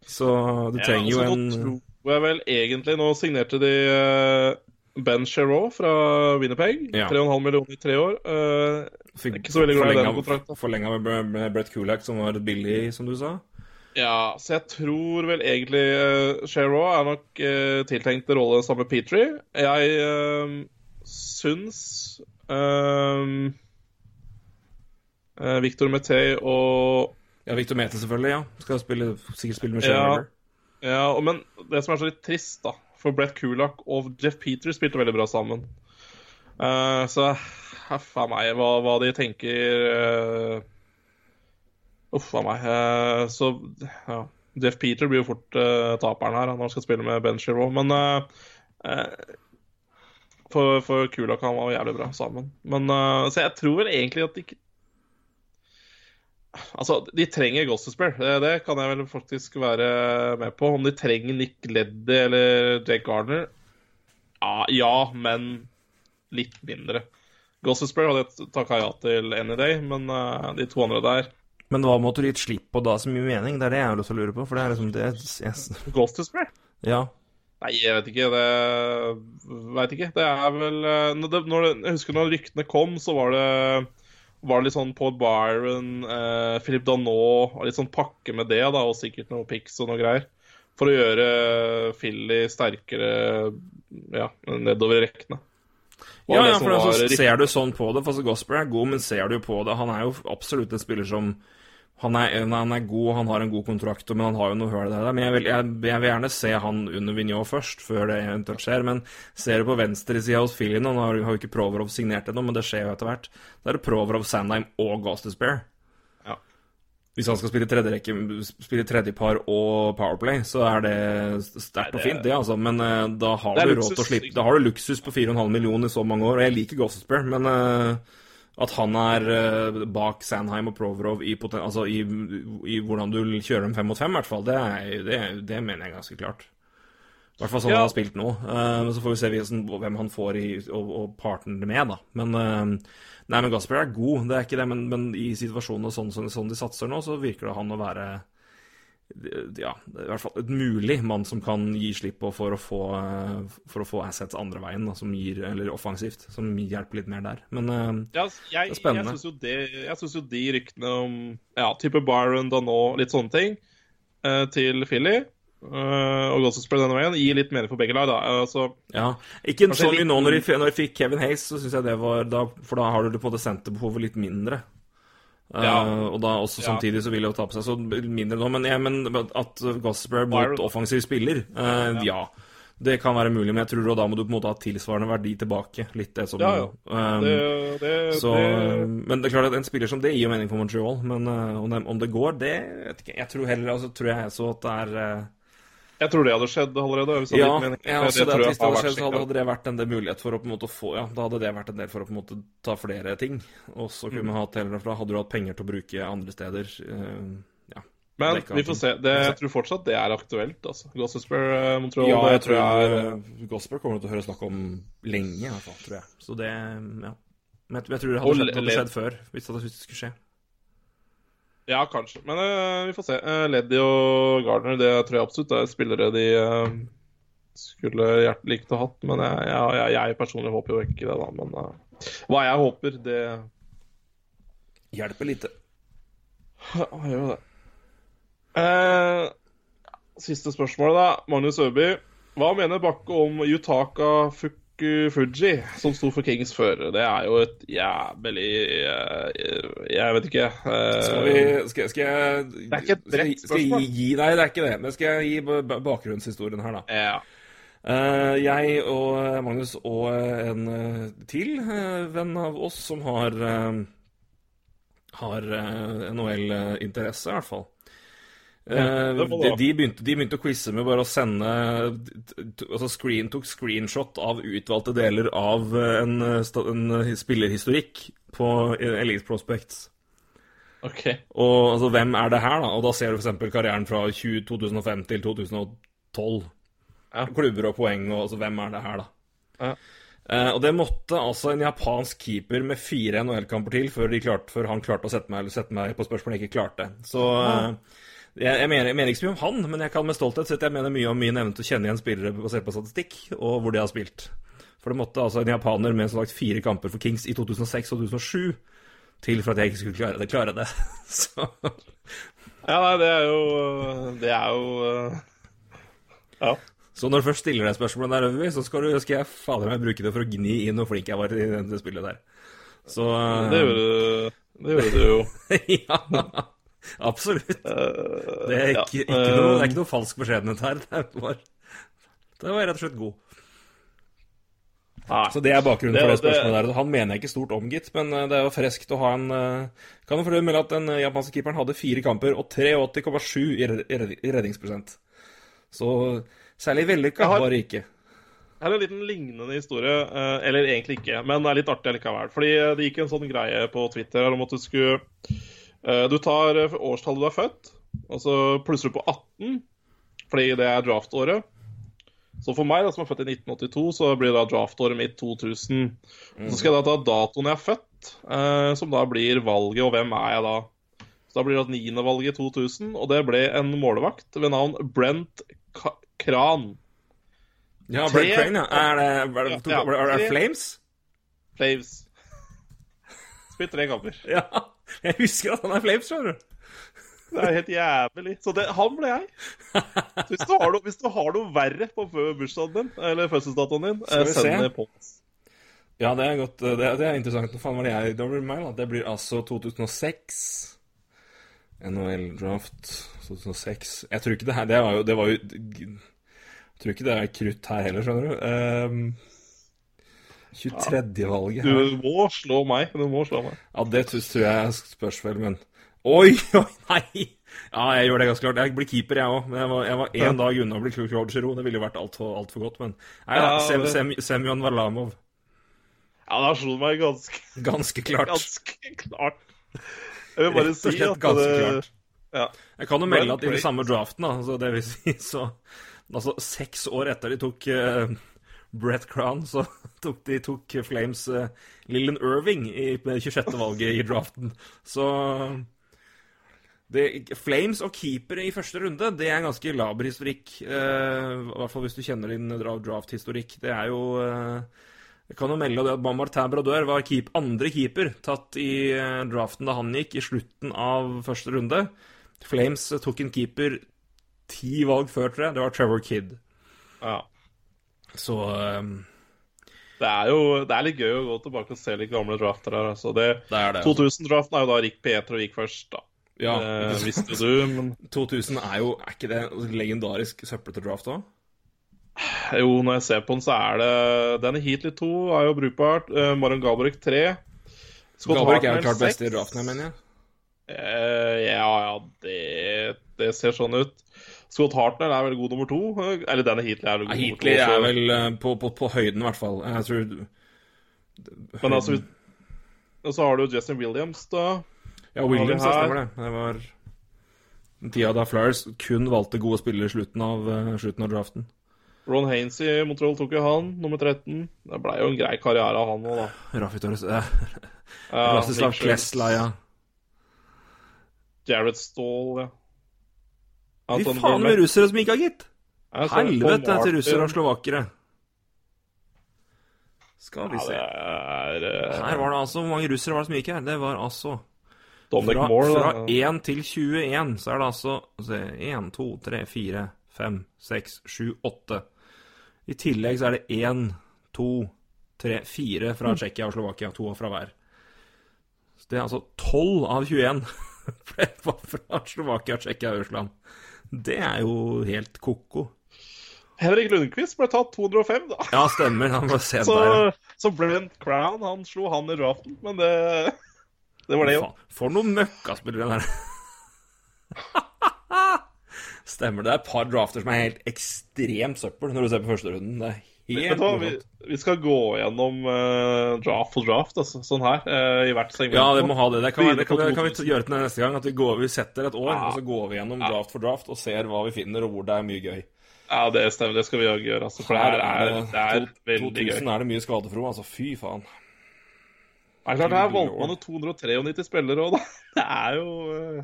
Så du trenger ja, altså, en Nå tror jeg vel egentlig Nå signerte de eh, Ben Sherraud fra Winnerpeg. Ja. 3,5 millioner i tre år. Uh, Fikk ikke så veldig glad i den kontrakten. Forlenga med, med Brett Kulak, som var billig, som du sa. ja, så jeg tror vel egentlig uh, er nok uh, tiltenkt rolle sammen med Petrie. Jeg uh, syns uh, Victor Metey og Ja, Victor Mete, selvfølgelig. ja Skal spille, sikkert spille med Shay Ja. Ja, og, men det som er så litt trist, da For Brett Kulak og Jeff Peter spilte veldig bra sammen. Uh, så huff a meg, hva, hva de tenker eh, Uff a meg. Uh, så ja. Jeff Peter blir jo fort taperen her når han skal spille med Ben Shiro. Men for, for Kulak han var jævlig bra sammen. Men, så jeg tror egentlig at de ikke Altså, de trenger Gossespear. Det, det kan jeg vel faktisk være med på. Om de trenger Nick Leddy eller Jake Gardner ja, ja, men litt mindre. Gossespear hadde jeg takka ja til any day, men eh, de to andre der Men hva måtte du gitt slipp på da, som gir mening? Det er det jeg har lyst til å lure på. For det er liksom det jeg, Gossespear? Ja. Nei, jeg vet ikke. Det Veit ikke. Det er vel eh, når det, når det, Jeg husker når ryktene kom, så var det var det litt sånn Paul Byron, eh, Philip Danot og litt sånn pakke med det, da, og sikkert noe pics og noe greier. For å gjøre Philly sterkere ja, nedover i rekkene. Ja, ja, for altså, ser du sånn på det For altså, Gosper er god, men ser du på det Han er jo absolutt en spiller som han er, han er god, han har en god kontrakt, men han har jo noe høl der. Men jeg vil, jeg, jeg vil gjerne se han under Vignot først, før det eventuelt skjer. Men ser du på venstresida hos Filien, og nå har har jo ikke Provorov signert ennå, men det skjer jo etter hvert. Da er det Provorov, Sandheim og Gostisbear. Ja. Hvis han skal spille tredje rekke, spille tredjepar og Powerplay, så er det sterkt og fint, det, altså. Men uh, da har du luksus. råd til å slippe Da har du luksus på 4,5 millioner i så mange år, og jeg liker Gossespear, men eh, at han er eh, bak Sandheim og Provorov i, altså i, i hvordan du kjører dem fem mot fem, i hvert fall, det, er, det, det mener jeg ganske klart. I hvert fall sånn Ja. han har spilt nå. Uh, så får vi se hvem han får i, og, og partner med, da. Men uh, Nei, men Gasper er god, det er ikke det, men, men i situasjonen og sånn, sånn, sånn de satser nå, så virker det han å være ja, i hvert fall et mulig mann som kan gi slipp på for å få, eh, for å få assets andre veien, da, som gir, eller offensivt, som hjelper litt mer der. Men eh, Ja, jeg, Det er spennende. Jeg syns jo, jo de ryktene om ja, type Byron, Danot, litt sånne ting, eh, til Philly og spørre denne veien, gir litt mening for begge lag. da. Altså, ja, ikke så mye litt- nå når de, når de fikk Kevin Hayes, så syns jeg det var da, For da har du det på det senterbehovet litt mindre. Ja. og da også samtidig så vil jeg jo ta på seg så mindre nå, men, ja, men at Gossper mot offensiv spiller, uh, ja. Det kan være mulig, men jeg tror da må du på en måte ha tilsvarende verdi tilbake. Litt det som Ja, ja. Um, det, det, Så, det men det er klart at en spiller som det gir jo mening for Montreal. Men uh, om, det, om det går, det vet ikke jeg. tror heller altså, tror jeg så at det er eh, Jeg tror det hadde skjedd allerede. Hvis det Ja, hadde ja også Det det at hvis det hadde skjedd, så hadde, hadde det vært en del mulighet for å på en måte få Ja, da hadde det vært en del for å på en måte ta flere ting. Og så kunne Mm. man hatt heller, for da hadde du hatt penger til å bruke andre steder. eh, ja. Men vi får se. Det, jeg tror fortsatt det er aktuelt. altså. Gossespear, eh, Montreal ja, jeg tror jeg Gossesper Gosper kommer til å høre snakk om lenge, i hvert fall, tror jeg. Så det Ja. Men jeg, jeg tror det hadde skjedd, hadde skjedd før, det, hvis det skulle skje. Ja, kanskje. Men uh, vi får se. Uh, Leddy og Gardner det tror jeg absolutt er spillere de uh, skulle hjertelig likt å hatt. Men jeg, jeg, jeg, personlig håper jo ikke det, da. Men uh, hva jeg håper, det Hjelper lite. Ja, gjør det. Siste spørsmål, da. Magnus Øby. Hva mener Bakke om Yutaka Fukufuji, som sto for Kings før? Det er jo et jævlig eh, Jeg vet ikke. eh, Skal, vi, skal, skal jeg Det er ikke et jeg spørsmål. gi, Nei, det er ikke det. Men skal jeg gi ba- ba- bakgrunnshistorien her, da. ja. Uh, jeg og Magnus og en til uh, venn av oss som har uh, har NHL-interesse, i hvert fall. Eh, de, de, begynte, de begynte å quize med bare å sende altså screen, Tok screenshot av utvalgte deler av eh, en, eh, en spillerhistorikk på Elite Prospects. OK. Og altså, hvem er det her, da? Og da ser du f.eks. karrieren fra 20, 2005 til 2012. Ja. Klubber og poeng, og altså, hvem er det her, da? Ja. Uh, og det måtte altså en japansk keeper med fire NHL-kamper til før, klarte, før han klarte å sette meg, eller sette meg på spørsmål jeg ikke klarte. Så eh, jeg, jeg, mener, jeg mener ikke så mye om han, men jeg kan med stolthet si at jeg mener mye om min evne til å kjenne igjen spillere basert på statistikk, og hvor de har spilt. For det måtte altså en japaner med sagt fire kamper for Kings i 2006 og 2007 til for at jeg ikke skulle klare det. Klare det. Så Ja, nei, det er jo Det er jo Ja. Så når du først stiller deg spørsmålet der, Øvervi, så skal, du, skal jeg fader meg bruke det for å gni inn hvor flink jeg var i det spillet der. Så Det gjorde du, det gjorde du jo. ja, absolutt. Eh, Det er ikke, ikke noe, det er ikke noe falsk beskjedenhet her. Det var, det var rett og slett god. Nei. Så det er bakgrunnen Det- for det det- spørsmålet der. Han mener jeg ikke stort om, gitt, men eh, det er jo freskt å ha en eh, Kan jo for øvrig at den japanske keeperen hadde fire kamper og 83,7 i red- i red- i redningsprosent. Så særlig vellykka var det ikke. Her er en liten lignende historie, eller egentlig ikke, men det er litt artig likevel. Fordi det gikk en sånn greie på Twitter om at du skulle Du tar eh, årstallet du er født, og så plusser du på 18, fordi det er draftåret. Så for meg, da, som er født i 1982, så blir da draftåret mitt 2000. Så skal jeg da ta datoen jeg er født, eh, som da blir valget, og hvem er jeg da? Så da blir det 9. valget 2000, og det ble en målvakt ved navn Brent K Kran. Ja, Brent Kran, ja. Er det, er det, er det, er det Flames? Flames? Spilt tre kamper. Ja. Jeg husker at han er Flames, skjønner du. Det er helt jævlig. Så det, han ble jeg. Så hvis du har noe, hvis du har noe verre på bursdagen din, eller fødselsdatoen din, eh, send det på oss. Ja, det er godt. Det, det er interessant. Hva faen var det jeg Da blir det meg, da. Det blir altså 2006. NHL Draft 2006. Jeg tror ikke det her Det var jo, det var jo Jeg tror ikke det er krutt her heller, skjønner du. Um, 23. valget her. Du må slå meg. Du må slå meg. Ja, det tror jeg spørs vel, men Oi, oi, nei! Ja, jeg gjør det ganske klart. Jeg blir keeper, jeg òg. Men jeg var, jeg var én dag unna å bli Giroux. Det ville jo vært altfor alt godt, men Nei Ja, Sem, Sem, Semyon Varlamov. Ja, det slo slått meg ganske, Ganske klart. ganske klart. Jeg vil bare Rett og slett ganske det, klart. Ja. Jeg kan jo melde at i den samme draften, da, så det vil si så Altså seks år etter de tok eh, Brett Crown, så tok de tok Flames uh, Lillen Irving i det 26. valget i draften. Så det, Flames og keepere i første runde, det er ganske laber historikk. eh, I hvert fall hvis du kjenner din draft-historikk. Det er jo eh, Jeg kan jo melde det at Martin Brodeur var keep, andre keeper tatt i eh, draften da han gikk, i slutten av første runde. Flames eh, tok en keeper ti valg før, tror jeg. Det var Trevor Kidd. ja. Så um... Det er jo det er litt gøy å gå tilbake og se litt gamle drafter her. Altså. Det, det er det. 2000-draften er jo da Rick Petro gikk først, da. Ja, Det visste du, men 2000 er jo Er ikke det legendarisk søppelete draft òg? jo, når jeg ser på den, så er det Danny Heatley 2 er jo brukbart. Uh, Maron Galbraith 3. Scott Gabriel er jo klart best i draften, jeg mener jeg. Uh, ja, ja, det, det ser sånn ut. Scott Hartnell er vel god nummer to. eh, Eller Danny Heatley er vel god Heatley nummer to. er vel eh, på, på, på høyden, i hvert fall. Jeg tror Men altså, Og så har du Justin Williams, da. Ja, Williams, det stemmer det. Det var tida da Flyers kun valgte gode spillere i slutten av, eh, slutten av draften. Ron Haines i Montreal tok jo han, nummer 13. Det blei jo en grei karriere av han òg, da. Rafi Torres Ja, Klesla, ja. Jared Stall, ja. Fy Anton faen med russere som ikke har gitt! Altså, så Helvete til russere og slovakere. Skal vi Ja, se. det er eh, Her var det altså Hvor mange russere var det som gikk her? Det var altså Fra, Moore, fra 1 til 21 så er det altså se, 1, 2, 3, 4, 5, 6, 7, 8. I tillegg så er det 1, 2, 3, 4 Mm. fra Tsjekkia og Slovakia. To fra hver. Så det er altså 12 av 21 var fra Slovakia, Tsjekkia og Russland. Det er jo helt ko-ko. Henrik Lundqvist ble tatt 205, da. Ja, stemmer. Han var sent Så, der. ja. så Brent Crown han slo han i draften, men det, det var det jo. Faen, For noen møkkaspillere der. Stemmer. Det er et par drafter som er helt ekstremt søppel når du ser på førsterunden. Det er helt du vi, vi skal gå gjennom uh, draft for draft, altså, sånn her, uh, i hvert segment. Ja, det må ha det. Det kan, være- det kan, det kan vi gjøre til neste gang. At vi, går, vi setter et år, Ja. og så går vi gjennom draft for draft og ser hva vi finner, og hvor det er mye gøy. Ja, det stemmer. Det skal vi òg gjøre, altså, for her er, det er to- veldig gøy. 2000 er det mye skadefro, altså. Fy faen. Det er klart, Her valgte man jo 293 spillere òg, da. Det er jo uh...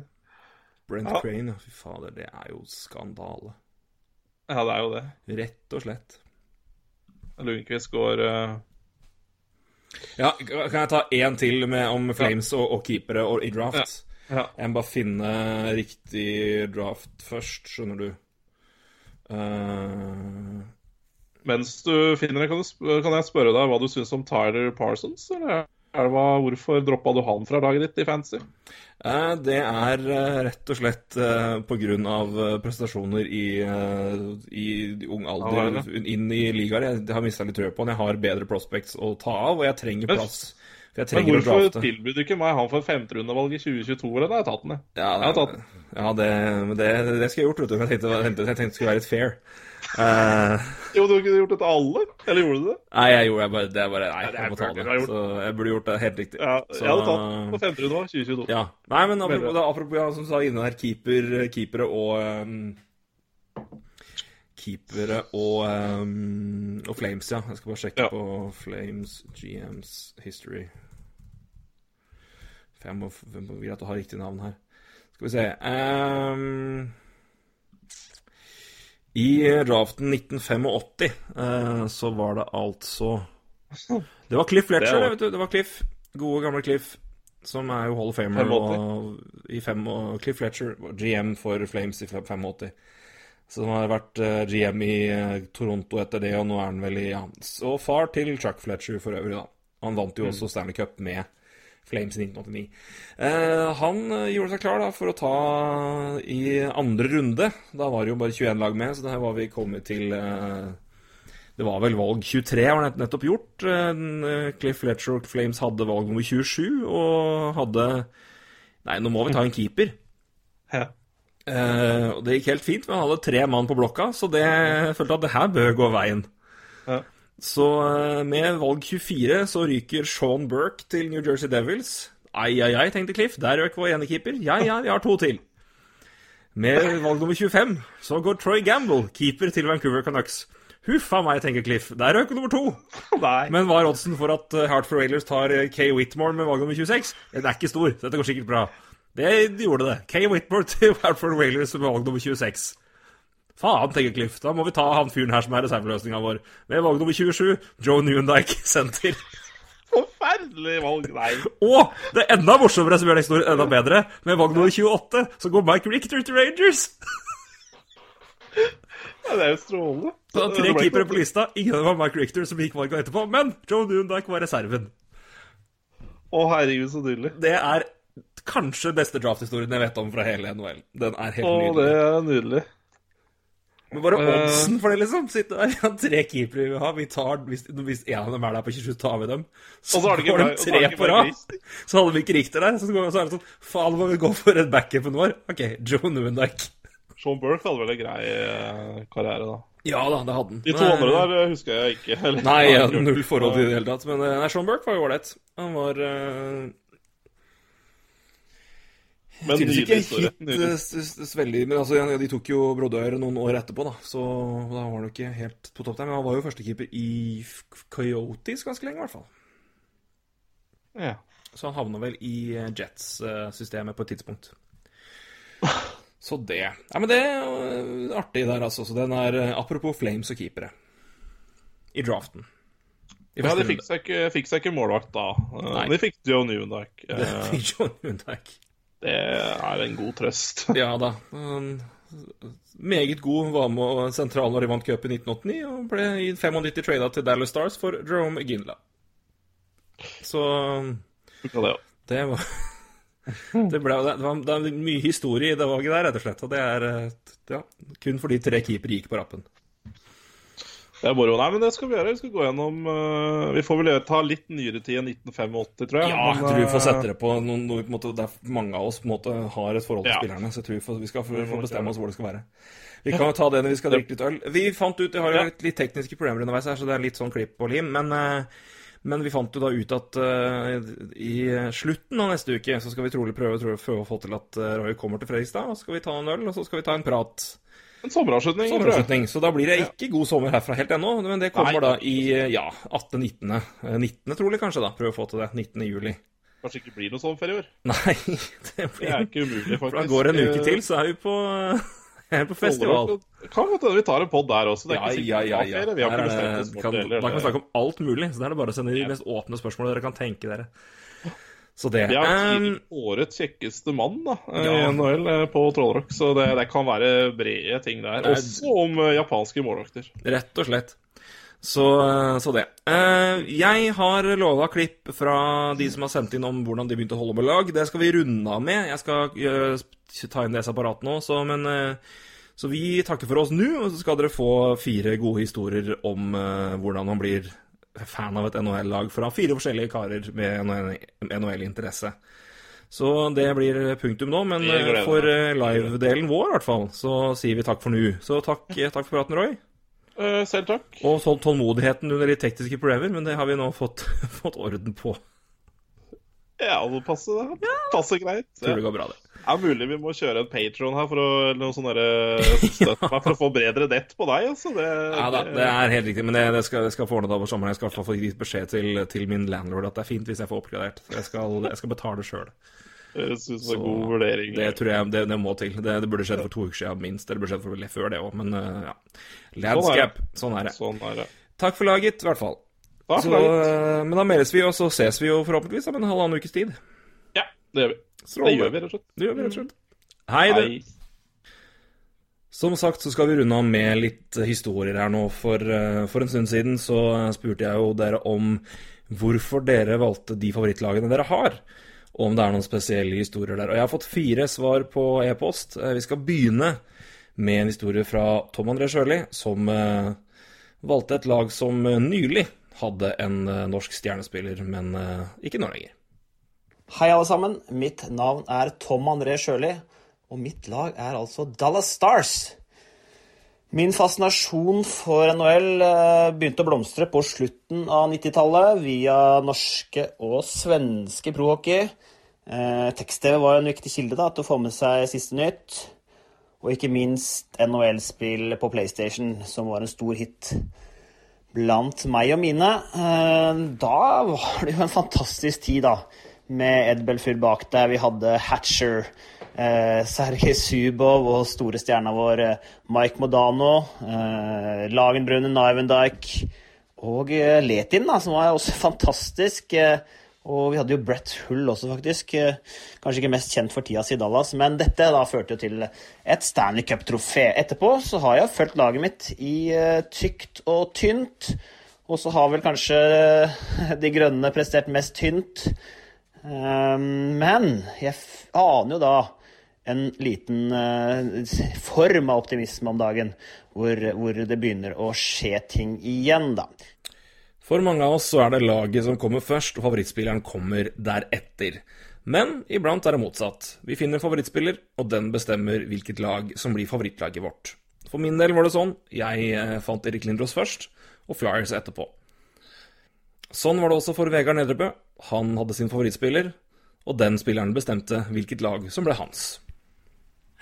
Brent Ja. Crane, fy fader, det er jo skandale. Ja, det er jo det. Rett og slett. Lundqvist går uh... Ja, kan jeg ta én til med, om Flames og, og keepere og, i draft? Ja. Jeg må bare finne riktig draft først, skjønner du. Uh... Mens du finner det, kan, kan jeg spørre deg hva du syns om Tyler Parsons? Eller? Det hva, hvorfor droppa du han fra laget ditt i fantasy? Eh, Det er eh, rett og slett pga. eh, prestasjoner i, i ung alder det inn i ligaer. Jeg har mista litt trøya på han. Jeg har bedre prospects å ta av, og jeg trenger plass. Jeg trenger Men hvorfor tilbyr du ikke meg han for femterundevalg i 2022? Eller har jeg tatt den, jeg. Ja, Jeg tatt den. ja det, det, det skal jeg gjort, vet du. Jeg tenkte, jeg tenkte det skulle være litt fair. Eh, Jo, du kunne gjort det til alle? Eller gjorde du det? nei, jeg gjorde jeg bare, det bare Nei, det jeg må ta det. Så jeg burde gjort det helt riktig. Ja, Så- jeg hadde tatt på nå, 2022. Ja. Nei, men apropos, da, apropos ja, som du sa inne her, keeper, keepere og um, Keepere og, um, og Flames, ja. Jeg skal bare sjekke Ja. på Flames GMs history. For jeg må greit å ha riktig navn her. Skal vi se um, I draften 1985 eh, så var det altså Det var Cliff Fletcher, Det vet du. Det var Cliff. Gode, gamle Cliff. Som er jo Hall of Famer 85. og, i fem, og Cliff Fletcher, var GM for Flames i 85. Så han har vært eh, GM i eh, Toronto etter det, og nå er han vel i ja. Og far til Chuck Fletcher for øvrig, da. Han vant jo også Stanley Cup med Flames i 1989. Eh, han eh, gjorde seg klar da for å ta i andre runde. Da var det jo bare 21 lag med, så der var vi kommet til eh, Det var vel valg 23, var det nettopp gjort. Eh, Cliff Fletcher og Flames hadde valg nummer 27, og hadde Nei, nå må vi ta en keeper. Ja. Eh, og det gikk helt fint, men han hadde tre mann på blokka, så det jeg følte at det her bør gå veien. Ja. Så eh, med valg 24 så ryker Sean Burke til New Jersey Devils. Ai, ai, ai, tenkte Cliff. Der røk vår ene keeper. Ja, ja, vi har to til. Med valg nummer 25 så går Troy Gamble, keeper til Vancouver Canucks. Huff a meg, tenker Cliff. Der røk nummer to. Nei. Men hva er oddsen for at eh, Hartford Railers tar eh, Kay Whitmore med valg nummer 26? Den er ikke stor. Dette går sikkert bra. Det gjorde det. Kay Whitmore til Hartford Railers med valg nummer 26. Faen, tenker Cliff. Da må vi ta han fyren her som er reserveløsninga vår. Med valg nummer 27, Joe Newendike senter. Forferdelig valg. Nei. Og det er enda morsommere, som gjør den historien enda bedre, med valg nummer 28, så går Mike Richter til Rangers. Ja, det er jo strålende. Så tre keepere på lista. Ingen av dem var Mike Richter, som gikk valget etterpå. Men Joe Newendike var reserven. Å, herregud, så nydelig. Det er kanskje beste drafthistorien jeg vet om fra hele NHL. Den er helt nydelig. Å, det er nydelig. Men bare Eh. oddsen for det, liksom. Sitte der, ja, tre keepere vi vil ha. Vi tar, hvis, hvis en av dem er der på 27, tar vi dem. Så, har får de har tre på rad. Så hadde vi ikke riktig der. Så, så er det sånn Faen, må vi gå for en backupen vår? OK, Joe Nuendijk. Sean Burke hadde vel en grei eh, karriere, da. Ja da, det hadde han. De to andre der eh, husker jeg ikke. Eller- Nei, jeg Ja, hadde null forhold til det i det hele tatt. Men nei, Sean Burke var jo ålreit. Han var Men Tydeligvis ikke historie. hit eh, veldig Men altså, ja, de tok jo Brodør noen år etterpå, da. Så da var han jo ikke helt på topp der. Men han var jo førstekeeper i Coyotes ganske lenge, i hvert fall. Ja. Så han havna vel i eh, Jets-systemet på et tidspunkt. Så det Ja, men det er eh, artig der, altså. Så den er Apropos Flames og keepere. I draften. I Ja, de fikk seg ikke, fikk seg ikke målvakt da. Nei. De fikk Joe Newendike. De fikk John Lundberg. Det er en god trøst. Ja da. Um, meget god, var med sentral når de vant cup i 1989, og ble i 95 trada til Dallas Stars for Jerome Ginla. Så det, ja. det var det, ble, det, var, det var mye historie i det valget der, rett og slett. Og det er eh, ja, kun fordi tre keepere gikk på rappen. Det er moro. Nei, men det skal vi gjøre. Vi skal gå gjennom uh, Vi får vel ta litt nyere tid enn 1985, tror jeg. Ja, jeg tror vi får eh, sette det på noe, på måte, Der mange av oss på en måte har et forhold til Ja. spillerne. Så jeg tror vi, får, vi skal få, Vi bestemme oss hvor det skal være. Vi kan jo ta det når vi skal drikke litt øl. Vi fant ut, Jeg har jo litt, tekniske problemer underveis her, så det er litt sånn klipp og lim. Men, eh, men vi fant jo da ut at uh, i slutten av neste uke så skal vi trolig prøve, prøve, å få til at Roy kommer til Fredrikstad. Og så skal vi ta en øl, og så skal vi ta en prat. En sommeravslutning. Sommeravslutning. Så da blir det ikke god sommer herfra helt ennå. Men det kommer Nei. da i eh, ja, 18.19. Eh, 19. trolig kanskje, da. Prøve å få til det. 19. juli. Kanskje ikke blir noe sommerferie i år. Nei, det Det er ikke umulig, faktisk. For da går det en uke til, så er vi på, er på festival. Kan godt hende vi tar en pod der også. Det er Ja, ikke sikkert ja, ja. ja. Vi har ikke bestemt oss for kan, det da kan vi snakke om alt mulig. Så da er det bare å sende de mest åpne spørsmålene dere kan tenke dere. Så det har um, årets kjekkeste mann da, eh, Ja. i NHL eh, på Trollrock, så det, det kan være brede ting der. Er- Også om eh, japanske målvakter. Rett og slett. Så, så det. Uh, Jeg har lova klipp fra de som har sendt inn om hvordan de begynte å holde med lag. Det skal vi runde av med. Jeg skal uh, ta inn det separat nå, så, men uh, Så vi takker for oss nå, og så skal dere få fire gode historier om hvordan man blir fan av et NHL-lag fra fire forskjellige karer med NHL-interesse. Så det blir punktum nå, men for eh, live-delen vår i hvert fall, så sier vi takk for nå. Så takk, eh, takk for praten, Roy. Eh, selv takk. Og tålmodigheten under de tekniske problemer, men det har vi nå fått, fått orden på. Ja, det passer, det. passer greit. Tror det går bra, det. Det er mulig vi må kjøre en Patron her for å, noe sånn støtte meg for å få bedre nett på deg, altså. Det, Ja da, det er helt riktig, men det, det skal, det skal få ordnet over sommeren. Jeg skal i hvert fall få gitt beskjed til, til min landlord at det er fint hvis jeg får oppgradert. Jeg skal, jeg skal betale sjøl. høres ut som Så en god vurdering. Det tror jeg det, det må til. Det, det burde skjedd for to uker siden minst. Eller det burde skjedd for før det òg, men uh, ja. Landscap. Sånn er det. Sånn er det. Takk for laget, i hvert fall. Takk Så, eh, men da meldes vi, og så ses vi jo forhåpentligvis om en halvannen ukes tid. Ja, det gjør vi. Det gjør vi, rett og slett. Det gjør vi rett og slett. Hei, du. Som sagt så skal vi runde av med litt historier her nå. For, eh, for en stund siden så spurte jeg jo dere om hvorfor dere valgte de favorittlagene dere har. Og om det er noen spesielle historier der. Og jeg har fått fire svar på e-post. Eh, Vi skal begynne med en historie fra Tom André Sjøli, som eh, valgte et lag som eh, nylig hadde en eh, norsk stjernespiller, men eh, ikke nå lenger. Hei, alle sammen. Mitt navn er Tom André Sjøli, og mitt lag er altså Dallas Stars. Min fascinasjon for NHL eh, begynte å blomstre på slutten av 90-tallet via norske og svenske prohockey. Eh, Tekst-TV var en viktig kilde da, til å få med seg siste nytt. Og ikke minst NHL-spill på PlayStation, som var en stor hit blant meg og mine. Eh, Da var det jo en fantastisk tid, da. Med Ed Belfur bak der. Vi hadde Hatcher, eh, Sergej Zubov og store stjerna vår eh, Mike Modano. Eh, Lagenbrune Nivendike. Og eh, Letin, da, som var også fantastisk. Eh, og vi hadde jo Brett Hull også, faktisk. Eh, Kanskje ikke mest kjent for tida si Dallas, men dette da førte jo til et Stanley Cup-trofé. Etterpå så har jeg fulgt laget mitt i eh, tykt og tynt. Og så har vel kanskje de grønne prestert mest tynt. Ehm, Men jeg aner jo da en liten eh, form av optimisme om dagen, hvor, hvor det begynner å skje ting igjen, da. For mange av oss så er det laget som kommer først, og favorittspilleren kommer deretter. Men iblant er det motsatt. Vi finner en favorittspiller, og den bestemmer hvilket lag som blir favorittlaget vårt. For min del var det sånn. Jeg eh, fant Erik Lindros først, og Flyers etterpå. Sånn var det også for Vegard Nedrebø. Han hadde sin favorittspiller, og den spilleren bestemte hvilket lag som ble hans.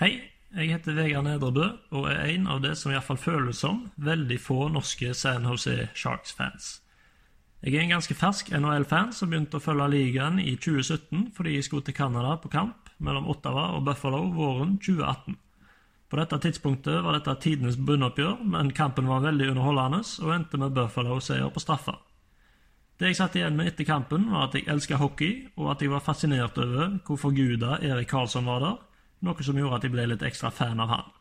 Hei, jeg heter Vegard Nedrebø og er en av det som iallfall føles som veldig få norske San Jose Sharks-fans. Jeg er en ganske fersk NHL-fan som begynte å følge ligaen i 2017 fordi jeg skulle til Canada på kamp mellom Ottawa og Buffalo våren 2018. På dette tidspunktet var dette tidenes bunnoppgjør, men kampen var veldig underholdende og endte med Buffalo-seier på straffer. Det jeg satt igjen med etter kampen, var at jeg elska hockey, og at jeg var fascinert over hvor forguda Erik Karlsson var der, noe som gjorde at jeg ble litt ekstra fan av han.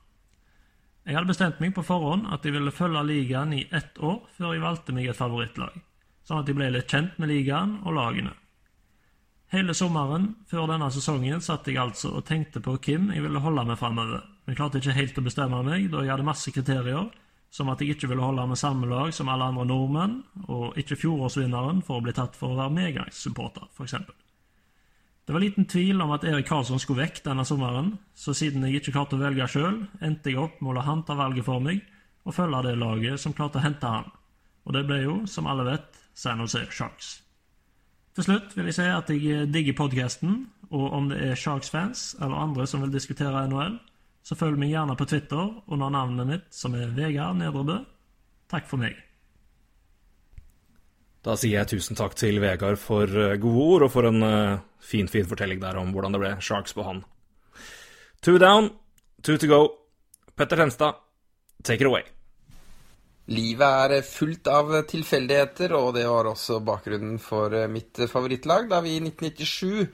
Jeg hadde bestemt meg på forhånd at jeg ville følge ligaen i ett år før jeg valgte meg et favorittlag, sånn at jeg ble litt kjent med ligaen og lagene. Hele sommeren før denne sesongen satt jeg altså og tenkte på hvem jeg ville holde med framover, men klarte ikke helt å bestemme meg da jeg hadde masse kriterier, som at jeg ikke ville holde med samme lag som alle andre nordmenn, og ikke fjorårsvinneren for å bli tatt for å være medgangssupporter, f.eks. Det var liten tvil om at Erik Karlsson skulle vekk denne sommeren, så siden jeg ikke klarte å velge sjøl, endte jeg opp med å la han ta valget for meg og følge det laget som klarte å hente han. Og det ble jo, som alle vet, San Jose Sharks. Til slutt vil jeg si at jeg digger podkasten, og om det er Sharks-fans eller andre som vil diskutere NHL, så følg meg gjerne på Twitter under navnet mitt, som er Vegard Nedrebø. Takk for meg. Da sier jeg tusen takk til Vegard for eh, gode ord, og for en eh, fin, fin fortelling der om hvordan det ble Sharks på han. Two down, two to go. Petter Tenstad, take it away. Livet er fullt av tilfeldigheter, og det var også bakgrunnen for eh, mitt favorittlag da vi i 1997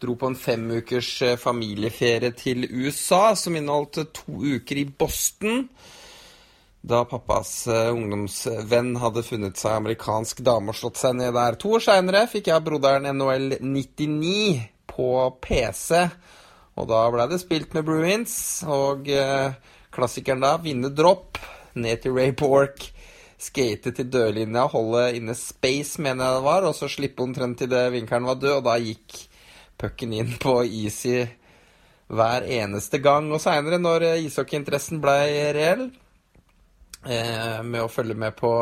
dro på en femukers eh, familieferie til USA som inneholdt to uker i Boston. da pappas eh, ungdomsvenn hadde funnet seg amerikansk dame og slått seg ned der. To år seinere fikk jeg broderen NHL 99 på PC, og da blei det spilt med Bruins. Og eh, klassikeren da, vinne dropp, ned til Ray Bork, skate til dørlinja, holde inne space, mener jeg det var, og så slippe omtrent til det vinkelen var død, og da gikk pucken inn på easy hver eneste gang. Og seinere, når ishockeyinteressen blei reell, eh, med å følge med på,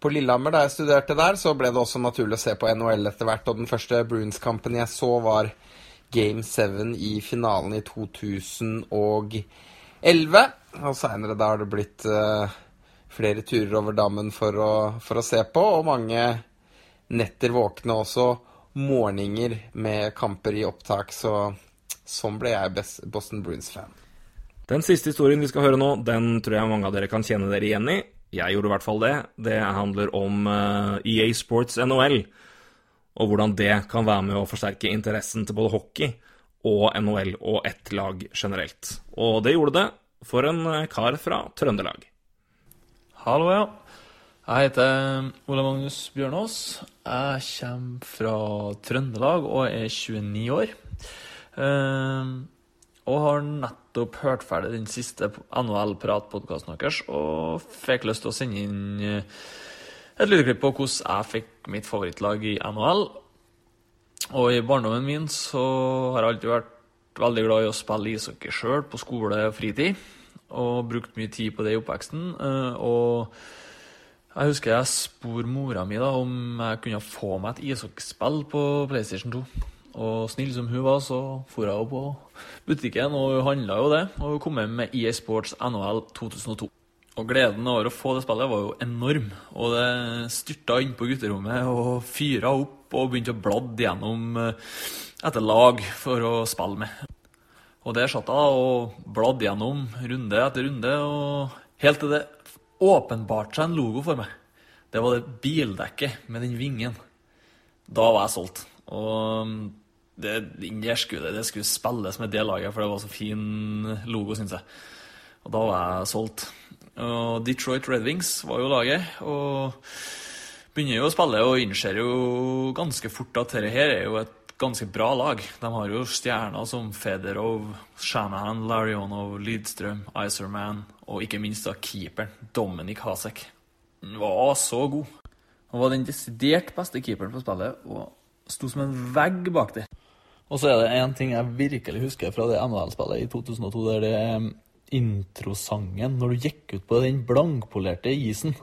på Lillehammer da jeg studerte der, så ble det også naturlig å se på NHL etter hvert. Og den første Bruins-kampen jeg så, var Game 7 i finalen i 2011. Og seinere da har det blitt eh, flere turer over dammen for å, for å se på, og mange netter våkne også. Morgener med kamper i opptak, så sånn ble jeg Boston Bruins-fan. Den siste historien vi skal høre nå, den tror jeg mange av dere kan kjenne dere igjen i. Jeg gjorde i hvert fall det. Det handler om EA Sports NHL, og hvordan det kan være med å forsterke interessen til både hockey og NHL og ett lag generelt. Og det gjorde det for en eh, kar fra Trøndelag. Hallo, ja. Jeg heter Ole Magnus Bjørnås. Jeg kommer fra Trøndelag og er 29 år. Eh, og har nettopp hørt ferdig den siste NHL-pratpodkasten deres og fikk lyst til å sende inn eh, et lydklipp på hvordan jeg fikk mitt favorittlag i NHL. Og i barndommen min så har jeg alltid vært veldig glad i å spille ishockey sjøl på skole og fritid. Og brukt mye tid på det i oppveksten. Eh, og jeg husker jeg spurte mora mi da om jeg kunne få meg et ishockeyspill på PlayStation 2. Og snill som hun var, så for jo på butikken, og hun handla jo det. Og hun kom hjem med EA Sports NHL 2002. Og gleden over å få det spillet var jo enorm. Og det styrta inn på gutterommet og fyra opp og begynte å bladde gjennom eh, etter lag for å spille med. Og der satt jeg og bladde gjennom runde etter runde, og helt til det åpenbarte seg en logo for meg. Det var det bildekket med den vingen. Da var jeg solgt. Og det, der skulle, det skulle spilles med det laget, for det var så fin logo, syns jeg. Og da var jeg solgt. Og Detroit Red Wings var jo laget, og begynner jo å spille og innser jo ganske fort at dette her er jo et ganske bra lag. De har jo stjerner som Federov, Shanahan, Larionov, Lydstrøm, Iserman og ikke minst da keeperen Dominic Hasek. Han var så god. Han var den desidert beste keeperen på spillet og sto som en vegg bak der. Og så er det én ting jeg virkelig husker fra det NHL-spillet i 2002. Det er det um, introsangen når du gikk ut på den blankpolerte isen.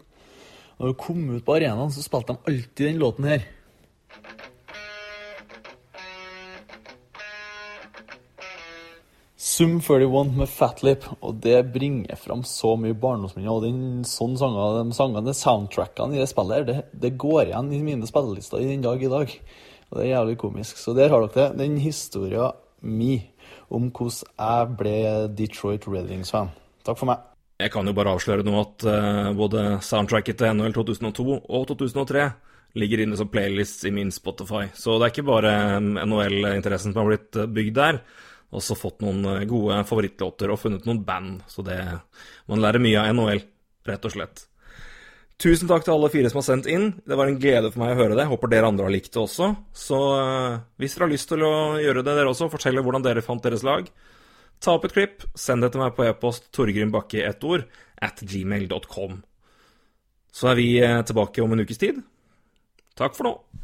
Når du kom ut på arenaen, så spilte de alltid den låten her. Sum 41 med Fatlip, og det bringer fram så mye barndomsminner. Og den sånn sanger, de sangene, soundtrackene i det spillet det, det går igjen i mine spillelister i den dag i dag. Og det er jævlig komisk. Så der har dere det. Den historia mi om hvordan jeg ble Detroit Red Wings-fan. Takk for meg. Jeg kan jo bare avsløre nå at uh, både soundtracket til NHL 2002 og 2003 ligger inne som playlists i min Spotify. Så det er ikke bare NHL-interessen som har blitt eh, bygd der. Også fått noen eh, gode favorittlåter og funnet noen band. Så det Man lærer mye av NHL, rett og slett. Tusen takk til alle fire som har sendt inn. Det var en glede for meg å høre det. Håper dere andre har likt det også. Så uh, hvis dere har lyst til å gjøre det, dere også, fortelle hvordan dere fant deres lag, ta opp et klipp, send det til meg på e-post torgrimbakke i ett ord at gmail.com. Så er vi uh, tilbake om en ukes tid. Takk for nå.